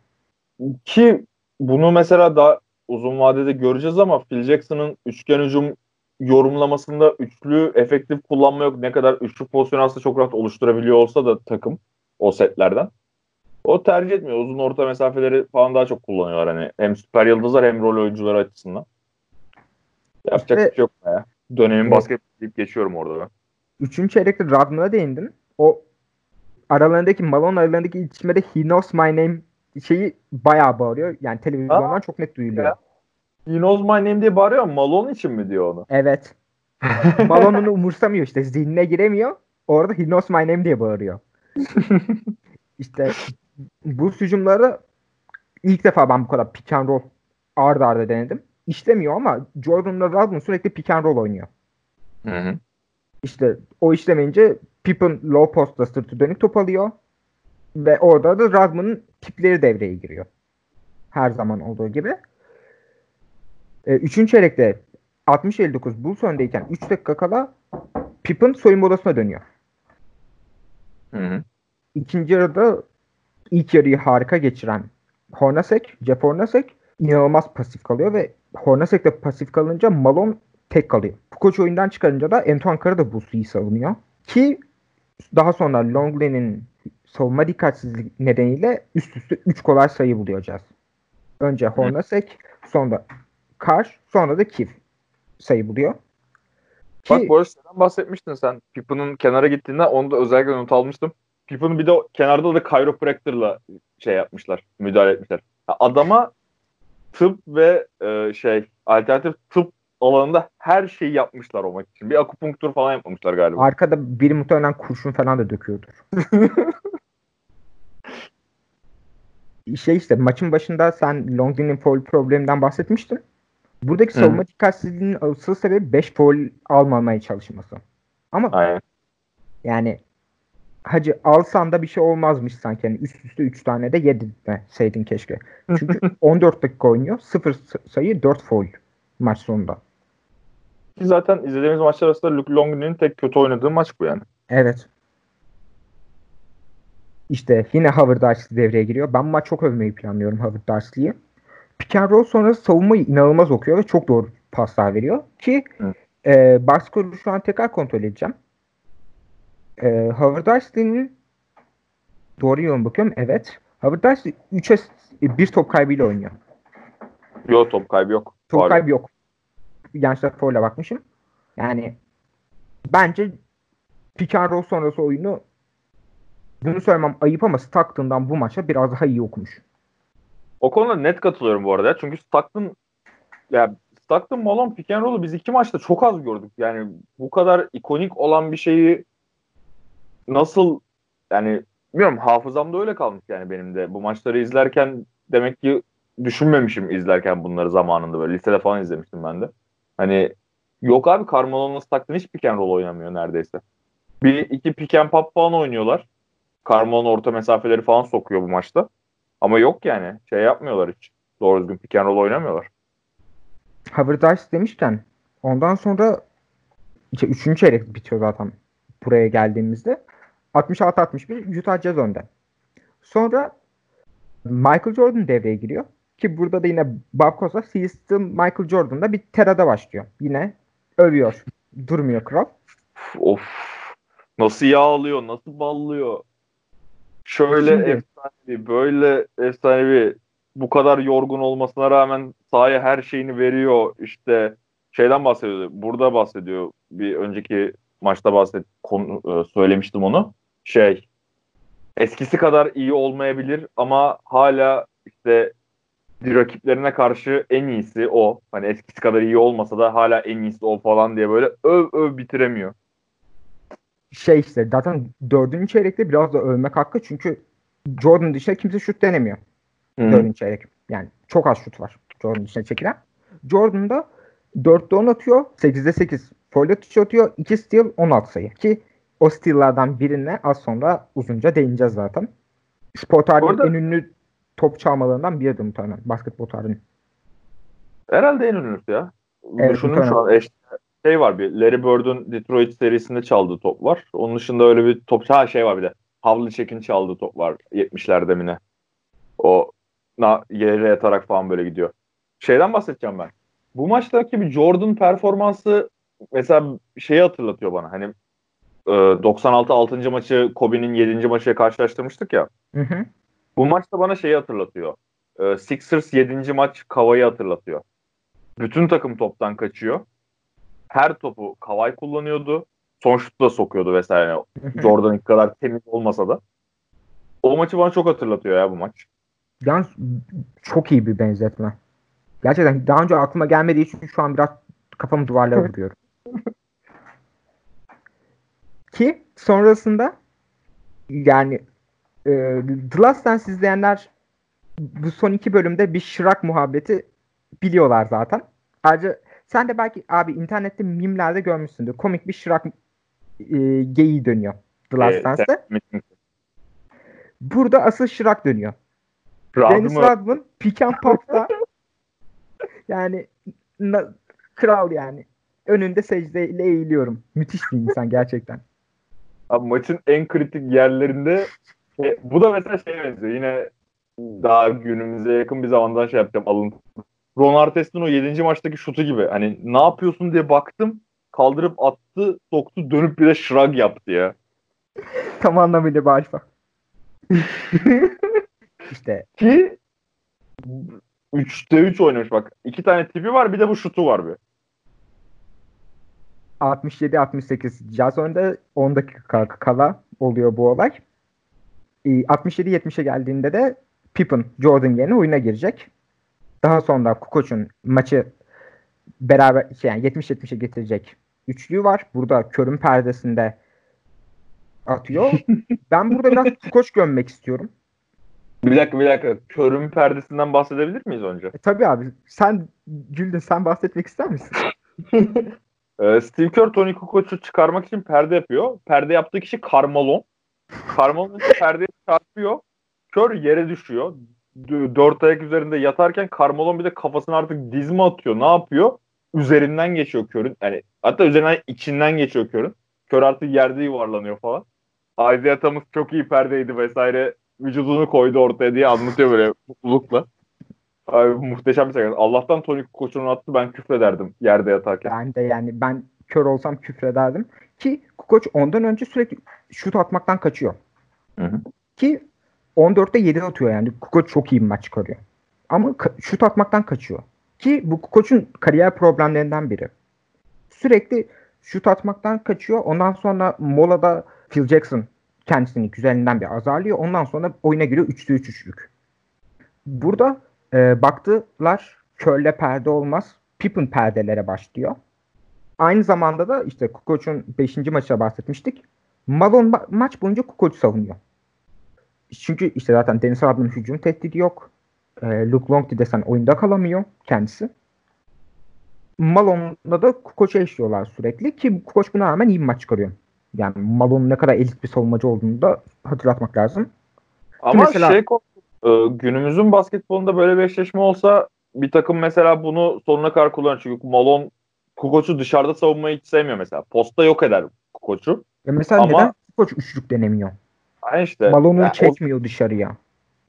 Ki bunu mesela daha uzun vadede göreceğiz ama Phil Jackson'ın üçgen hücum yorumlamasında üçlü efektif kullanma yok. Ne kadar üçlü pozisyon aslında çok rahat oluşturabiliyor olsa da takım o setlerden. O tercih etmiyor. Uzun orta mesafeleri falan daha çok kullanıyorlar. Hani hem süper yıldızlar hem rol oyuncuları açısından. Yapacak işte, bir şey yok ya. Dönemin basket deyip geçiyorum orada ben. Üçüncü çeyrekte Radman'a değindin. O aralarındaki Malone aralarındaki iletişimde he knows my name şeyi bayağı bağırıyor. Yani televizyondan ha? çok net duyuluyor. Ya. He knows my name diye bağırıyor ama Malone için mi diyor onu? Evet. Malone onu umursamıyor işte. Zihnine giremiyor. Orada he knows my name diye bağırıyor. İşte bu hücumları ilk defa ben bu kadar pick and roll arda arda denedim. İşlemiyor ama Jordan'la Rodman sürekli pick and roll oynuyor. Hı hı. İşte o işlemeyince Pippen low post'ta sırtı dönük top alıyor. Ve orada da Rodman'ın tipleri devreye giriyor. Her zaman olduğu gibi. E, üçüncü çeyrekte 60-59 Bulls öndeyken 3 dakika kala Pippen soyunma odasına dönüyor. Hı hı. İkinci yarıda ilk yarıyı harika geçiren Hornacek, Jeff Hornacek inanılmaz pasif kalıyor ve Hornacek de pasif kalınca Malone tek kalıyor. Koç oyundan çıkarınca da Antoine Carter da Bulls'u iyi savunuyor. Ki daha sonra Longley'nin savunma dikkatsizliği nedeniyle üst üste 3 kolay sayı buluyor Jazz. Önce Hornacek, sonra Carr, sonra da Kif sayı buluyor. Ki, Bak bu arada bahsetmiştin sen. Pippen'ın kenara gittiğinde onu da özellikle not almıştım. Pippen'ın bir de kenarda da chiropractor'la şey yapmışlar, müdahale etmişler. Adama tıp ve e, şey alternatif tıp alanında her şeyi yapmışlar o maç için. Bir akupunktur falan yapmamışlar galiba. Arkada biri muhtemelen kurşun falan da döküyordur. şey işte maçın başında sen Longlin'in foul probleminden bahsetmiştin. Buradaki savunma Hı. dikkatsizliğinin asıl sebebi 5 foul almamaya çalışması. Ama Aynen. yani hacı alsan da bir şey olmazmış sanki. Yani üst üste 3 tane de yedirseydin keşke. Çünkü 14 dakika oynuyor. 0 sayı 4 foul maç sonunda. Zaten izlediğimiz maçlar arasında Luke Longlin'in tek kötü oynadığı maç bu yani. Evet. İşte yine Howard Darsley devreye giriyor. Ben maç çok övmeyi planlıyorum Howard Darsley'i. Pick and roll sonrası savunmayı inanılmaz okuyor ve çok doğru paslar veriyor. Ki e, box şu an tekrar kontrol edeceğim. E, Howard Darsley'nin doğru yolun bakıyorum. Evet. Howard Darsley 3'e 1 top kaybıyla oynuyor. Yok top kaybı yok. Top Var. kaybı yok. Yanlışlıkla foul'a bakmışım. Yani bence pick and roll sonrası oyunu bunu söylemem ayıp ama Stockton'dan bu maça biraz daha iyi okumuş. O konuda net katılıyorum bu arada. Çünkü Stockton ya Stockton Malone pick and roll'u biz iki maçta çok az gördük. Yani bu kadar ikonik olan bir şeyi nasıl yani bilmiyorum hafızamda öyle kalmış yani benim de. Bu maçları izlerken demek ki düşünmemişim izlerken bunları zamanında böyle lisede falan izlemiştim ben de. Hani yok abi Carmelo'nun Stockton hiç pick and roll oynamıyor neredeyse. Bir iki pick and pop falan oynuyorlar. Carmelo'nun orta mesafeleri falan sokuyor bu maçta. Ama yok yani. Şey yapmıyorlar hiç. Doğru düzgün pick and roll oynamıyorlar. Havertz demişken ondan sonra işte üçüncü çeyrek bitiyor zaten buraya geldiğimizde. 66-61 Utah Jazz önde. Sonra Michael Jordan devreye giriyor. Ki burada da yine Costa Season Michael Jordan'da bir terada başlıyor. Yine övüyor. Durmuyor kral. Of. Nasıl yağlıyor, nasıl ballıyor. Şöyle Şimdi, efsanevi, böyle efsanevi bu kadar yorgun olmasına rağmen sahaya her şeyini veriyor. İşte şeyden bahsediyor. Burada bahsediyor. Bir önceki maçta bahset konu, e, söylemiştim onu. Şey eskisi kadar iyi olmayabilir ama hala işte rakiplerine karşı en iyisi o. Hani eskisi kadar iyi olmasa da hala en iyisi o falan diye böyle öv öv bitiremiyor. Şey işte zaten dördüncü çeyrekte biraz da övmek hakkı çünkü Jordan dışında kimse şut denemiyor. Hı-hı. Dördüncü çeyrek. Yani çok az şut var Jordan dışında çekilen. Jordan da 4'te 10 atıyor. 8'de 8 foul atıyor. 2 steal 16 sayı. Ki o steal'lardan birine az sonra uzunca değineceğiz zaten. Spor tarihinin Orada... en ünlü top çalmalarından biridir muhtemelen basketbol tarihinin. Herhalde en ünlüsü ya. Evet, Düşünün şu an eş, şey var bir Larry Bird'ün Detroit serisinde çaldığı top var. Onun dışında öyle bir top ha şey var bir de. Havlicek'in çaldığı top var 70'lerde mi ne? O na, yere yatarak falan böyle gidiyor. Şeyden bahsedeceğim ben. Bu maçtaki bir Jordan performansı mesela şeyi hatırlatıyor bana. Hani 96 e, 6. maçı Kobe'nin 7. maçıyla karşılaştırmıştık ya. Hı hı. Bu maç da bana şeyi hatırlatıyor. E, Sixers 7. maç Kavay'ı hatırlatıyor. Bütün takım toptan kaçıyor. Her topu Kavay kullanıyordu. Son şutu da sokuyordu vesaire. Jordan'ın kadar temiz olmasa da. O maçı bana çok hatırlatıyor ya bu maç. Yalnız çok iyi bir benzetme. Gerçekten daha önce aklıma gelmediği için şu an biraz kafamı duvarlara vuruyorum. Ki sonrasında yani e, The Last Dance izleyenler bu son iki bölümde bir şırak muhabbeti biliyorlar zaten. Ayrıca sen de belki abi internette mimlerde görmüşsündür. Komik bir şırak e, geyiği dönüyor The Last ee, Dance'de. Burada asıl şırak dönüyor. Dennis Rodman pick and pop'ta yani na, kral yani. Önünde secdeyle eğiliyorum. Müthiş bir insan gerçekten. Abi maçın en kritik yerlerinde e, bu da mesela şey benziyor. Yine daha günümüze yakın bir zamandan şey yapacağım alıntı. Ron Artest'in o 7. maçtaki şutu gibi. Hani ne yapıyorsun diye baktım. Kaldırıp attı, soktu, dönüp bir de shrug yaptı ya. Tam anlamıyla bir alfa. işte. Ki 3'te 3 oynamış bak. İki tane tipi var bir de bu şutu var bir. 67-68 Jazz önde 10 dakika kala oluyor bu olay. 67-70'e geldiğinde de Pippen Jordan yerine oyuna girecek. Daha sonra Kukoc'un maçı beraber şey yani 70-70'e getirecek üçlüğü var. Burada körün perdesinde atıyor. ben burada biraz Kukoc gömmek istiyorum. Bir dakika bir dakika. Körün perdesinden bahsedebilir miyiz önce? E, tabii abi. Sen güldün. Sen bahsetmek ister misin? Ee, Steve Kerr Tony Kukoc'u çıkarmak için perde yapıyor. Perde yaptığı kişi Carmalon. Carmalon perdeye çarpıyor. Kör yere düşüyor. Dört ayak üzerinde yatarken Carmalon bir de kafasını artık dizme atıyor. Ne yapıyor? Üzerinden geçiyor Kör'ün. Yani hatta üzerinden içinden geçiyor Kör'ün. Kör artık yerde yuvarlanıyor falan. Isaiah Thomas çok iyi perdeydi vesaire. Vücudunu koydu ortaya diye anlatıyor böyle mutlulukla. Abi, muhteşem bir sekans. Allah'tan Tony Kukoc'un attı ben küfrederdim yerde yatarken. Ben de yani ben kör olsam küfrederdim. Ki Kukoc ondan önce sürekli şut atmaktan kaçıyor. Hı hı. Ki 14'te 7 atıyor yani. Kukoc çok iyi bir maç çıkarıyor. Ama şut atmaktan kaçıyor. Ki bu Kukoc'un kariyer problemlerinden biri. Sürekli şut atmaktan kaçıyor. Ondan sonra molada Phil Jackson kendisini güzelinden bir azarlıyor. Ondan sonra oyuna giriyor 3'lü 3 üçlük. Burada e, baktılar körle perde olmaz. Pippen perdelere başlıyor. Aynı zamanda da işte Kukoc'un 5. maçta bahsetmiştik. Malone ma- maç boyunca Kukoc'u savunuyor. Çünkü işte zaten Deniz Rodman'ın hücum tehdidi yok. E, Luke Longley desen oyunda kalamıyor kendisi. Malone'la da Kukoc'u eşliyorlar sürekli ki Kukoc buna rağmen iyi bir maç çıkarıyor. Yani Malone'un ne kadar elit bir savunmacı olduğunu da hatırlatmak lazım. Ama mesela, şey e, günümüzün basketbolunda böyle bir eşleşme olsa bir takım mesela bunu sonuna kadar kullanır. Çünkü Malone Kukoc'u dışarıda savunmayı hiç sevmiyor mesela. Posta yok eder Kukoc'u. Ya mesela Ama, neden Kukoc üçlük denemiyor? İşte. Malone'u yani çekmiyor o, dışarıya.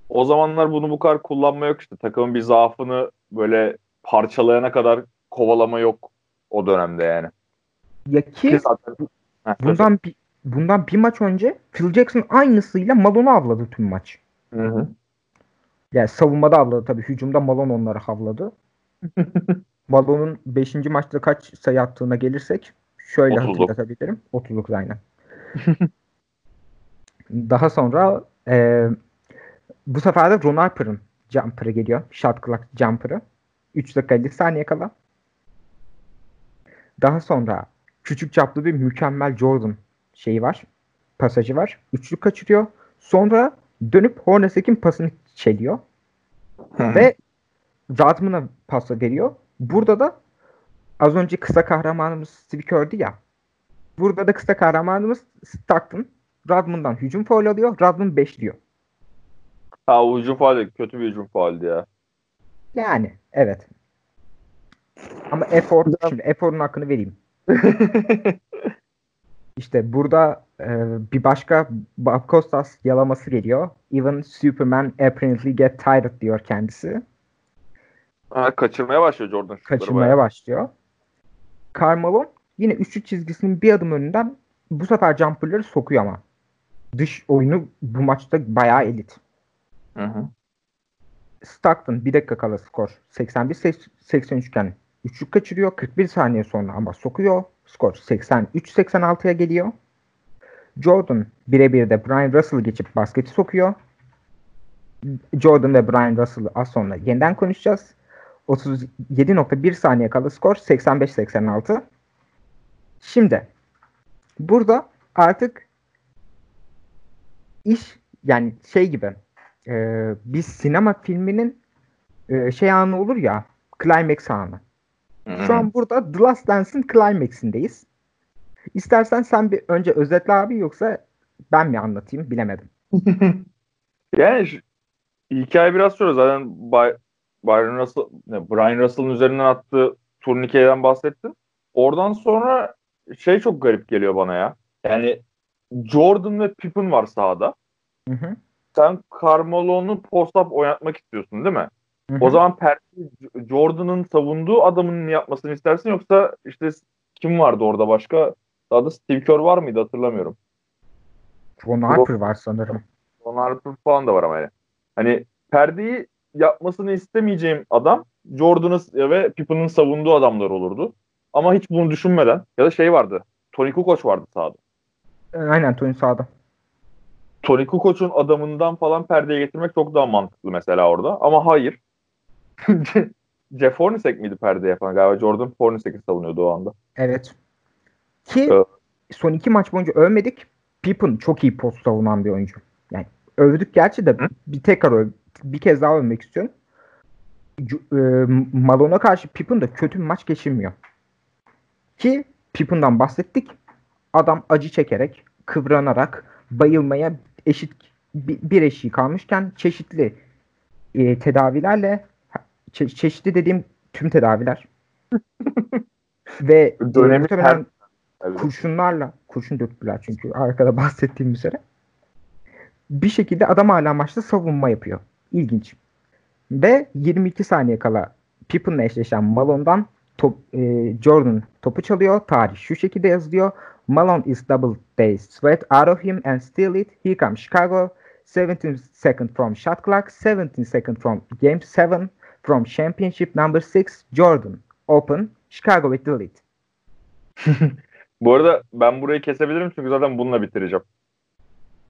O zamanlar bunu bu kadar kullanma yok işte. Takımın bir zaafını böyle parçalayana kadar kovalama yok o dönemde yani. Ya ki, ki zaten, bundan bir, bundan bir maç önce Phil Jackson aynısıyla Malone'u avladı tüm maç. Hı hı. Yani savunmada havladı tabii. Hücumda Malone onları havladı. Malone'un 5. maçta kaç sayı attığına gelirsek şöyle 30'luk. hatırlatabilirim. 30'luk aynen. Daha sonra e, bu sefer de Ron Harper'ın jumper'ı geliyor. Shot clock jumper'ı. 3 dakika 50 saniye kala. Daha sonra küçük çaplı bir mükemmel Jordan şeyi var. Pasajı var. Üçlük kaçırıyor. Sonra dönüp Hornacek'in pasını çeliyor. Ve Rodman'a pas veriyor. Burada da az önce kısa kahramanımız Steve Kerr'di ya. Burada da kısa kahramanımız Stockton. Rodman'dan hücum foul alıyor. Rodman beşliyor. ha o hücum faali kötü bir hücum faali ya. Yani evet. Ama efor, şimdi eforun hakkını vereyim. İşte burada e, bir başka Bob Costas yalaması geliyor. Even Superman apparently get tired diyor kendisi. ha, kaçırmaya başlıyor Jordan Kaçırmaya bayağı. başlıyor. Carmelo yine üçlük çizgisinin bir adım önünden bu sefer jumperları sokuyor ama. Dış oyunu bu maçta bayağı elit. Hı hı. Stockton bir dakika kala skor 81-83 iken üçlük kaçırıyor. 41 saniye sonra ama sokuyor. Skor 83-86'ya geliyor. Jordan birebir de Brian Russell'ı geçip basketi sokuyor. Jordan ve Brian Russell'ı az sonra yeniden konuşacağız. 37.1 saniye kala skor 85-86. Şimdi burada artık iş yani şey gibi e, bir sinema filminin e, şey anı olur ya climax anı. Şu an burada The Last Dance'in climax'indeyiz. İstersen sen bir önce özetle abi yoksa ben mi anlatayım bilemedim. Yani şu- hikaye biraz şöyle zaten Bay, Byron Russell, ne, Brian Russell'ın üzerinden attığı turnikeden bahsettin. Oradan sonra şey çok garip geliyor bana ya. Yani Jordan ve Pippen var sahada. Hı hı. Sen Carmelo'nu post-up oynatmak istiyorsun değil mi? Hı hı. O zaman Percy Jordan'ın savunduğu adamın yapmasını istersin yoksa işte kim vardı orada başka? Daha da Steve Kerr var mıydı hatırlamıyorum. Ron Harper var sanırım. Ron Harper falan da var ama yani. Hani perdeyi yapmasını istemeyeceğim adam Jordan'ı ve Pippen'ın savunduğu adamlar olurdu. Ama hiç bunu düşünmeden ya da şey vardı. Tony Kukoc vardı sahada. E, Aynen Tony sağda. Tony Kukoc'un adamından falan perdeye getirmek çok daha mantıklı mesela orada. Ama hayır. Jeff Hornacek miydi perdeye yapan? Galiba Jordan Hornacek'i savunuyordu o anda. Evet. Ki Evet. son iki maç boyunca övmedik. Pippen çok iyi post savunan bir oyuncu. Yani övdük gerçi de Hı? bir tekrar öv, bir kez daha övmek istiyorum. E, Malone'a karşı Pippen de kötü bir maç geçirmiyor. Ki Pippen'dan bahsettik. Adam acı çekerek, kıvranarak, bayılmaya eşit bir, eşiği kalmışken çeşitli e, tedavilerle çe- çeşitli dediğim tüm tedaviler ve e, Dönemi muhtemelen Evet. kurşunlarla kurşun döktüler çünkü arkada bahsettiğim üzere. Bir şekilde adam hala maçta savunma yapıyor. İlginç. Ve 22 saniye kala Pippen'la eşleşen Malone'dan top, e, Jordan topu çalıyor. Tarih şu şekilde yazılıyor. Malone is double day sweat out of him and steal it. Here comes Chicago. 17 second from shot clock. 17 second from game 7 from championship number 6 Jordan. Open. Chicago with the lead. Bu arada ben burayı kesebilirim çünkü zaten bununla bitireceğim.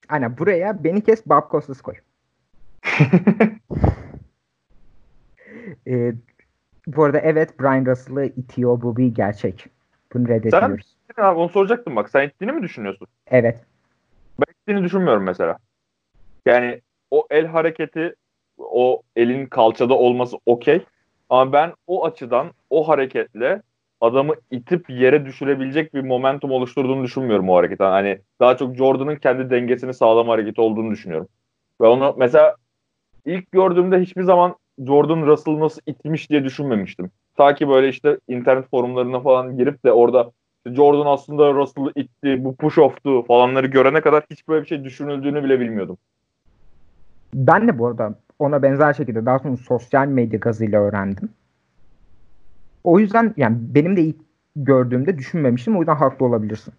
Aynen buraya beni kes Bob Costas koy. Ee, bu arada evet Brian Russell'ı itiyor bu bir gerçek. Bunu reddediyoruz. Abi onu soracaktım bak. Sen ittiğini mi düşünüyorsun? Evet. Ben ittiğini düşünmüyorum mesela. Yani o el hareketi o elin kalçada olması okey. Ama ben o açıdan o hareketle adamı itip yere düşürebilecek bir momentum oluşturduğunu düşünmüyorum o hareketten. Hani daha çok Jordan'ın kendi dengesini sağlama hareketi olduğunu düşünüyorum. Ve onu mesela ilk gördüğümde hiçbir zaman Jordan Russell nasıl itmiş diye düşünmemiştim. Ta ki böyle işte internet forumlarına falan girip de orada Jordan aslında Russell'ı itti, bu push off'tu falanları görene kadar hiç böyle bir şey düşünüldüğünü bile bilmiyordum. Ben de bu arada ona benzer şekilde daha sonra sosyal medya gazıyla öğrendim. O yüzden yani benim de ilk gördüğümde düşünmemiştim. O yüzden haklı olabilirsin.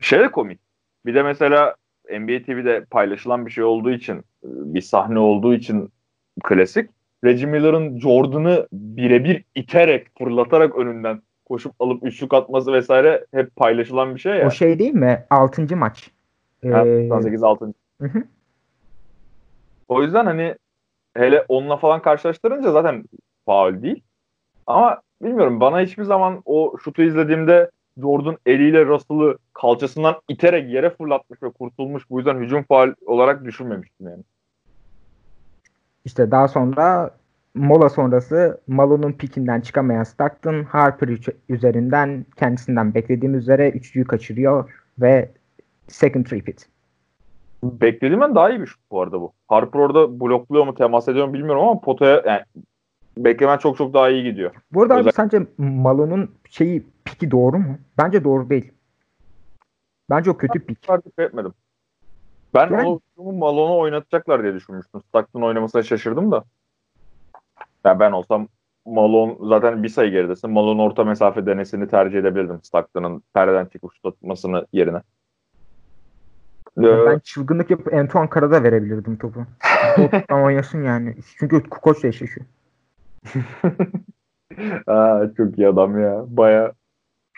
Şey de komik. Bir de mesela NBA TV'de paylaşılan bir şey olduğu için bir sahne olduğu için klasik. Reggie Miller'ın Jordan'ı birebir iterek, fırlatarak önünden koşup alıp üçlük atması vesaire hep paylaşılan bir şey ya. O şey değil mi? 6. maç. Ee, 98 6. hı hı. O yüzden hani hele onunla falan karşılaştırınca zaten faul değil. Ama bilmiyorum bana hiçbir zaman o şutu izlediğimde Jordan eliyle Russell'ı kalçasından iterek yere fırlatmış ve kurtulmuş. Bu yüzden hücum faul olarak düşünmemiştim yani. İşte daha sonra mola sonrası Malone'un pikinden çıkamayan Stockton Harper üzerinden kendisinden beklediğim üzere üçlüyü kaçırıyor ve second repeat. Beklediğimden daha iyi bir şut bu arada bu. Harper orada blokluyor mu temas ediyor mu bilmiyorum ama potaya yani beklemen çok çok daha iyi gidiyor. Bu arada abi Özel- sence Malone'un şeyi piki doğru mu? Bence doğru değil. Bence o kötü pik. dikkat etmedim. Ben Yani- o hücumu Malone'u oynatacaklar diye düşünmüştüm. Stockton oynamasına şaşırdım da. Yani ben olsam Malone zaten bir sayı geridesin. Malone orta mesafe denesini tercih edebilirdim Stockton'ın perdeden çıkıp şut atmasını yerine. Ee, Ben çılgınlık yapıp Antoine Karada verebilirdim topu. Toptan oynasın yani. Çünkü koçla eşleşiyor. aa, çok iyi adam ya. Baya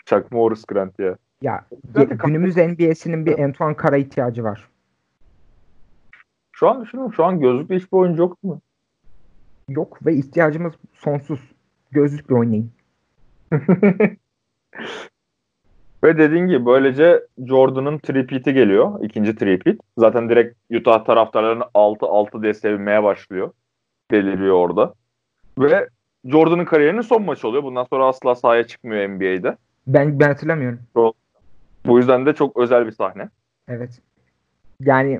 çakma Horace Grant ya. Ya ge- günümüz NBA'sinin bir Antoine Kara ihtiyacı var. Şu an düşünüyorum şu an gözlüklü hiçbir oyuncu yok mu? Yok ve ihtiyacımız sonsuz. Gözlükle oynayın. Ve dediğin gibi böylece Jordan'ın tripiti geliyor. ikinci tripit. Zaten direkt Utah taraftarlarının 6-6 diye sevinmeye başlıyor. Deliriyor orada. Ve Jordan'ın kariyerinin son maçı oluyor. Bundan sonra asla sahaya çıkmıyor NBA'de. Ben ben hatırlamıyorum. Bu yüzden de çok özel bir sahne. Evet. Yani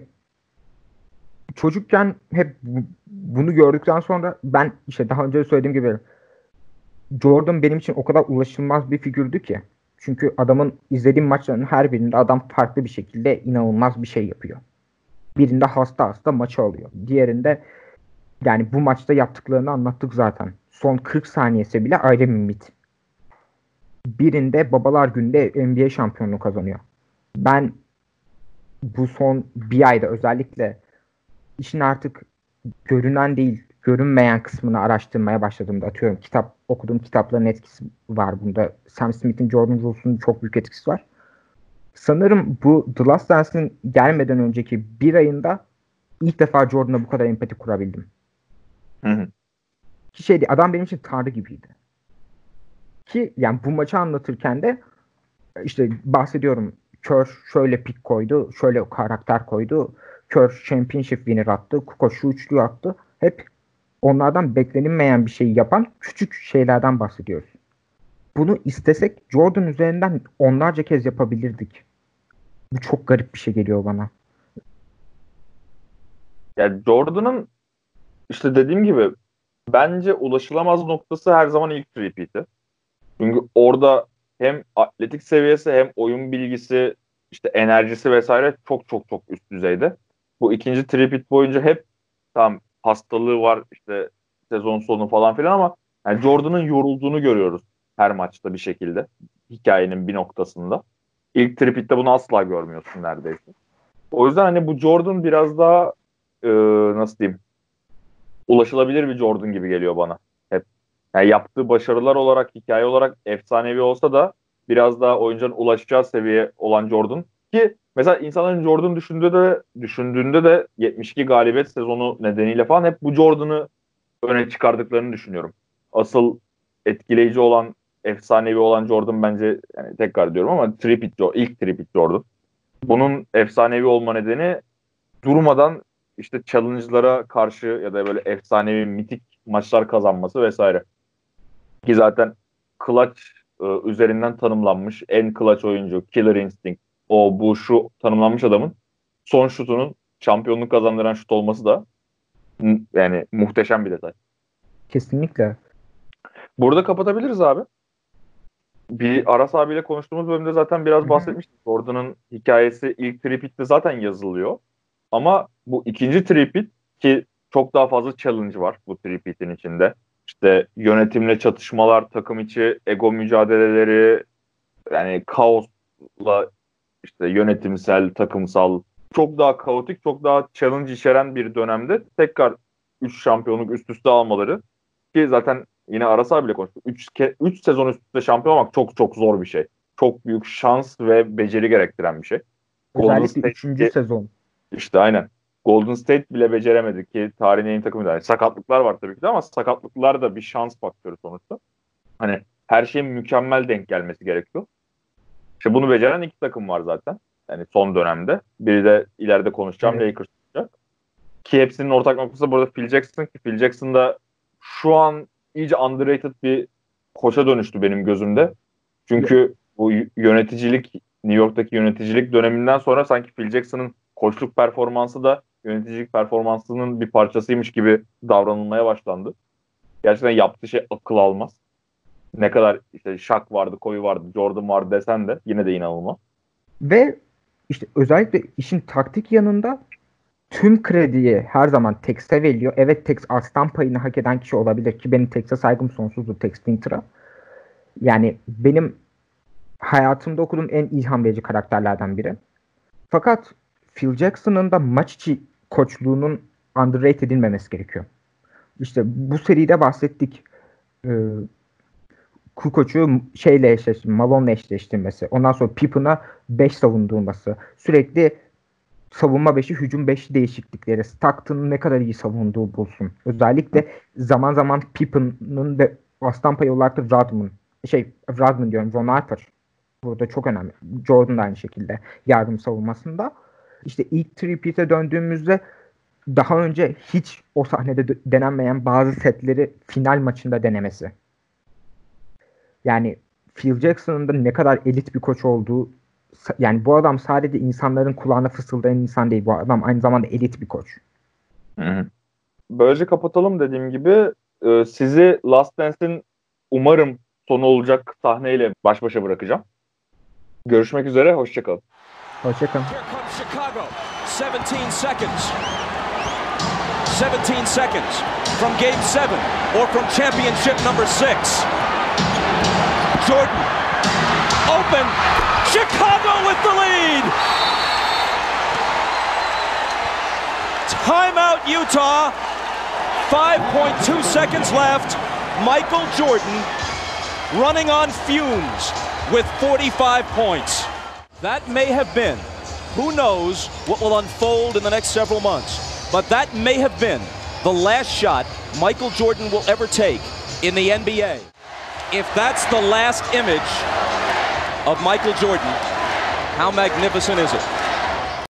çocukken hep bu- bunu gördükten sonra ben işte daha önce söylediğim gibi Jordan benim için o kadar ulaşılmaz bir figürdü ki. Çünkü adamın izlediğim maçların her birinde adam farklı bir şekilde inanılmaz bir şey yapıyor. Birinde hasta hasta maçı alıyor. Diğerinde yani bu maçta yaptıklarını anlattık zaten. Son 40 saniyesi bile ayrı bir mit. Birinde Babalar Günü'nde NBA şampiyonluğu kazanıyor. Ben bu son bir ayda özellikle işin artık görünen değil, görünmeyen kısmını araştırmaya başladığımda atıyorum kitap okuduğum kitapların etkisi var bunda. Sam Smith'in Jordan Rules'un çok büyük etkisi var. Sanırım bu The Last Dance'in gelmeden önceki bir ayında ilk defa Jordan'a bu kadar empati kurabildim. Hı hı. Ki şeydi adam benim için tanrı gibiydi. Ki yani bu maçı anlatırken de işte bahsediyorum Kör şöyle pik koydu, şöyle karakter koydu. Kör championship winner attı, Kukoc şu üçlü attı. Hep onlardan beklenilmeyen bir şeyi yapan küçük şeylerden bahsediyoruz. Bunu istesek Jordan üzerinden onlarca kez yapabilirdik. Bu çok garip bir şey geliyor bana. Yani Jordan'ın işte dediğim gibi bence ulaşılamaz noktası her zaman ilk repeat'i. Çünkü orada hem atletik seviyesi hem oyun bilgisi işte enerjisi vesaire çok çok çok üst düzeyde. Bu ikinci tripit boyunca hep tam hastalığı var işte sezon sonu falan filan ama yani Jordan'ın yorulduğunu görüyoruz her maçta bir şekilde hikayenin bir noktasında. İlk tripitte bunu asla görmüyorsun neredeyse. O yüzden hani bu Jordan biraz daha e, nasıl diyeyim ulaşılabilir bir Jordan gibi geliyor bana hep. Yani yaptığı başarılar olarak, hikaye olarak efsanevi olsa da biraz daha oyuncunun ulaşacağı seviye olan Jordan ki mesela insanların Jordan düşündüğünde de düşündüğünde de 72 galibiyet sezonu nedeniyle falan hep bu Jordan'ı öne çıkardıklarını düşünüyorum. Asıl etkileyici olan, efsanevi olan Jordan bence yani tekrar diyorum ama tripit ilk tripit Jordan. Bunun efsanevi olma nedeni durmadan işte challenge'lara karşı ya da böyle efsanevi mitik maçlar kazanması vesaire. Ki zaten clutch e, üzerinden tanımlanmış en clutch oyuncu, killer instinct, o bu şu tanımlanmış adamın son şutunun şampiyonluk kazandıran şut olması da yani muhteşem bir detay. Kesinlikle. Burada kapatabiliriz abi. Bir Aras abiyle konuştuğumuz bölümde zaten biraz bahsetmiştik. Jordan'ın hikayesi ilk tripit'te zaten yazılıyor. Ama bu ikinci tripit ki çok daha fazla challenge var bu tripit'in içinde. İşte yönetimle çatışmalar, takım içi ego mücadeleleri, yani kaosla işte yönetimsel, takımsal çok daha kaotik, çok daha challenge içeren bir dönemde tekrar 3 şampiyonluk üst üste almaları ki zaten yine Arasar bile konuştu. 3 3 sezon üst üste şampiyon olmak çok çok zor bir şey. Çok büyük şans ve beceri gerektiren bir şey. Golden Özellikle 3. sezon. İşte aynen. Golden State bile beceremedi ki tarihin en iyi takımı yani sakatlıklar var tabii ki de ama sakatlıklar da bir şans faktörü sonuçta. Hani her şeyin mükemmel denk gelmesi gerekiyor. İşte bunu beceren iki takım var zaten. Yani son dönemde. Biri de ileride konuşacağım evet. Lakers olacak. Ki hepsinin ortak noktası burada Phil Jackson ki Phil Jackson da şu an iyice underrated bir koça dönüştü benim gözümde. Çünkü bu yöneticilik New York'taki yöneticilik döneminden sonra sanki Phil Jackson'ın koçluk performansı da yöneticilik performansının bir parçasıymış gibi davranılmaya başlandı. Gerçekten yaptığı şey akıl almaz. Ne kadar işte Shaq vardı, Kobe vardı, Jordan vardı desen de yine de inanılmaz. Ve işte özellikle işin taktik yanında tüm krediyi her zaman Tex'e veriliyor. Evet Tex aslan payını hak eden kişi olabilir ki benim Tex'e saygım sonsuzdur Tex Winter'a. Yani benim hayatımda okuduğum en ilham verici karakterlerden biri. Fakat Phil Jackson'ın da maç içi koçluğunun underrated edilmemesi gerekiyor. İşte bu seride bahsettik. Ee, koçu şeyle eşleştirmesi, Malone'la eşleştirmesi. Ondan sonra Pippen'a 5 savundurması. Sürekli savunma 5'i, hücum 5'i değişiklikleri. Stockton'ın ne kadar iyi savunduğu bulsun. Özellikle zaman zaman Pippen'ın ve aslan payı olarak da Rodman. Şey, Rodman diyorum, Ron Harper. Burada çok önemli. Jordan da aynı şekilde yardım savunmasında. İşte ilk tripite döndüğümüzde daha önce hiç o sahnede denenmeyen bazı setleri final maçında denemesi. Yani Phil Jackson'ın da ne kadar elit bir koç olduğu yani bu adam sadece insanların kulağına fısıldayan insan değil. Bu adam aynı zamanda elit bir koç. Böylece kapatalım dediğim gibi. E, sizi Last Dance'in umarım sonu olacak sahneyle baş başa bırakacağım. Görüşmek üzere, hoşçakalın. Hoşçakalın. 17 seconds. 17 seconds from game 7 or from championship number 6. Jordan open. Chicago with the lead. Timeout Utah. 5.2 seconds left. Michael Jordan running on fumes with 45 points. That may have been, who knows what will unfold in the next several months, but that may have been the last shot Michael Jordan will ever take in the NBA. If that's the last image of Michael Jordan, how magnificent is it?